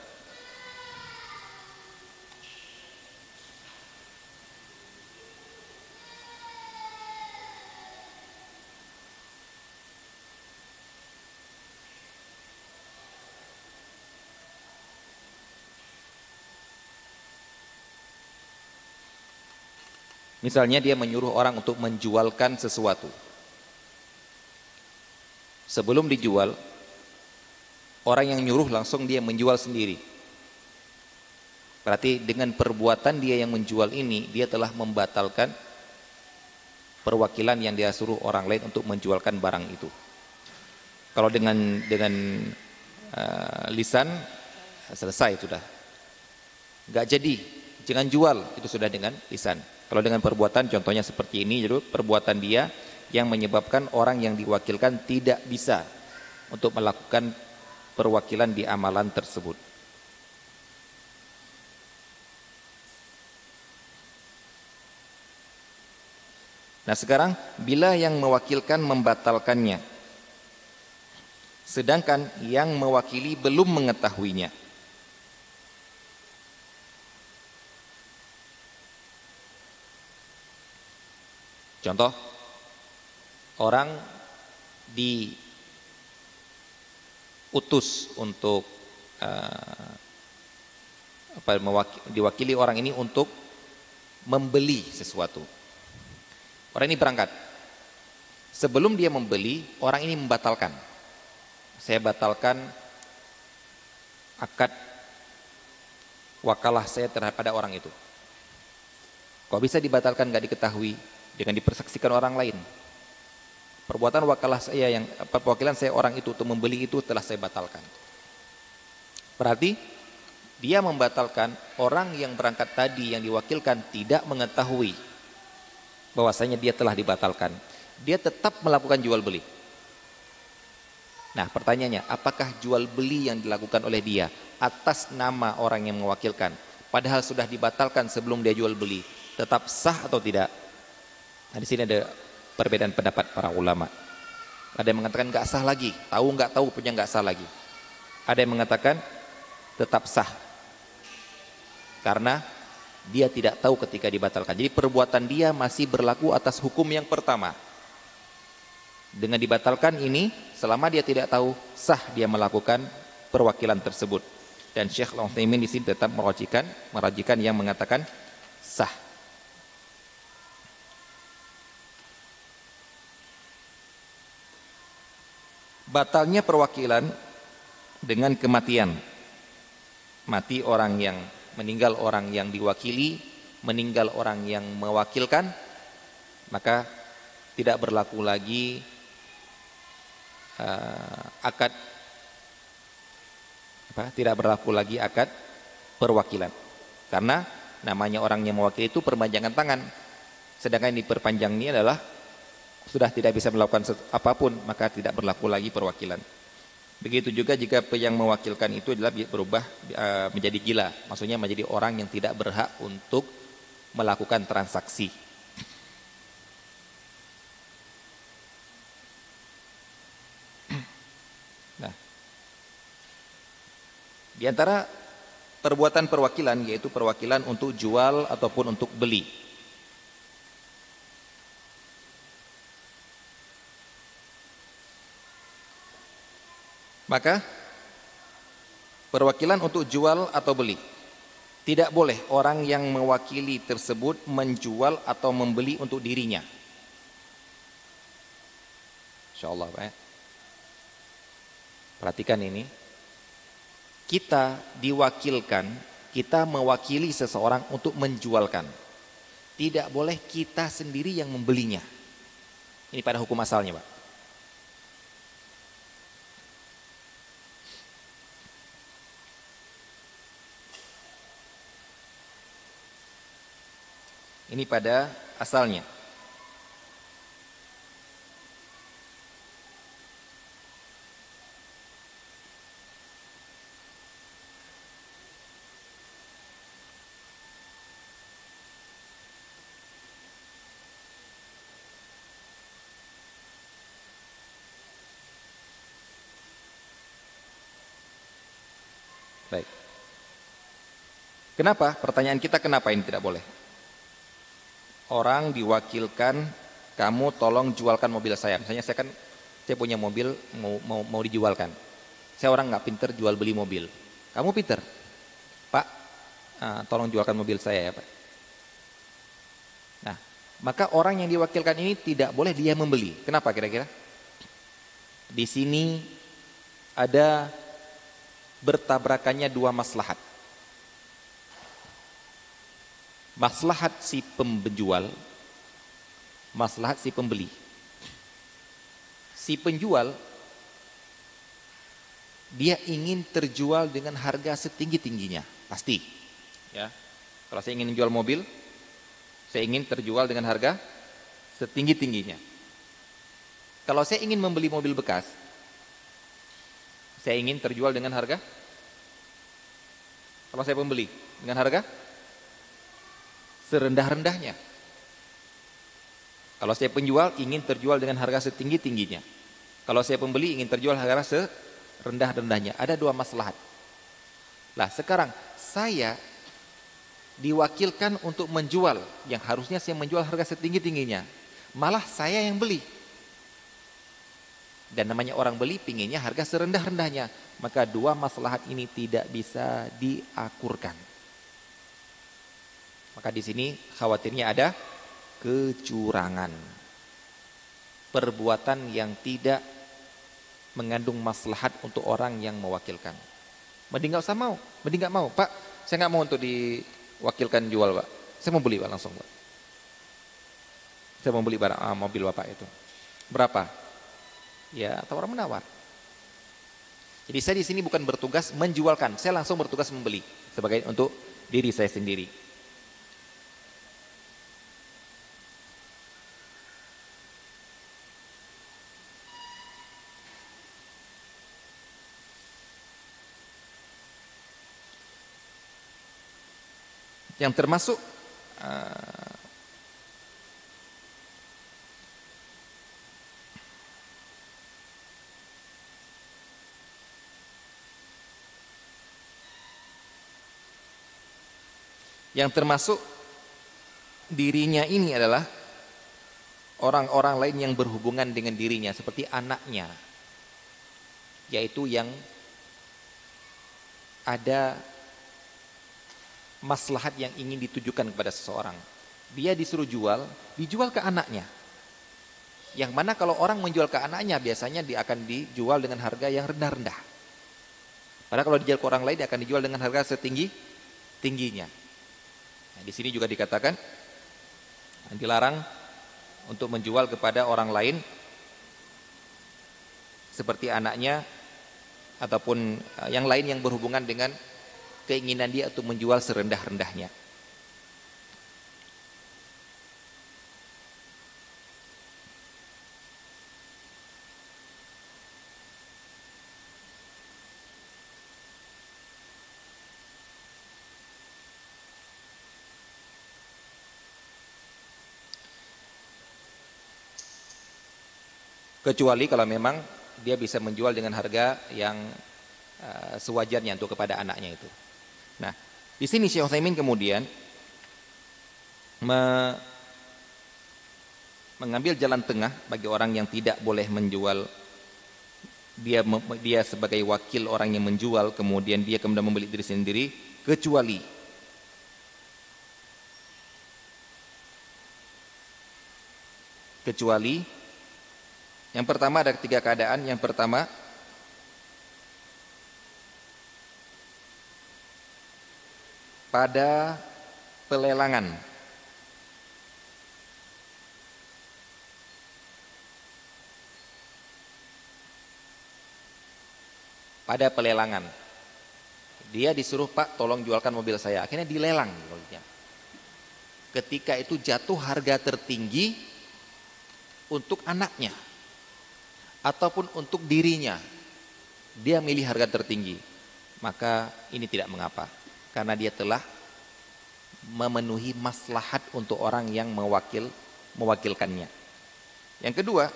Misalnya dia menyuruh orang untuk menjualkan sesuatu. Sebelum dijual, orang yang nyuruh langsung dia menjual sendiri. Berarti dengan perbuatan dia yang menjual ini, dia telah membatalkan perwakilan yang dia suruh orang lain untuk menjualkan barang itu. Kalau dengan dengan uh, lisan selesai sudah. Gak jadi, jangan jual itu sudah dengan lisan. Kalau dengan perbuatan contohnya seperti ini, jadi perbuatan dia yang menyebabkan orang yang diwakilkan tidak bisa untuk melakukan perwakilan di amalan tersebut. Nah sekarang bila yang mewakilkan membatalkannya Sedangkan yang mewakili belum mengetahuinya Contoh, orang diutus untuk uh, apa, diwakili orang ini untuk membeli sesuatu. Orang ini berangkat. Sebelum dia membeli, orang ini membatalkan. Saya batalkan akad wakalah saya terhadap orang itu. Kok bisa dibatalkan nggak diketahui? Dengan dipersaksikan orang lain. Perbuatan wakalah saya yang perwakilan saya orang itu untuk membeli itu telah saya batalkan. Berarti dia membatalkan orang yang berangkat tadi yang diwakilkan tidak mengetahui bahwasanya dia telah dibatalkan. Dia tetap melakukan jual beli. Nah, pertanyaannya, apakah jual beli yang dilakukan oleh dia atas nama orang yang mewakilkan padahal sudah dibatalkan sebelum dia jual beli, tetap sah atau tidak? Nah, di sini ada perbedaan pendapat para ulama. Ada yang mengatakan nggak sah lagi, tahu nggak tahu punya nggak sah lagi. Ada yang mengatakan tetap sah karena dia tidak tahu ketika dibatalkan. Jadi perbuatan dia masih berlaku atas hukum yang pertama. Dengan dibatalkan ini, selama dia tidak tahu, sah dia melakukan perwakilan tersebut. Dan Syekh Long di sini tetap merajikan, merajikan yang mengatakan sah. Batalnya perwakilan dengan kematian. Mati orang yang meninggal orang yang diwakili, meninggal orang yang mewakilkan, maka tidak berlaku lagi uh, akad apa? Tidak berlaku lagi akad perwakilan. Karena namanya orang yang mewakili itu perpanjangan tangan. Sedangkan yang diperpanjang ini adalah sudah tidak bisa melakukan apa pun maka tidak berlaku lagi perwakilan. Begitu juga jika yang mewakilkan itu adalah berubah e, menjadi gila, maksudnya menjadi orang yang tidak berhak untuk melakukan transaksi. Nah, di antara perbuatan perwakilan yaitu perwakilan untuk jual ataupun untuk beli. Maka perwakilan untuk jual atau beli tidak boleh orang yang mewakili tersebut menjual atau membeli untuk dirinya. Insyaallah Pak. Ya. Perhatikan ini. Kita diwakilkan, kita mewakili seseorang untuk menjualkan. Tidak boleh kita sendiri yang membelinya. Ini pada hukum asalnya, Pak. Ini pada asalnya. Baik. Kenapa? Pertanyaan kita kenapa ini tidak boleh? Orang diwakilkan kamu tolong jualkan mobil saya. Misalnya saya kan saya punya mobil mau mau, mau dijualkan. Saya orang nggak pinter jual beli mobil. Kamu pinter, Pak. Uh, tolong jualkan mobil saya ya Pak. Nah, maka orang yang diwakilkan ini tidak boleh dia membeli. Kenapa kira-kira? Di sini ada bertabrakannya dua maslahat. Maslahat si penjual, maslahat si pembeli. Si penjual dia ingin terjual dengan harga setinggi-tingginya, pasti. Ya. Kalau saya ingin menjual mobil, saya ingin terjual dengan harga setinggi-tingginya. Kalau saya ingin membeli mobil bekas, saya ingin terjual dengan harga kalau saya pembeli dengan harga serendah-rendahnya. Kalau saya penjual ingin terjual dengan harga setinggi-tingginya. Kalau saya pembeli ingin terjual harga serendah-rendahnya. Ada dua maslahat. Lah sekarang saya diwakilkan untuk menjual yang harusnya saya menjual harga setinggi-tingginya. Malah saya yang beli. Dan namanya orang beli pinginnya harga serendah-rendahnya. Maka dua maslahat ini tidak bisa diakurkan. Maka di sini khawatirnya ada kecurangan. Perbuatan yang tidak mengandung maslahat untuk orang yang mewakilkan. Mending gak usah mau, mending gak mau. Pak, saya gak mau untuk diwakilkan jual, Pak. Saya mau beli, Pak, langsung, Pak. Saya mau beli barang ah, mobil Bapak itu. Berapa? Ya, tawar menawar. Jadi saya di sini bukan bertugas menjualkan, saya langsung bertugas membeli sebagai untuk diri saya sendiri. Yang termasuk uh, yang termasuk dirinya ini adalah orang-orang lain yang berhubungan dengan dirinya seperti anaknya yaitu yang ada maslahat yang ingin ditujukan kepada seseorang. Dia disuruh jual, dijual ke anaknya. Yang mana kalau orang menjual ke anaknya biasanya dia akan dijual dengan harga yang rendah-rendah. Padahal kalau dijual ke orang lain dia akan dijual dengan harga setinggi tingginya. Nah, di sini juga dikatakan dilarang untuk menjual kepada orang lain seperti anaknya ataupun eh, yang lain yang berhubungan dengan keinginan dia untuk menjual serendah-rendahnya. kecuali kalau memang dia bisa menjual dengan harga yang eh, sewajarnya untuk kepada anaknya itu. Nah, di sini Syekh Utsaimin kemudian me mengambil jalan tengah bagi orang yang tidak boleh menjual. Dia dia sebagai wakil orang yang menjual kemudian dia kemudian membeli diri sendiri kecuali kecuali yang pertama ada tiga keadaan. Yang pertama pada pelelangan pada pelelangan. Dia disuruh Pak tolong jualkan mobil saya. Akhirnya dilelang. Ketika itu jatuh harga tertinggi untuk anaknya. Ataupun untuk dirinya. Dia milih harga tertinggi. Maka ini tidak mengapa. Karena dia telah memenuhi maslahat untuk orang yang mewakil mewakilkannya. Yang kedua,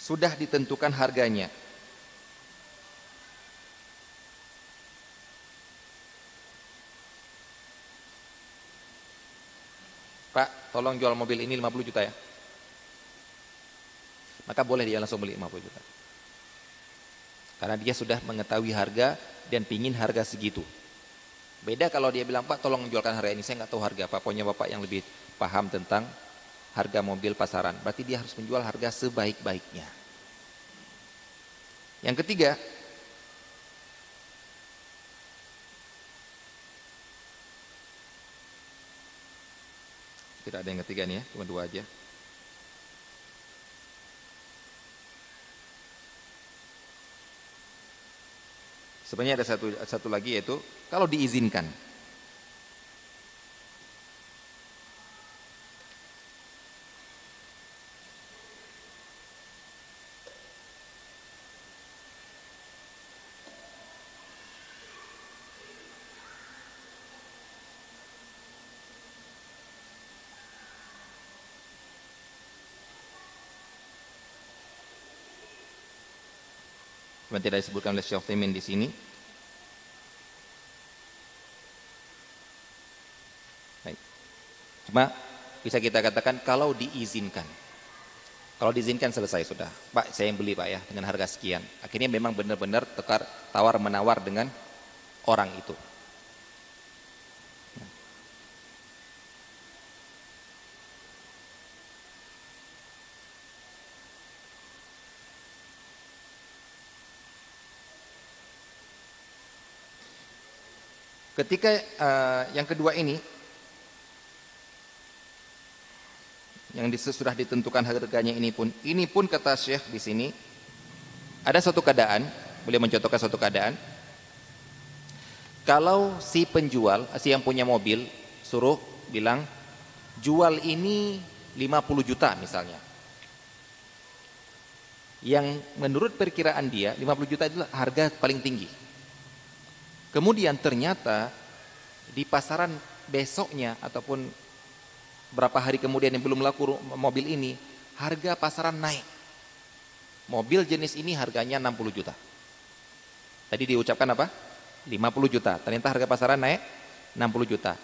sudah ditentukan harganya Pak, tolong jual mobil ini 50 juta ya. Maka boleh dia langsung beli 50 juta. Karena dia sudah mengetahui harga dan pingin harga segitu. Beda kalau dia bilang, Pak tolong jualkan harga ini, saya nggak tahu harga apa. Pokoknya Bapak yang lebih paham tentang harga mobil pasaran. Berarti dia harus menjual harga sebaik-baiknya. Yang ketiga, Tidak ada yang ketiga nih ya, cuma dua aja. Sebenarnya ada satu satu lagi yaitu kalau diizinkan. Tidak disebutkan oleh Syekh Utsaimin di sini. Baik. Cuma bisa kita katakan kalau diizinkan. Kalau diizinkan selesai sudah. Pak, saya yang beli Pak ya dengan harga sekian. Akhirnya memang benar-benar tekar tawar menawar dengan orang itu. Ketika uh, yang kedua ini yang sudah ditentukan harganya ini pun ini pun kata Syekh di sini ada satu keadaan boleh mencontohkan satu keadaan. Kalau si penjual si yang punya mobil suruh bilang jual ini 50 juta misalnya. Yang menurut perkiraan dia 50 juta itu harga paling tinggi Kemudian ternyata di pasaran besoknya ataupun berapa hari kemudian yang belum laku mobil ini, harga pasaran naik. Mobil jenis ini harganya 60 juta. Tadi diucapkan apa? 50 juta. Ternyata harga pasaran naik 60 juta.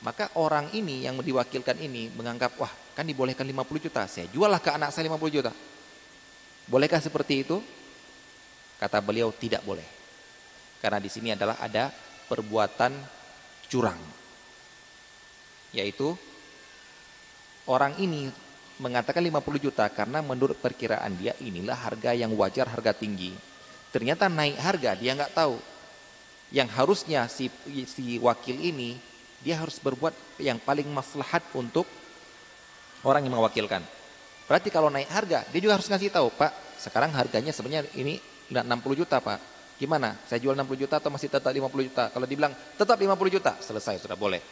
Maka orang ini yang diwakilkan ini menganggap, wah kan dibolehkan 50 juta, saya juallah ke anak saya 50 juta. Bolehkah seperti itu? Kata beliau tidak boleh. Karena di sini adalah ada perbuatan curang. Yaitu orang ini mengatakan 50 juta karena menurut perkiraan dia inilah harga yang wajar, harga tinggi. Ternyata naik harga dia nggak tahu. Yang harusnya si, si wakil ini dia harus berbuat yang paling maslahat untuk orang yang mewakilkan. Berarti kalau naik harga, dia juga harus ngasih tahu, Pak, sekarang harganya sebenarnya ini 60 juta, Pak. Gimana? Saya jual 60 juta atau masih tetap 50 juta? Kalau dibilang tetap 50 juta, selesai sudah boleh.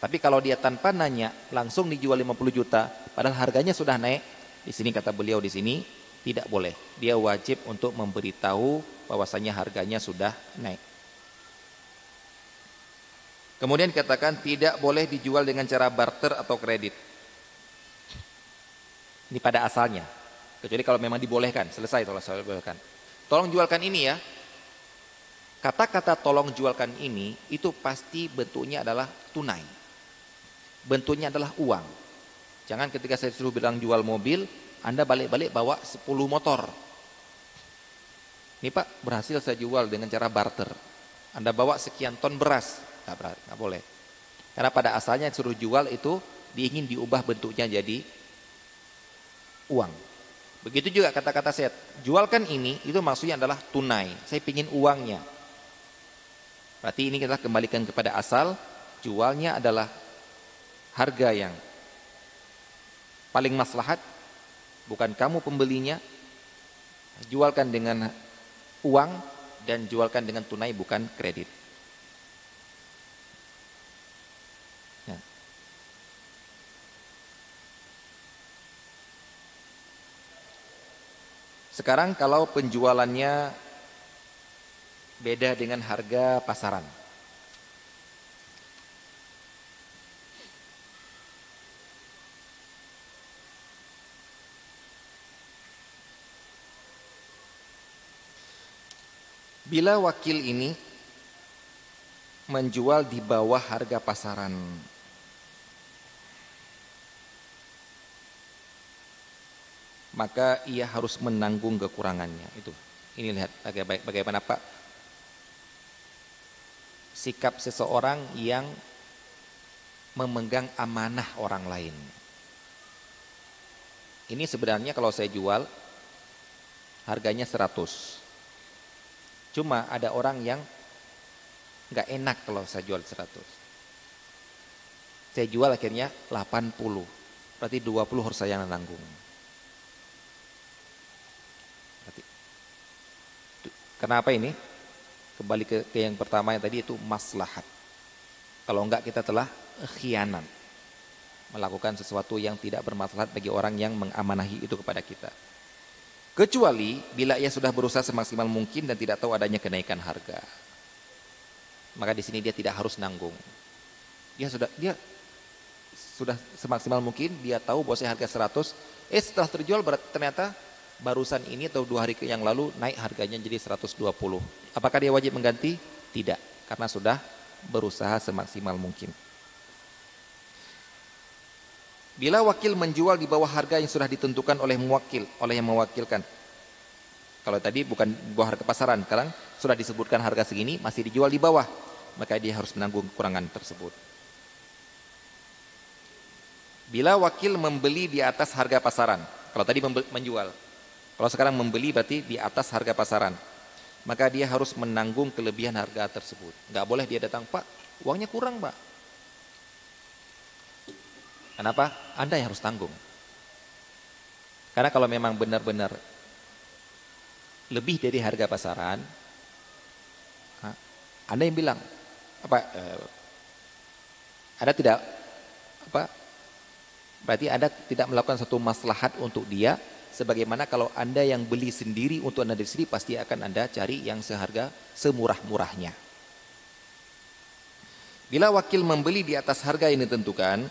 Tapi kalau dia tanpa nanya langsung dijual 50 juta, padahal harganya sudah naik, di sini kata beliau di sini tidak boleh. Dia wajib untuk memberitahu bahwasanya harganya sudah naik. Kemudian katakan tidak boleh dijual dengan cara barter atau kredit. Ini pada asalnya. Kecuali kalau memang dibolehkan, selesai kalau dibolehkan. Tolong jualkan ini ya. Kata-kata tolong jualkan ini itu pasti bentuknya adalah tunai. Bentuknya adalah uang. Jangan ketika saya suruh bilang jual mobil, Anda balik-balik bawa 10 motor. Ini Pak, berhasil saya jual dengan cara barter. Anda bawa sekian ton beras, nggak, boleh. Karena pada asalnya suruh jual itu diingin diubah bentuknya jadi uang. Begitu juga kata-kata saya, jualkan ini itu maksudnya adalah tunai. Saya ingin uangnya. Berarti ini kita kembalikan kepada asal, jualnya adalah harga yang paling maslahat, bukan kamu pembelinya. Jualkan dengan uang dan jualkan dengan tunai bukan kredit. Sekarang kalau penjualannya beda dengan harga pasaran. Bila wakil ini menjual di bawah harga pasaran maka ia harus menanggung kekurangannya itu. Ini lihat bagaimana Pak sikap seseorang yang memegang amanah orang lain. Ini sebenarnya kalau saya jual harganya 100. Cuma ada orang yang nggak enak kalau saya jual 100. Saya jual akhirnya 80. Berarti 20 harus saya nanggung. Kenapa ini? Kembali ke, ke yang pertama yang tadi itu maslahat. Kalau enggak kita telah khianat. Melakukan sesuatu yang tidak bermaslahat bagi orang yang mengamanahi itu kepada kita. Kecuali bila ia sudah berusaha semaksimal mungkin dan tidak tahu adanya kenaikan harga. Maka di sini dia tidak harus nanggung. Dia sudah dia sudah semaksimal mungkin dia tahu bahwa harga 100, eh setelah terjual ternyata barusan ini atau dua hari yang lalu naik harganya jadi 120. Apakah dia wajib mengganti? Tidak, karena sudah berusaha semaksimal mungkin. Bila wakil menjual di bawah harga yang sudah ditentukan oleh mewakil, oleh yang mewakilkan. Kalau tadi bukan di bawah harga pasaran, sekarang sudah disebutkan harga segini masih dijual di bawah, maka dia harus menanggung kekurangan tersebut. Bila wakil membeli di atas harga pasaran, kalau tadi menjual, kalau sekarang membeli berarti di atas harga pasaran. Maka dia harus menanggung kelebihan harga tersebut. Nggak boleh dia datang, Pak, uangnya kurang, Pak. Kenapa? Anda yang harus tanggung. Karena kalau memang benar-benar lebih dari harga pasaran, Anda yang bilang, apa? Eh, ada tidak apa? Berarti Anda tidak melakukan satu maslahat untuk dia Sebagaimana kalau Anda yang beli sendiri untuk Anda sendiri pasti akan Anda cari yang seharga semurah-murahnya. Bila wakil membeli di atas harga yang ditentukan,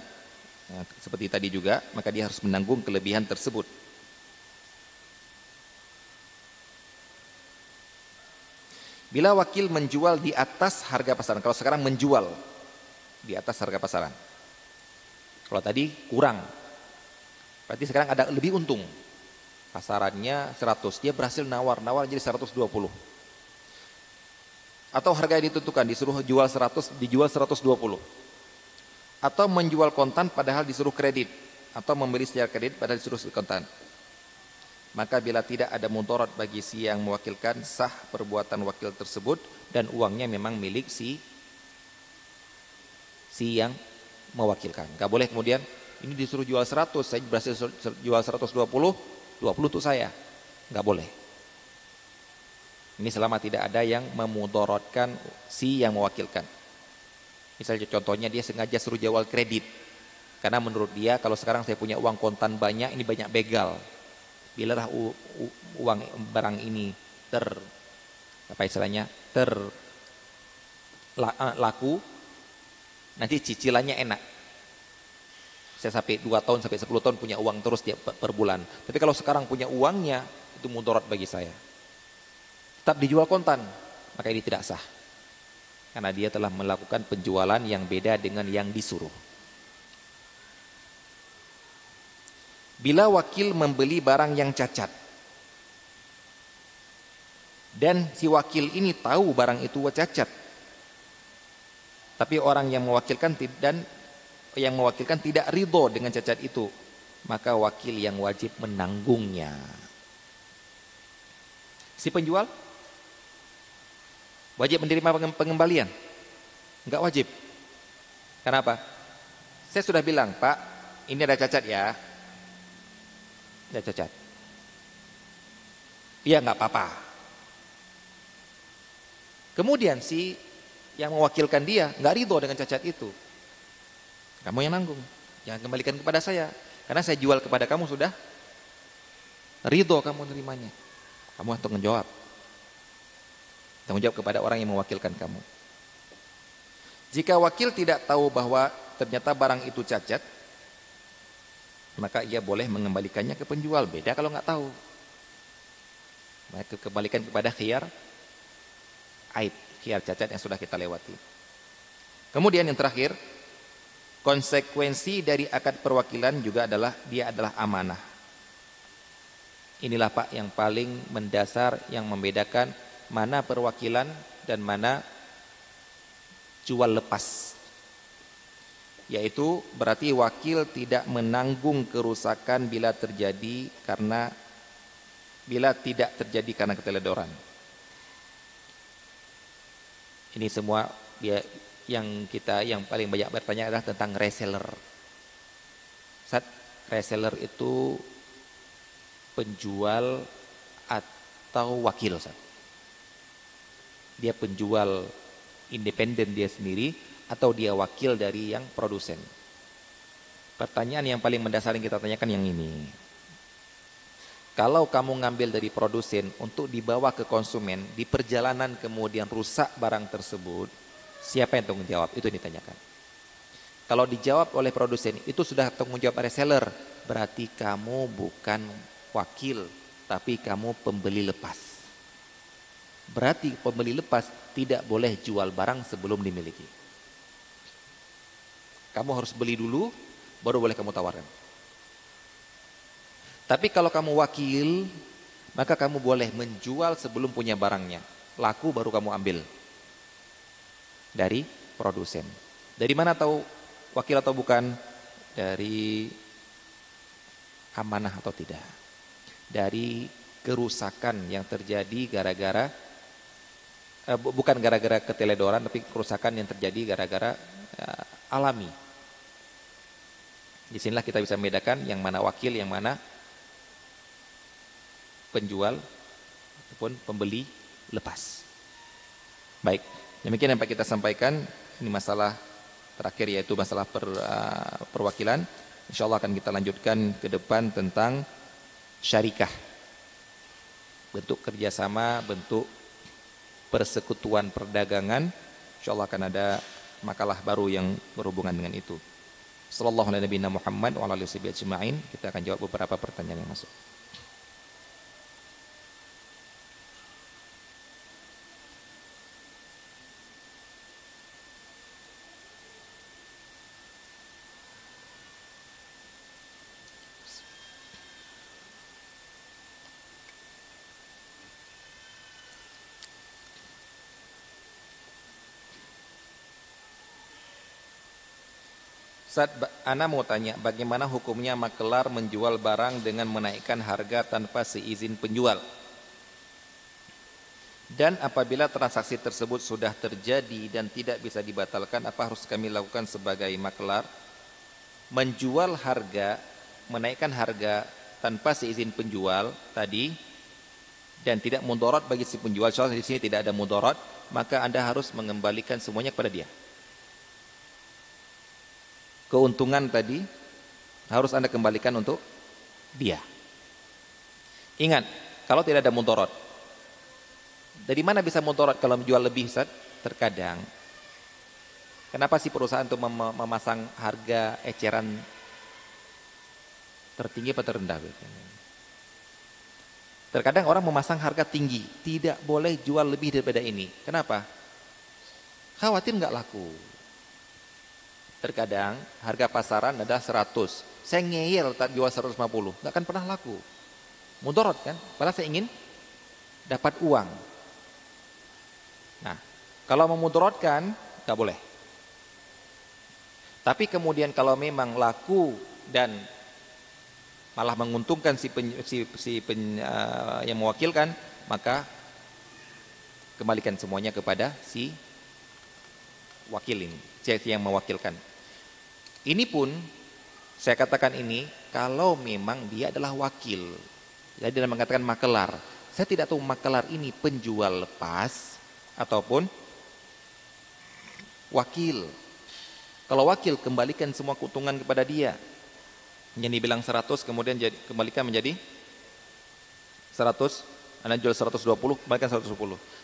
ya, seperti tadi juga, maka dia harus menanggung kelebihan tersebut. Bila wakil menjual di atas harga pasaran, kalau sekarang menjual di atas harga pasaran. Kalau tadi kurang, berarti sekarang ada lebih untung pasarannya 100 dia berhasil nawar-nawar jadi 120 atau harga yang ditentukan disuruh jual 100 dijual 120 atau menjual kontan padahal disuruh kredit atau membeli secara kredit padahal disuruh kontan. Maka bila tidak ada mudarat bagi si yang mewakilkan sah perbuatan wakil tersebut dan uangnya memang milik si si yang mewakilkan. Gak boleh kemudian ini disuruh jual 100 saya berhasil jual 120 20 untuk saya. Enggak boleh. Ini selama tidak ada yang memudorotkan si yang mewakilkan. Misalnya contohnya dia sengaja suruh jual kredit. Karena menurut dia kalau sekarang saya punya uang kontan banyak, ini banyak begal. Bila lah uang barang ini ter apa istilahnya ter laku nanti cicilannya enak Saya sampai 2 tahun sampai 10 tahun punya uang terus tiap per bulan. Tapi kalau sekarang punya uangnya itu mudarat bagi saya. Tetap dijual kontan, maka ini tidak sah. Karena dia telah melakukan penjualan yang beda dengan yang disuruh. Bila wakil membeli barang yang cacat dan si wakil ini tahu barang itu cacat tapi orang yang mewakilkan dan yang mewakilkan tidak ridho dengan cacat itu, maka wakil yang wajib menanggungnya. Si penjual wajib menerima pengembalian? Enggak wajib. Kenapa? Saya sudah bilang, Pak, ini ada cacat ya. Ada cacat. Iya enggak apa-apa. Kemudian si yang mewakilkan dia enggak ridho dengan cacat itu. Kamu yang nanggung. Jangan kembalikan kepada saya. Karena saya jual kepada kamu sudah ridho kamu nerimanya. Kamu harus tanggung jawab. Tanggung jawab kepada orang yang mewakilkan kamu. Jika wakil tidak tahu bahwa ternyata barang itu cacat, maka ia boleh mengembalikannya ke penjual. Beda kalau nggak tahu. Maka kembalikan kepada khiyar aib, khiyar cacat yang sudah kita lewati. Kemudian yang terakhir, Konsekuensi dari akad perwakilan juga adalah dia adalah amanah. Inilah Pak yang paling mendasar yang membedakan mana perwakilan dan mana jual lepas. Yaitu berarti wakil tidak menanggung kerusakan bila terjadi karena bila tidak terjadi karena keteledoran. Ini semua dia yang kita yang paling banyak bertanya adalah tentang reseller. Saat reseller itu penjual atau wakil Saat. Dia penjual independen dia sendiri atau dia wakil dari yang produsen. Pertanyaan yang paling mendasar yang kita tanyakan yang ini. Kalau kamu ngambil dari produsen untuk dibawa ke konsumen, di perjalanan kemudian rusak barang tersebut, Siapa yang tanggung jawab? Itu yang ditanyakan. Kalau dijawab oleh produsen, itu sudah tanggung jawab reseller. Berarti kamu bukan wakil, tapi kamu pembeli lepas. Berarti pembeli lepas tidak boleh jual barang sebelum dimiliki. Kamu harus beli dulu, baru boleh kamu tawarkan. Tapi kalau kamu wakil, maka kamu boleh menjual sebelum punya barangnya. Laku baru kamu ambil dari produsen. Dari mana tahu wakil atau bukan? Dari amanah atau tidak. Dari kerusakan yang terjadi gara-gara eh, bukan gara-gara keteledoran tapi kerusakan yang terjadi gara-gara eh, alami. Di sinilah kita bisa membedakan yang mana wakil, yang mana penjual ataupun pembeli lepas. Baik. Demikian yang kita sampaikan ini masalah terakhir yaitu masalah per, uh, perwakilan. Insyaallah akan kita lanjutkan ke depan tentang syarikah. Bentuk kerjasama, bentuk persekutuan perdagangan. Insyaallah akan ada makalah baru yang berhubungan dengan itu. Sallallahu alaihi Muhammad wa Kita akan jawab beberapa pertanyaan yang masuk. Ustaz, Ana mau tanya, bagaimana hukumnya makelar menjual barang dengan menaikkan harga tanpa seizin penjual? Dan apabila transaksi tersebut sudah terjadi dan tidak bisa dibatalkan, apa harus kami lakukan sebagai makelar? Menjual harga, menaikkan harga tanpa seizin penjual tadi dan tidak mudorot bagi si penjual, soalnya di sini tidak ada mudorot, maka Anda harus mengembalikan semuanya kepada dia keuntungan tadi harus Anda kembalikan untuk dia. Ingat, kalau tidak ada mutorot. Dari mana bisa mutorot kalau menjual lebih Ustaz? Terkadang. Kenapa sih perusahaan itu mem memasang harga eceran Tertinggi atau terendah? Terkadang orang memasang harga tinggi, tidak boleh jual lebih daripada ini. Kenapa? Khawatir nggak laku. Terkadang harga pasaran ada 100. Saya ngeyel tak jual 150, nggak akan pernah laku. Mudorot kan? Padahal saya ingin dapat uang. Nah, kalau memudorotkan, nggak boleh. Tapi kemudian kalau memang laku dan malah menguntungkan si, pen, si, si pen, uh, yang mewakilkan, maka kembalikan semuanya kepada si wakil ini, si yang mewakilkan. Ini pun saya katakan ini kalau memang dia adalah wakil. Jadi dalam mengatakan makelar. Saya tidak tahu makelar ini penjual lepas ataupun wakil. Kalau wakil kembalikan semua keuntungan kepada dia yang dibilang 100 kemudian jadi, kembalikan menjadi 100 Anda jual 120 kembalikan 110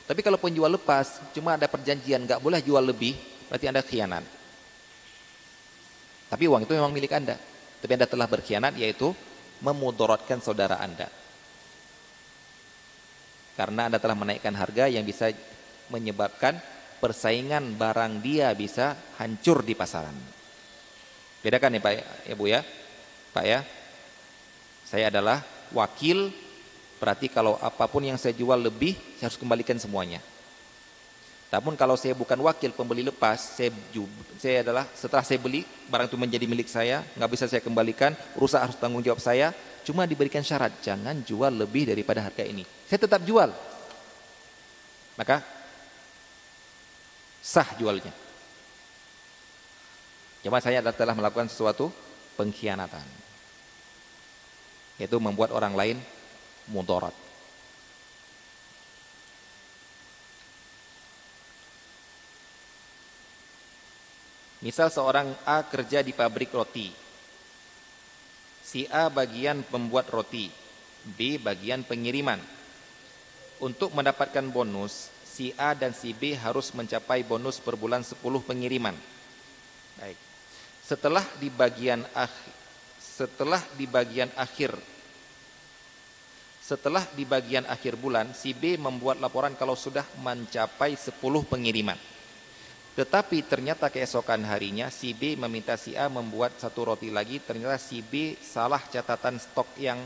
tapi kalau penjual lepas cuma ada perjanjian nggak boleh jual lebih berarti Anda khianat tapi uang itu memang milik Anda. Tapi Anda telah berkhianat yaitu memudorotkan saudara Anda. Karena Anda telah menaikkan harga yang bisa menyebabkan persaingan barang dia bisa hancur di pasaran. Bedakan ya Pak Ibu ya? Pak ya, saya adalah wakil, berarti kalau apa pun yang saya jual lebih, saya harus kembalikan semuanya. Namun kalau saya bukan wakil pembeli lepas, saya, saya adalah setelah saya beli barang itu menjadi milik saya, nggak bisa saya kembalikan, rusak harus tanggung jawab saya. Cuma diberikan syarat jangan jual lebih daripada harga ini. Saya tetap jual, maka sah jualnya. Cuma saya telah melakukan sesuatu pengkhianatan yaitu membuat orang lain mudarat. Misal seorang A kerja di pabrik roti. Si A bagian pembuat roti, B bagian pengiriman. Untuk mendapatkan bonus, si A dan si B harus mencapai bonus per bulan 10 pengiriman. Baik. Setelah di bagian akhir setelah di bagian akhir setelah di bagian akhir bulan si B membuat laporan kalau sudah mencapai 10 pengiriman tetapi ternyata keesokan harinya si B meminta si A membuat satu roti lagi ternyata si B salah catatan stok yang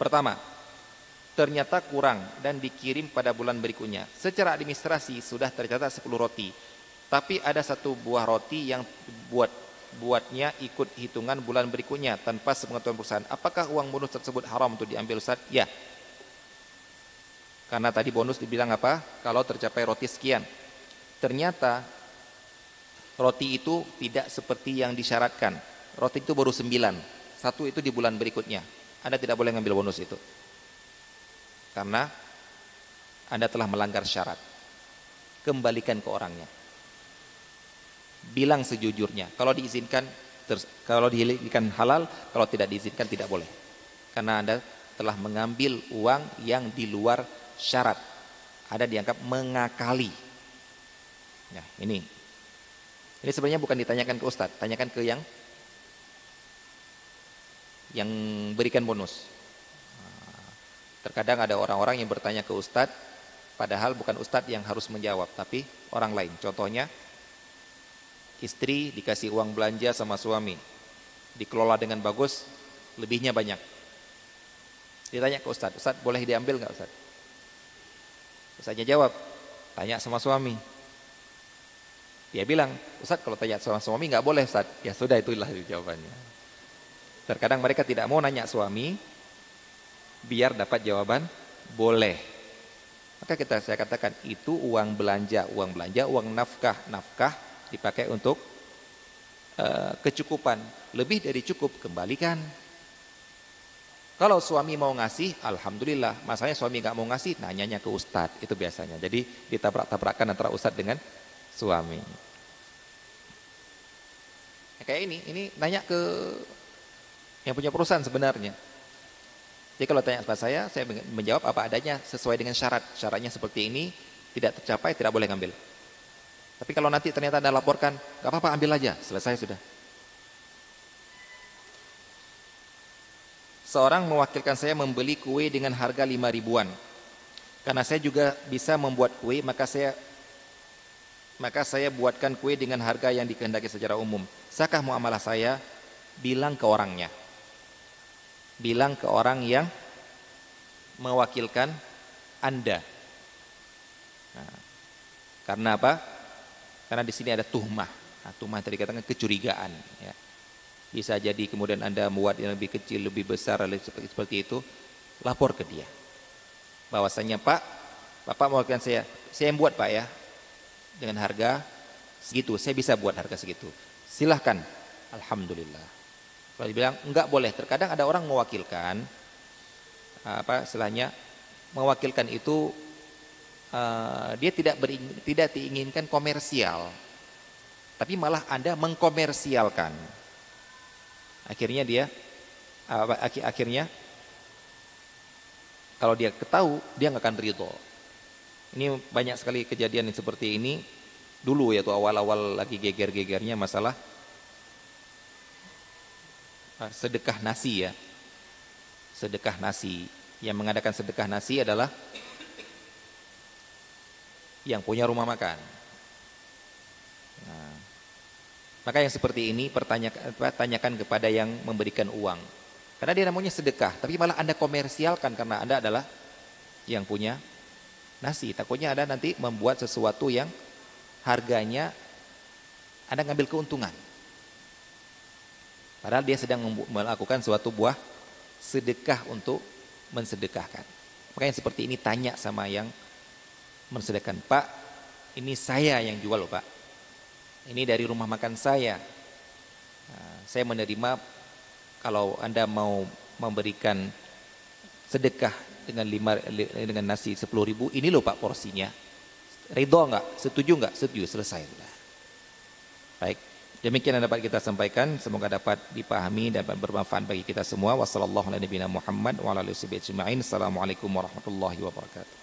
pertama ternyata kurang dan dikirim pada bulan berikutnya secara administrasi sudah tercatat 10 roti tapi ada satu buah roti yang buat buatnya ikut hitungan bulan berikutnya tanpa sepengetahuan perusahaan. Apakah uang bonus tersebut haram untuk diambil Ustaz? Ya. Karena tadi bonus dibilang apa? Kalau tercapai roti sekian. Ternyata roti itu tidak seperti yang disyaratkan. Roti itu baru sembilan. Satu itu di bulan berikutnya. Anda tidak boleh ngambil bonus itu. Karena Anda telah melanggar syarat. Kembalikan ke orangnya bilang sejujurnya. Kalau diizinkan, kalau diizinkan halal, kalau tidak diizinkan tidak boleh. Karena Anda telah mengambil uang yang di luar syarat. Ada dianggap mengakali. Nah, ini. Ini sebenarnya bukan ditanyakan ke Ustadz, tanyakan ke yang yang berikan bonus. Nah, terkadang ada orang-orang yang bertanya ke Ustadz, padahal bukan Ustadz yang harus menjawab, tapi orang lain. Contohnya, Istri dikasih uang belanja sama suami. Dikelola dengan bagus, lebihnya banyak. Ditanya ke Ustadz, Ustadz boleh diambil nggak Ustadz? Ustadznya jawab, tanya sama suami. Dia bilang, Ustadz kalau tanya sama suami nggak boleh Ustadz. Ya sudah itulah jawabannya. Terkadang mereka tidak mau nanya suami, biar dapat jawaban boleh. Maka kita saya katakan itu uang belanja, uang belanja, uang nafkah, nafkah dipakai untuk uh, kecukupan. Lebih dari cukup, kembalikan. Kalau suami mau ngasih, alhamdulillah. Masalahnya suami nggak mau ngasih, nanyanya ke ustadz itu biasanya. Jadi ditabrak-tabrakan antara ustadz dengan suami. Ya, kayak ini, ini nanya ke yang punya perusahaan sebenarnya. Jadi kalau tanya kepada saya, saya menjawab apa adanya sesuai dengan syarat. Syaratnya seperti ini, tidak tercapai, tidak boleh ngambil. Tapi kalau nanti ternyata Anda laporkan, gak apa-apa ambil aja, selesai sudah. seorang mewakilkan saya membeli kue dengan harga lima ribuan. Karena saya juga bisa membuat kue, maka saya maka saya buatkan kue dengan harga yang dikehendaki secara umum. Sakah muamalah saya bilang ke orangnya. Bilang ke orang yang mewakilkan Anda. Nah, karena apa? Karena di sini ada tuhmah. Nah, tuhmah tadi katakan kecurigaan. Ya. Bisa jadi kemudian Anda membuat yang lebih kecil, lebih besar, seperti itu. Lapor ke dia. Bahwasanya Pak, Bapak mewakilkan saya. Saya yang buat Pak ya. Dengan harga segitu. Saya bisa buat harga segitu. Silahkan. Alhamdulillah. Kalau dibilang enggak boleh. Terkadang ada orang mewakilkan apa istilahnya mewakilkan itu uh, dia tidak bering, tidak diinginkan komersial tapi malah anda mengkomersialkan akhirnya dia uh, akhirnya kalau dia ketahu dia nggak akan ridho ini banyak sekali kejadian yang seperti ini dulu ya tuh awal-awal lagi geger-gegernya masalah uh, sedekah nasi ya sedekah nasi. Yang mengadakan sedekah nasi adalah yang punya rumah makan. Nah, maka yang seperti ini pertanyakan, tanyakan kepada yang memberikan uang. Karena dia namanya sedekah, tapi malah Anda komersialkan karena Anda adalah yang punya nasi. Takutnya Anda nanti membuat sesuatu yang harganya Anda ngambil keuntungan. Padahal dia sedang melakukan suatu buah sedekah untuk mensedekahkan. Makanya seperti ini tanya sama yang mensedekahkan, Pak, ini saya yang jual loh Pak. Ini dari rumah makan saya. Nah, saya menerima kalau Anda mau memberikan sedekah dengan lima dengan nasi sepuluh ribu, ini loh Pak porsinya. Ridho enggak? Setuju enggak? Setuju, selesai. Baik. Demikian yang dapat kita sampaikan, semoga dapat dipahami dan bermanfaat bagi kita semua. Wassalamualaikum warahmatullahi wabarakatuh.